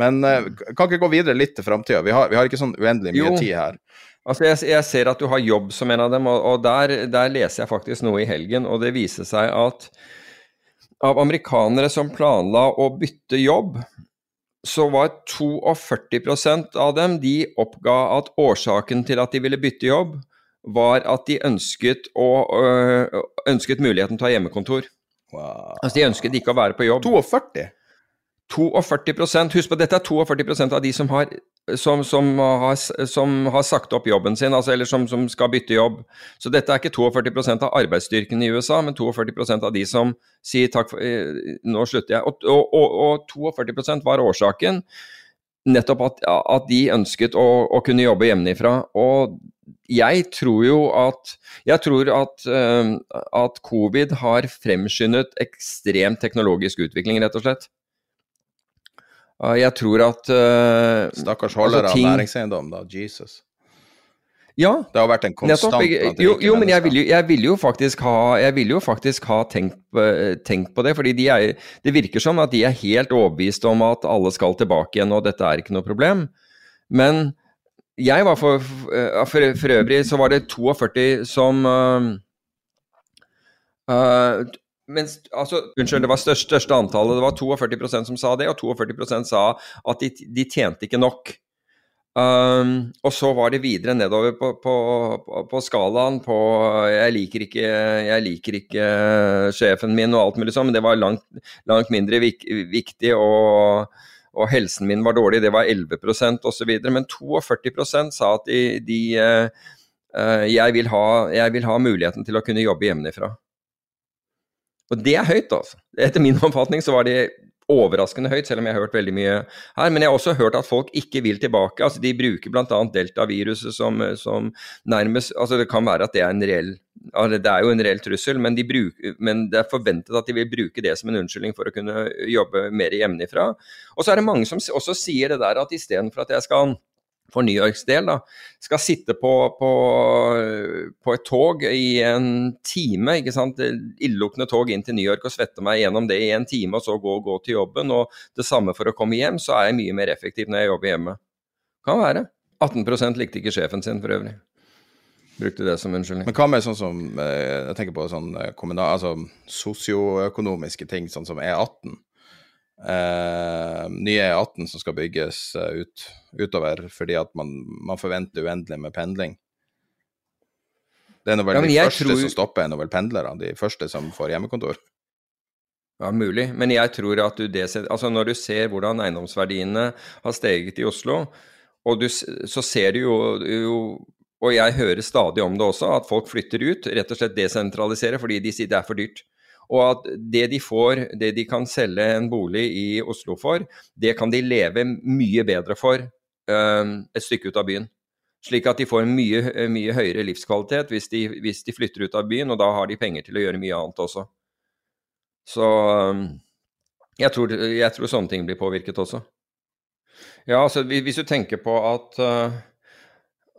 Men uh, kan ikke gå videre litt til framtida? Vi, vi, har ikke sånn uendelig mye jo. tid her. Altså jeg, jeg, ser at du har jobb som en av dem, og, og der, der, leser jeg faktisk noe i helgen. Og det viser seg at av amerikanere som planla å bytte jobb, så var 42% av dem de oppga at årsaken til at de ville bytte jobb, var at de ønsket, å, ønsket muligheten til å ha hjemmekontor. Wow. Altså De ønsket ikke å være på jobb. 42? 42% Husk på dette er 42% av de som har som, som, har, som, har, sagt opp jobben sin, altså, eller som, skal bytte jobb. Så dette er ikke 42% av arbeidsstyrken i USA, men 42% av de som sier takk for eh, Nå slutter jeg. Og, og, og, og 42 var årsaken nettopp at, at de ønsket å, å, kunne jobbe hjemmefra. Og jeg tror jo at Jeg tror at, uh, at covid har fremskyndet ekstrem teknologisk utvikling, rett og slett. Jeg tror at uh, Stakkars holder altså, ting... av næringseiendom, da. Jesus. Ja. Det har vært en konstant jeg, Jo, jo men jeg ville jo, vil jo, faktisk ha, vil jo faktisk ha tenkt, tenkt, på det. fordi de er, det virker som at de er helt overbevist om at alle skal tilbake igjen, og dette er ikke noe problem. Men jeg var for, for, for øvrig så var det 42 som uh, uh, mens, altså, unnskyld, det var største, største antallet. Det var 42% som sa det, og 42% sa at de, de tjente ikke nok. Um, og så var det videre nedover på, på, på, på skalaen på jeg liker, ikke, jeg liker ikke sjefen min og alt mulig sånn, men det var langt, langt mindre vik, viktig. og og helsen min var dårlig, det var 11% osv. Men 42% sa at de, de uh, jeg, vil ha, jeg, vil ha, muligheten til å kunne jobbe hjemmefra. Og det er høyt, altså. Etter min oppfatning så var det overraskende høyt, selv om jeg har hørt veldig mye her. Men jeg har også hørt at folk ikke vil tilbake. altså De bruker bl.a. deltaviruset som, som nærmest altså Det kan være at det er en reell altså det er jo en reell trussel, men, de bruker, men, det er forventet at de vil bruke det som en unnskyldning for å kunne jobbe mer hjemmefra. Og så er det mange som også sier det der at istedenfor at jeg skal for New Yorks del, da, skal sitte på, på, på, et tog i en time. ikke sant, Illeluktende tog inn til New York og svette meg gjennom det i en time, og så gå, gå til jobben. Og det samme for å komme hjem, så er jeg mye mer effektiv når jeg jobber hjemme. Kan være. 18% likte ikke sjefen sin for øvrig. Brukte det som unnskyldning. Men hva med sånn som eh, Jeg tenker på sånn eh, kommunal, altså sosioøkonomiske ting, sånn som E18 eh, nye E18 som skal bygges eh, ut, utover, fordi at man, man, forventer uendelig med pendling. Det er nå vel ja, de første tror... som stopper, er nå vel pendlere, de første som får hjemmekontor. Ja, mulig, men jeg tror at du det, altså når du ser hvordan eiendomsverdiene har steget i Oslo, og du, så ser du jo, jo og jeg hører stadig om det også, at folk flytter ut, rett og slett desentraliserer fordi de sier det er for dyrt. Og at det de får, det de kan selge en bolig i Oslo for, det kan de leve mye bedre for um, et stykke ut av byen. Slik at de får en mye, mye høyere livskvalitet hvis de, hvis de, flytter ut av byen, og da har de penger til å gjøre mye annet også. Så um, jeg, tror, jeg tror sånne ting blir påvirket også. Ja, altså hvis du tenker på at uh,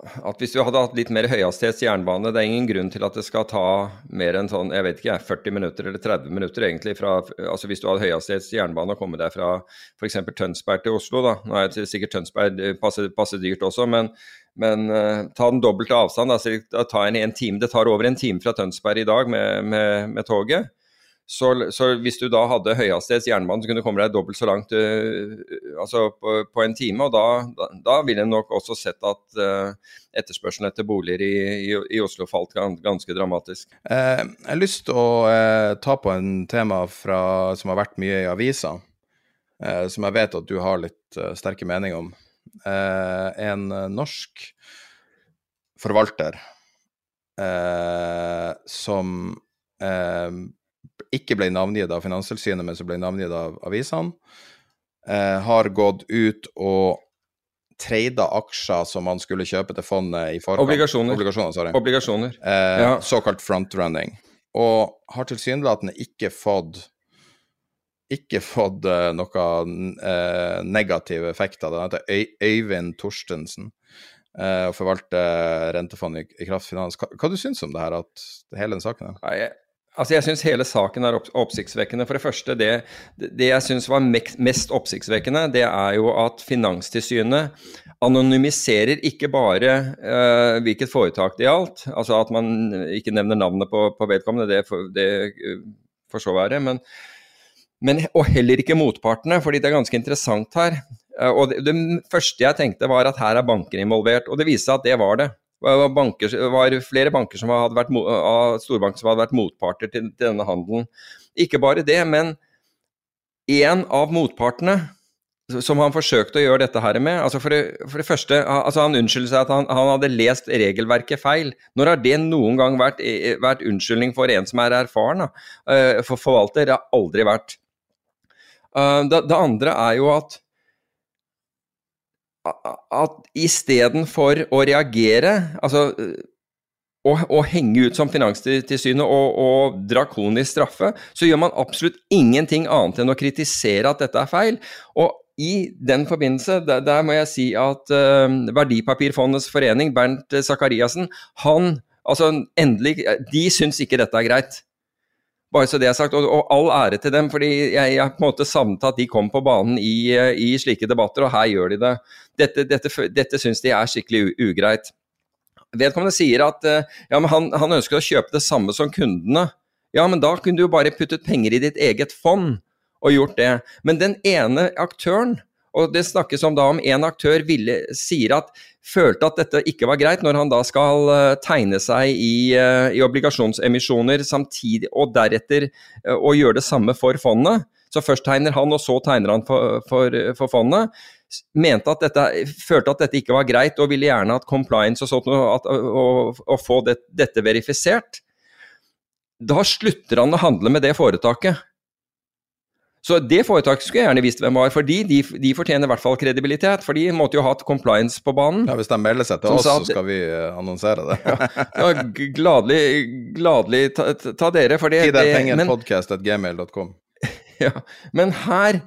at hvis du hadde hatt litt mer høyhastighets jernbane Det er ingen grunn til at det skal ta mer enn sånn, jeg vet ikke, 40 minutter eller 30 minutter egentlig fra altså Hvis du hadde høyhastighets jernbane og kommet deg fra f.eks. Tønsberg til Oslo, da. Nå er det sikkert Tønsberg passer, passe dyrt også, men, men uh, ta den dobbelte avstand. Da, ta en, en time, det tar over en time fra Tønsberg i dag med, med, med toget. Så, så, hvis du da hadde høyhastighets jernbane, så kunne du komme deg dobbelt så langt uh, altså på, på, en time. Og da, da, da ville en nok også sett at uh, etterspørselen etter boliger i, i, i, Oslo falt ganske dramatisk. Eh, jeg har lyst til å eh, ta på en tema fra, som har vært mye i avisa, eh, som jeg vet at du har litt eh, sterke meninger om. en norsk forvalter som ikke ble navngitt av Finanstilsynet, men som ble navngitt av avisene, eh, har gått ut og treida aksjer som man skulle kjøpe til fondet i forkant. Obligasjoner. Obligasjoner. Obligasjoner. Eh, ja. Såkalt frontrunning. Og har tilsynelatende ikke fått ikke fått uh, noe uh, negativ effekt av det. Han heter Øyvind Torstensen uh, og forvalter rentefondet i, i Kraftfinans. Hva, hva du syns om det her, at hele den saken? Her? jeg, Altså Jeg syns hele saken er oppsiktsvekkende. For det første, det, det jeg syns var mest oppsiktsvekkende, det er jo at Finanstilsynet anonymiserer ikke bare uh, hvilket foretak det gjaldt, altså at man ikke nevner navnet på, på vedkommende, det, for, det uh, får så være, men, men, og heller ikke motpartene, fordi det er ganske interessant her. Uh, og det, det første jeg tenkte var at her er banker involvert, og det viste seg at det var det. Var, banker, var flere banker som hadde vært, av storbanker som hadde vært motparter til, til denne handelen. Ikke bare det, men en av motpartene som han forsøkte å gjøre dette her med altså for, det, for det første, altså Han unnskylder seg at han, han, hadde lest regelverket feil. Når har det noen gang vært, eh, vært unnskyldning for en som er erfaren? Eh, for forvalter? Det har aldri vært. Eh, det, det andre er jo at at istedenfor å reagere, altså å, å, henge ut som Finanstilsynet og, og drakonisk straffe, så gjør man absolutt ingenting annet enn å kritisere at dette er feil. Og i den forbindelse, der, der må jeg si at uh, Verdipapirfondets forening, Bernt Sakariassen, han altså endelig, de syns ikke dette er greit. Bare så det er sagt, og, og, all ære til dem, fordi jeg jeg på en måte savnet at de kom på banen i, i slike debatter, og her gjør de det. Dette, dette, dette syns de er skikkelig ugreit. Vedkommende sier at ja, men han, han, ønsker å kjøpe det samme som kundene. Ja, men da kunne du jo bare puttet penger i ditt eget fond og gjort det. Men den ene aktøren og det snakkes om da om en aktør ville, sier at følte at dette ikke var greit, når han da skal uh, tegne seg i, uh, i, obligasjonsemisjoner samtidig, og deretter og gjøre det samme for fondet. Så først tegner han, og så tegner han for, for, for fondet. Mente at dette, følte at dette ikke var greit, og ville gjerne hatt compliance og sånt, at, og, og få det, dette verifisert. Da slutter han å handle med det foretaket. Så det foretaket skulle jeg gjerne visst hvem var, fordi de, de fortjener i hvert fall kredibilitet. For de måtte jo ha hatt compliance på banen. Ja, Hvis de melder seg til oss, så skal vi uh, annonsere det. ja, gladelig, gladelig ta, ta, dere, for det Gi deg penger, podcast.gmail.com. ja, men her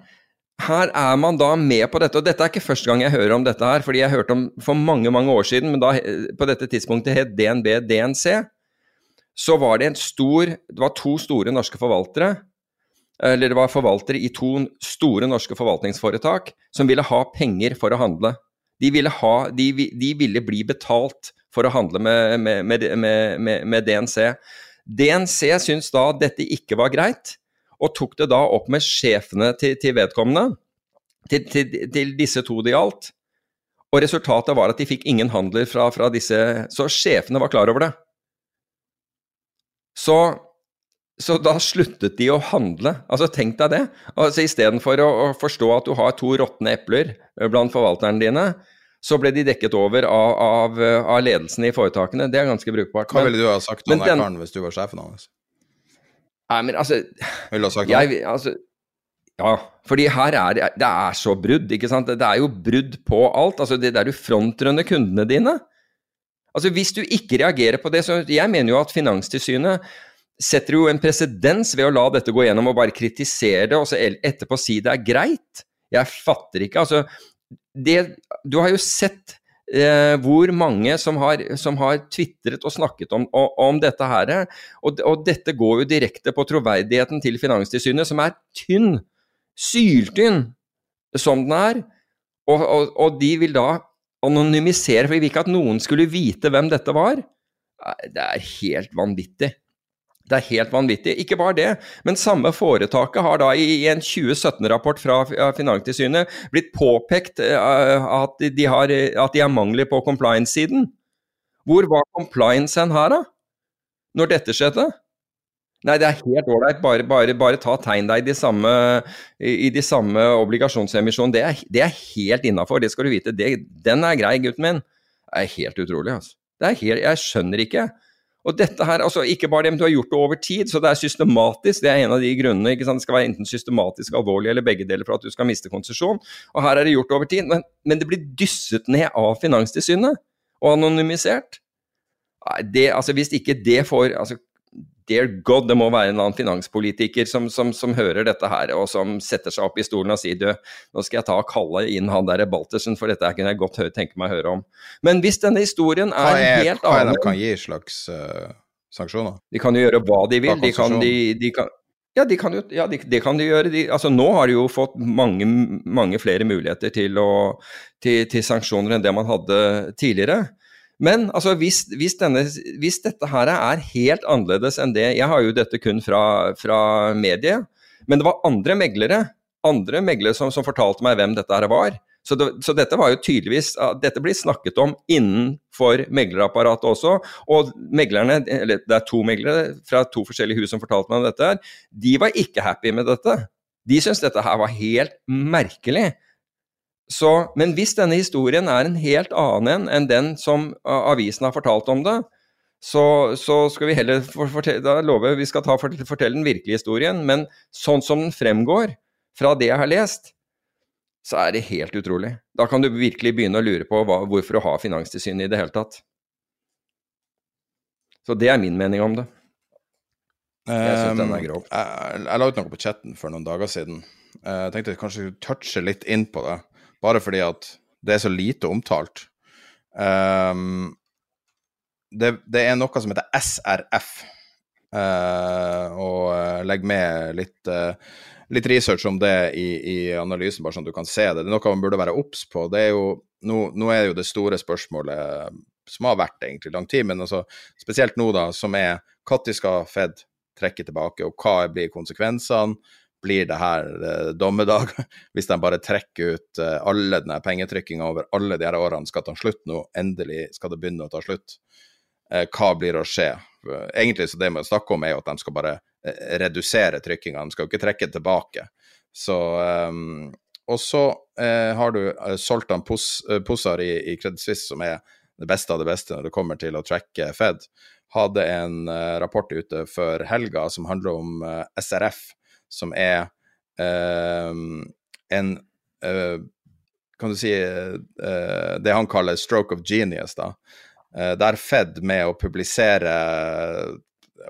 her er man da med på dette, og dette er ikke første gang jeg hører om dette her, fordi jeg hørte om for mange mange år siden, men da på dette tidspunktet het DNB DNC. Så var det en stor Det var to store norske forvaltere eller det var forvaltere i to store norske forvaltningsforetak som ville ha penger for å handle. De ville, ha, de, de ville bli betalt for å handle med, med, med, med DNC. DNC syntes da dette ikke var greit, og tok det da opp med sjefene til, til vedkommende, til, til, til, disse to det gjaldt. Og resultatet var at de fikk ingen handler fra, fra disse Så sjefene var klar over det. Så så da sluttet de å handle. Altså Tenk deg det. Altså Istedenfor å, å forstå at du har to råtne epler eh, blant forvalterne dine, så ble de dekket over av, av, av, ledelsen i foretakene. Det er ganske brukbart. Hva ville du ha sagt om den karen hvis du var sjefen hans? Nei, men altså Ville du ha sagt jeg, altså, Ja, fordi her er det, det er så brudd, ikke sant. Det er jo brudd på alt. Altså det der du frontrunner kundene dine. Altså Hvis du ikke reagerer på det, så Jeg mener jo at Finanstilsynet setter jo en presedens ved å la dette gå gjennom og bare kritisere det, og så etterpå si det er greit. Jeg fatter ikke. Altså, det, du har jo sett eh, hvor mange som har, som har tvitret og snakket om, om, dette her. Og, og, dette går jo direkte på troverdigheten til Finanstilsynet, som er tynn, syltynn som den er. Og, og, de vil da anonymisere, for de vil ikke at noen skulle vite hvem dette var. Det er helt vanvittig. Det er helt vanvittig. Ikke bare det, men samme foretaket har da i en 2017-rapport fra Finanstilsynet blitt påpekt eh, at de, har, at de har mangler på compliance-siden. Hvor var compliance hen her, da? Når dette skjedde? Nei, det er helt ålreit. Bare, bare, bare, ta tegn deg i de samme, i de samme obligasjonsemisjonene. Det, det, er helt innafor, det skal du vite. Det, den er grei, gutten min. Det er helt utrolig, altså. Det er helt, jeg skjønner ikke. Og dette her, altså Ikke bare det, men du har gjort det over tid, så det er systematisk. Det er en av de grunnene. ikke sant? Det skal være enten systematisk alvorlig eller begge deler for at du skal miste konsesjon. Og her er det gjort over tid. Men, men det blir dysset ned av Finanstilsynet og anonymisert. Det, altså Hvis ikke det får altså Dear God, det må være en annen finanspolitiker som, som, som, hører dette her, og som setter seg opp i stolen og sier du, nå skal jeg ta og kalle inn han der Baltersen, for dette kunne jeg godt høre, tenke meg å høre om. Men hvis denne historien er, er helt annen Hva er det de kan gi slags uh, sanksjoner? De kan jo gjøre hva de vil. De kan, de, de kan, ja, de kan jo, ja de, det kan de gjøre. De, altså, nå har de jo fått mange, mange flere muligheter til, å, til, til sanksjoner enn det man hadde tidligere. Men altså, hvis, hvis, denne, hvis, dette her er helt annerledes enn det Jeg har jo dette kun fra, fra mediet, men det var andre meglere andre meglere som, som fortalte meg hvem dette her var. Så, det, så, dette var jo tydeligvis Dette blir snakket om innenfor meglerapparatet også. Og meglerne, eller det er to meglere fra to forskjellige hus som fortalte meg om dette, her, de var ikke happy med dette. De syntes dette her var helt merkelig. Så, men hvis denne historien er en helt annen enn den som avisen har fortalt om det, så, så skal vi heller fortelle, da lover jeg vi skal ta, fortelle den virkelige historien. Men sånn som den fremgår fra det jeg har lest, så er det helt utrolig. Da kan du virkelig begynne å lure på hva, hvorfor å ha Finanstilsynet i det hele tatt. Så det er min mening om det. Jeg syns den er grov. Um, Jeg, jeg la ut noe på chatten for noen dager siden. Jeg tenkte jeg kanskje touche litt inn på det bare fordi at det er så lite omtalt. Um, det, det, er noe som heter SRF, uh, eh, og uh, legg med litt, uh, litt, research om det i, i, analysen, bare sånn du kan se det. Det er noe man burde være obs på. Det er jo, nå, nå, er jo det store spørsmålet, som har vært egentlig lang tid, men altså, spesielt nå, da, som er når skal Fed trekke tilbake, og hva blir konsekvensene? Blir det her eh, dommedag, hvis de bare trekker ut eh, alle denne pengetrykkinga over alle de her årene, skal ta slutt nå, endelig skal det begynne å ta slutt. Eh, hva blir å skje? Egentlig så det vi snakker om, er jo at de skal bare eh, redusere trykkinga, de skal jo ikke trekke tilbake. Så um, Og så eh, har du eh, Soltan Pos, Possar i, i Credit Suisse, som er det beste av det beste når det kommer til å tracke Fed, hadde en rapport ute før helga som handler om SRF som er en Kan du si det han kaller 'stroke of genius', da. der Fed med å publisere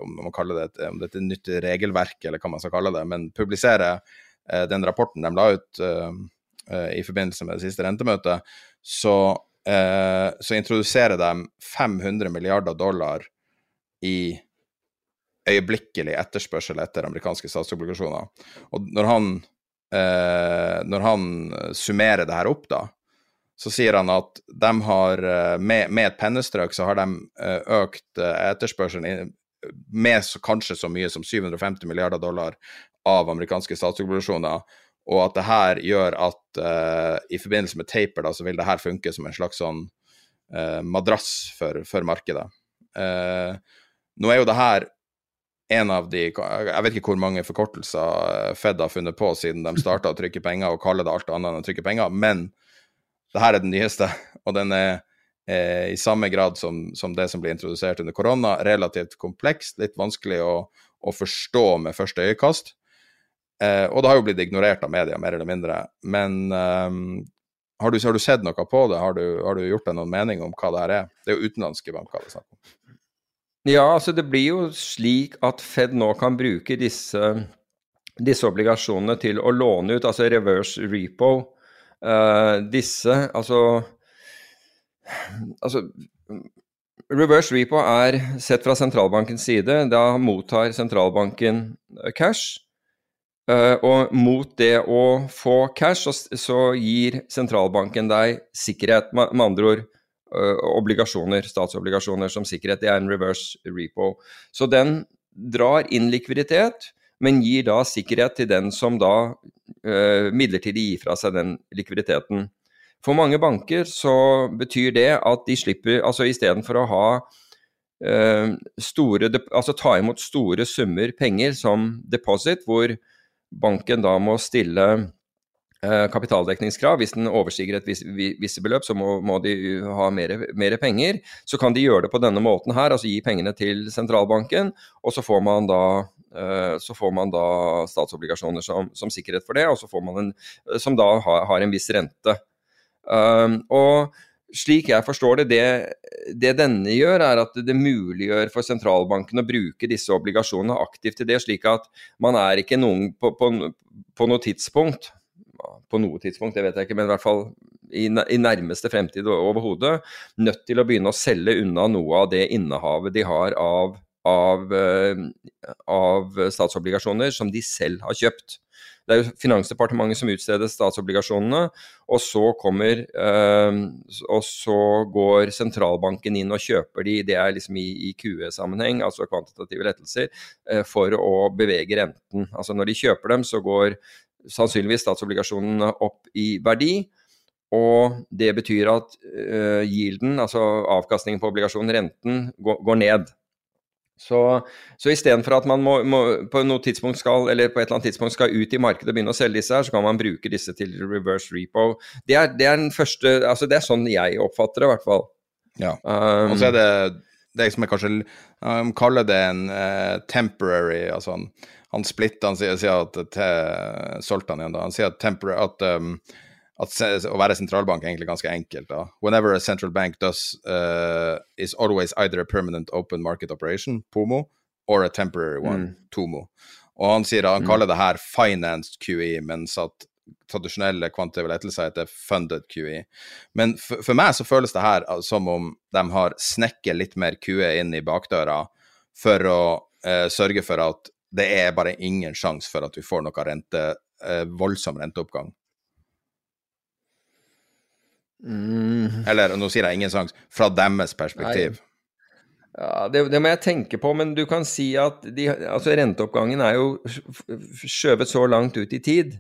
om man kaller det, om er et nytt regelverk, eller hva man skal kalle det, men publisere den rapporten de la ut i forbindelse med det siste rentemøtet, så, så introduserer de 500 milliarder dollar i øyeblikkelig etterspørsel etter amerikanske statsobligasjoner. Og når han, eh, når han summerer det her opp, da, så sier han at de har med, med et pennestrøk så har de økt etterspørselen med så, kanskje så mye som 750 milliarder dollar av amerikanske statsobligasjoner, og at det her gjør at uh, i forbindelse med taper da, så vil det her funke som en slags sånn uh, madrass for, for markedet. Uh, nå er jo det her en av de Jeg vet ikke hvor mange forkortelser Fed har funnet på siden de starta å trykke penger og kalle det alt annet enn å trykke penger, men det her er den nyeste, og den er eh, i samme grad som, som, det som ble introdusert under korona, relativt komplekst, litt vanskelig å, å forstå med første øyekast. Eh, og det har jo blitt ignorert av media, mer eller mindre. Men eh, har, du, har, du, sett noe på det? Har du, har du gjort deg noen mening om hva det her er? Det er jo utenlandske banker det er snakk om. Ja, altså det blir jo slik at Fed nå kan bruke disse, disse obligasjonene til å låne ut, altså reverse repo. Uh, disse, altså Altså Reverse repo er sett fra sentralbankens side. Da mottar sentralbanken cash. Uh, og mot det å få cash, så, gir sentralbanken deg sikkerhet. Med, andre ord obligasjoner, statsobligasjoner som sikkerhet. Det er en reverse repo. Så den drar inn likviditet, men gir da sikkerhet til den som da uh, midlertidig gir fra seg den likviditeten. For mange banker så betyr det at de slipper, altså istedenfor å ha uh, store, altså ta imot store summer penger som deposit, hvor banken da må stille Eh, kapitaldekningskrav. Hvis den overstiger et visse beløp, så må, må de ha mer, penger. Så kan de gjøre det på denne måten her, altså gi pengene til sentralbanken, og så får man da, så får man da statsobligasjoner som, som, sikkerhet for det, og så får man en, som da har, har en viss rente. Um, og slik jeg forstår det, det, det, denne gjør, er at det muliggjør for sentralbanken å bruke disse obligasjonene aktivt til det, slik at man er ikke noen på, på, på noe tidspunkt på noe tidspunkt, det vet jeg ikke, men i hvert fall i, i nærmeste fremtid overhodet, nødt til å begynne å selge unna noe av det innehavet de har av, av, uh, av statsobligasjoner som de selv har kjøpt. Det er jo Finansdepartementet som utsteder statsobligasjonene, og så kommer øh, Og så går sentralbanken inn og kjøper de, det er liksom i, QE-sammenheng, altså kvantitative lettelser, øh, for å bevege renten. Altså Når de kjøper dem, så går sannsynligvis statsobligasjonene opp i verdi. Og det betyr at uh, yielden, altså avkastningen på obligasjonen, renten, går, går ned. Så, så istedenfor at man må, må, på skal, eller på et eller annet tidspunkt skal ut i markedet og begynne å selge disse her, så kan man bruke disse til reverse repo. Det er, det er første, altså det er sånn jeg oppfatter det, i hvert fall. Ja, um, og så er det det som jeg kanskje um, kaller det en uh, temporary altså en han splitter, han sier, sier at til, Soltan igjen da, han sier at, at, um, at, å være sentralbank er egentlig ganske enkelt. da. Whenever a central bank does uh, is always either a permanent open market operation, POMO, or a temporary one, mm. TOMO. Og han sier at han mm. kaller det her financed QE, mens at tradisjonelle kvantitative lettelser heter funded QE. Men for, for, meg så føles det her som om de har snekket litt mer QE inn i bakdøra for å eh, sørge for at det er bare ingen sjanse for at vi får noe rente, eh, voldsom renteoppgang. Mm. Eller nå sier jeg ingen sjanse, fra deres perspektiv. Nei. Ja, det, det, må jeg tenke på, men du kan si at de, altså renteoppgangen er jo skjøvet så langt ut i tid.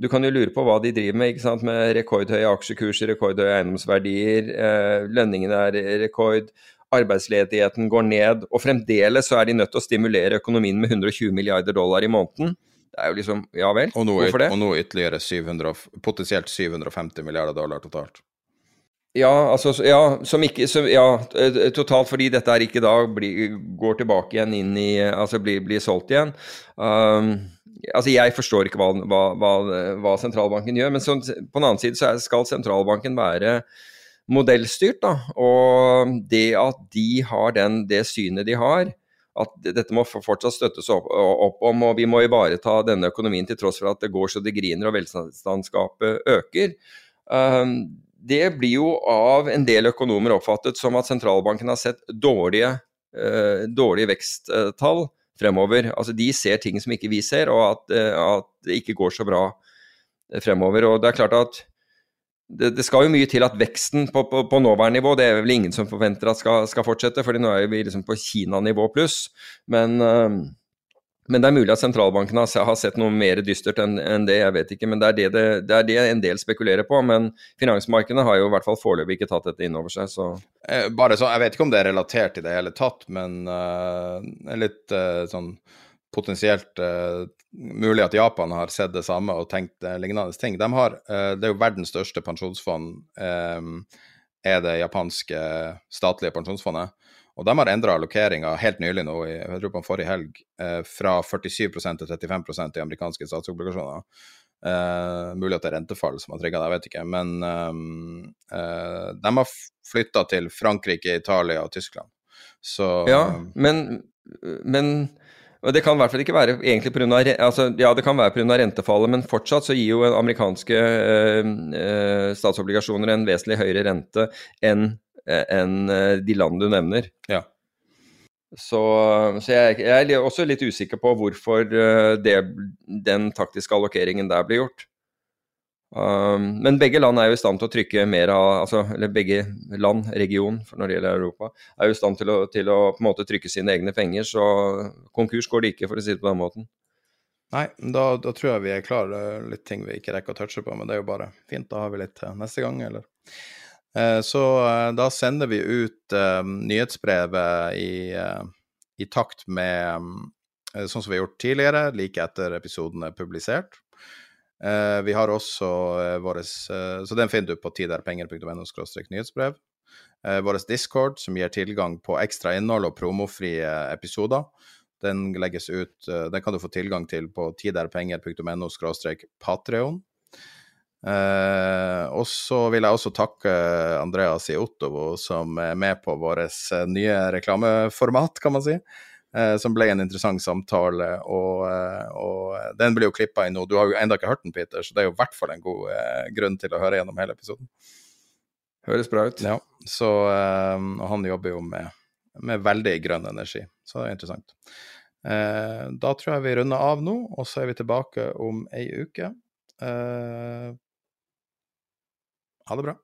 Du kan jo lure på hva de driver med, ikke sant? med rekordhøye aksjekurser, rekordhøye eiendomsverdier, eh, lønningene er rekord, arbeidsledigheten går ned, og fremdeles så er de nødt til å stimulere økonomien med 120 milliarder dollar i måneden. Det er jo liksom Ja vel, og nå, hvorfor det? Og nå ytterligere 700, potensielt 750 milliarder dollar totalt. Ja, altså, ja, som ikke, som, ja, totalt fordi dette er ikke da blir, går tilbake igjen inn i Altså blir, blir solgt igjen. Um, altså Jeg forstår ikke hva, hva, hva, hva sentralbanken gjør, men så, på den annen side så skal sentralbanken være modellstyrt. da, Og det at de har den, det synet de har, at dette må fortsatt støttes opp, opp, om, og vi må ivareta denne økonomien til tross for at det går så det griner og velstandsgapet øker. Det blir jo av en del økonomer oppfattet som at sentralbanken har sett dårlige, dårlige veksttall fremover. Altså De ser ting som ikke vi ser, og at, at det ikke går så bra fremover. Og det er klart at det, det, skal jo mye til at veksten på, på, på nåværende nivå, det er vel ingen som forventer at skal, skal fortsette, fordi nå er vi liksom på Kina-nivå pluss. Men, uh, men, det er mulig at sentralbanken har, har sett noe mer dystert enn en det, jeg vet ikke. Men det er det, det, det er det, en del spekulerer på. Men finansmarkedene har jo i hvert fall foreløpig ikke tatt dette inn over seg, så eh, Bare så, Jeg vet ikke om det er relatert i det hele tatt, men uh, litt uh, sånn potensielt uh, mulig at Japan har sett det samme og tenkt uh, lignende ting. De har, uh, det er jo verdens største pensjonsfond, er det japanske statlige pensjonsfondet. Og de har endra allokeringa helt nylig nå, jeg tror på forrige helg, fra 47 til 35% i amerikanske statsobligasjoner. Mulig at det er rentefall som har trigga det, jeg vet ikke. Men de har flytta til Frankrike, Italia og Tyskland. Så Ja, men, men og Det kan i hvert fall ikke være egentlig av, altså, ja, det kan være pga. rentefallet, men fortsatt så gir jo amerikanske eh, eh, statsobligasjoner en vesentlig høyere rente enn eh, en de land du nevner. Ja. Så, så jeg, jeg, er også litt usikker på hvorfor det, den taktiske allokeringen der blir gjort. Um, men begge land er jo i stand til å trykke mer av altså, Eller begge land, region for når det gjelder Europa, er jo i stand til å, til å på en måte trykke sine egne penger. Så konkurs går det ikke, for å si det på den måten. Nei, da, da tror jeg vi er klar. Litt ting vi ikke rekker å touche på, men det er jo bare fint. Da har vi litt til neste gang, eller? Eh, så eh, da sender vi ut eh, nyhetsbrevet i, eh, i takt med eh, sånn som vi har gjort tidligere, like etter episoden er publisert. Uh, vi har også uh, vår uh, Så den finner du på tiderpenger.no nyhetsbrev. Uh, vår Discord, som gir tilgang på ekstra innhold og promofrie episoder. Den legges ut Den kan du få tilgang til på tiderpenger.no patrion. og så vil jeg også takke Andreas i Ottovo, som er med på vårt nye reklameformat, kan man si. Eh, som ble en interessant samtale. Og, eh, og den blir jo klippa inn nå. Du har jo ennå ikke hørt den, Peter, så det er jo i hvert fall en god eh, grunn til å høre gjennom hele episoden. Høres bra ut. Ja, så Og han jobber jo med, med veldig grønn energi, så det er interessant. da tror jeg vi runder av nå, og så er vi tilbake om ei uke. ha det bra.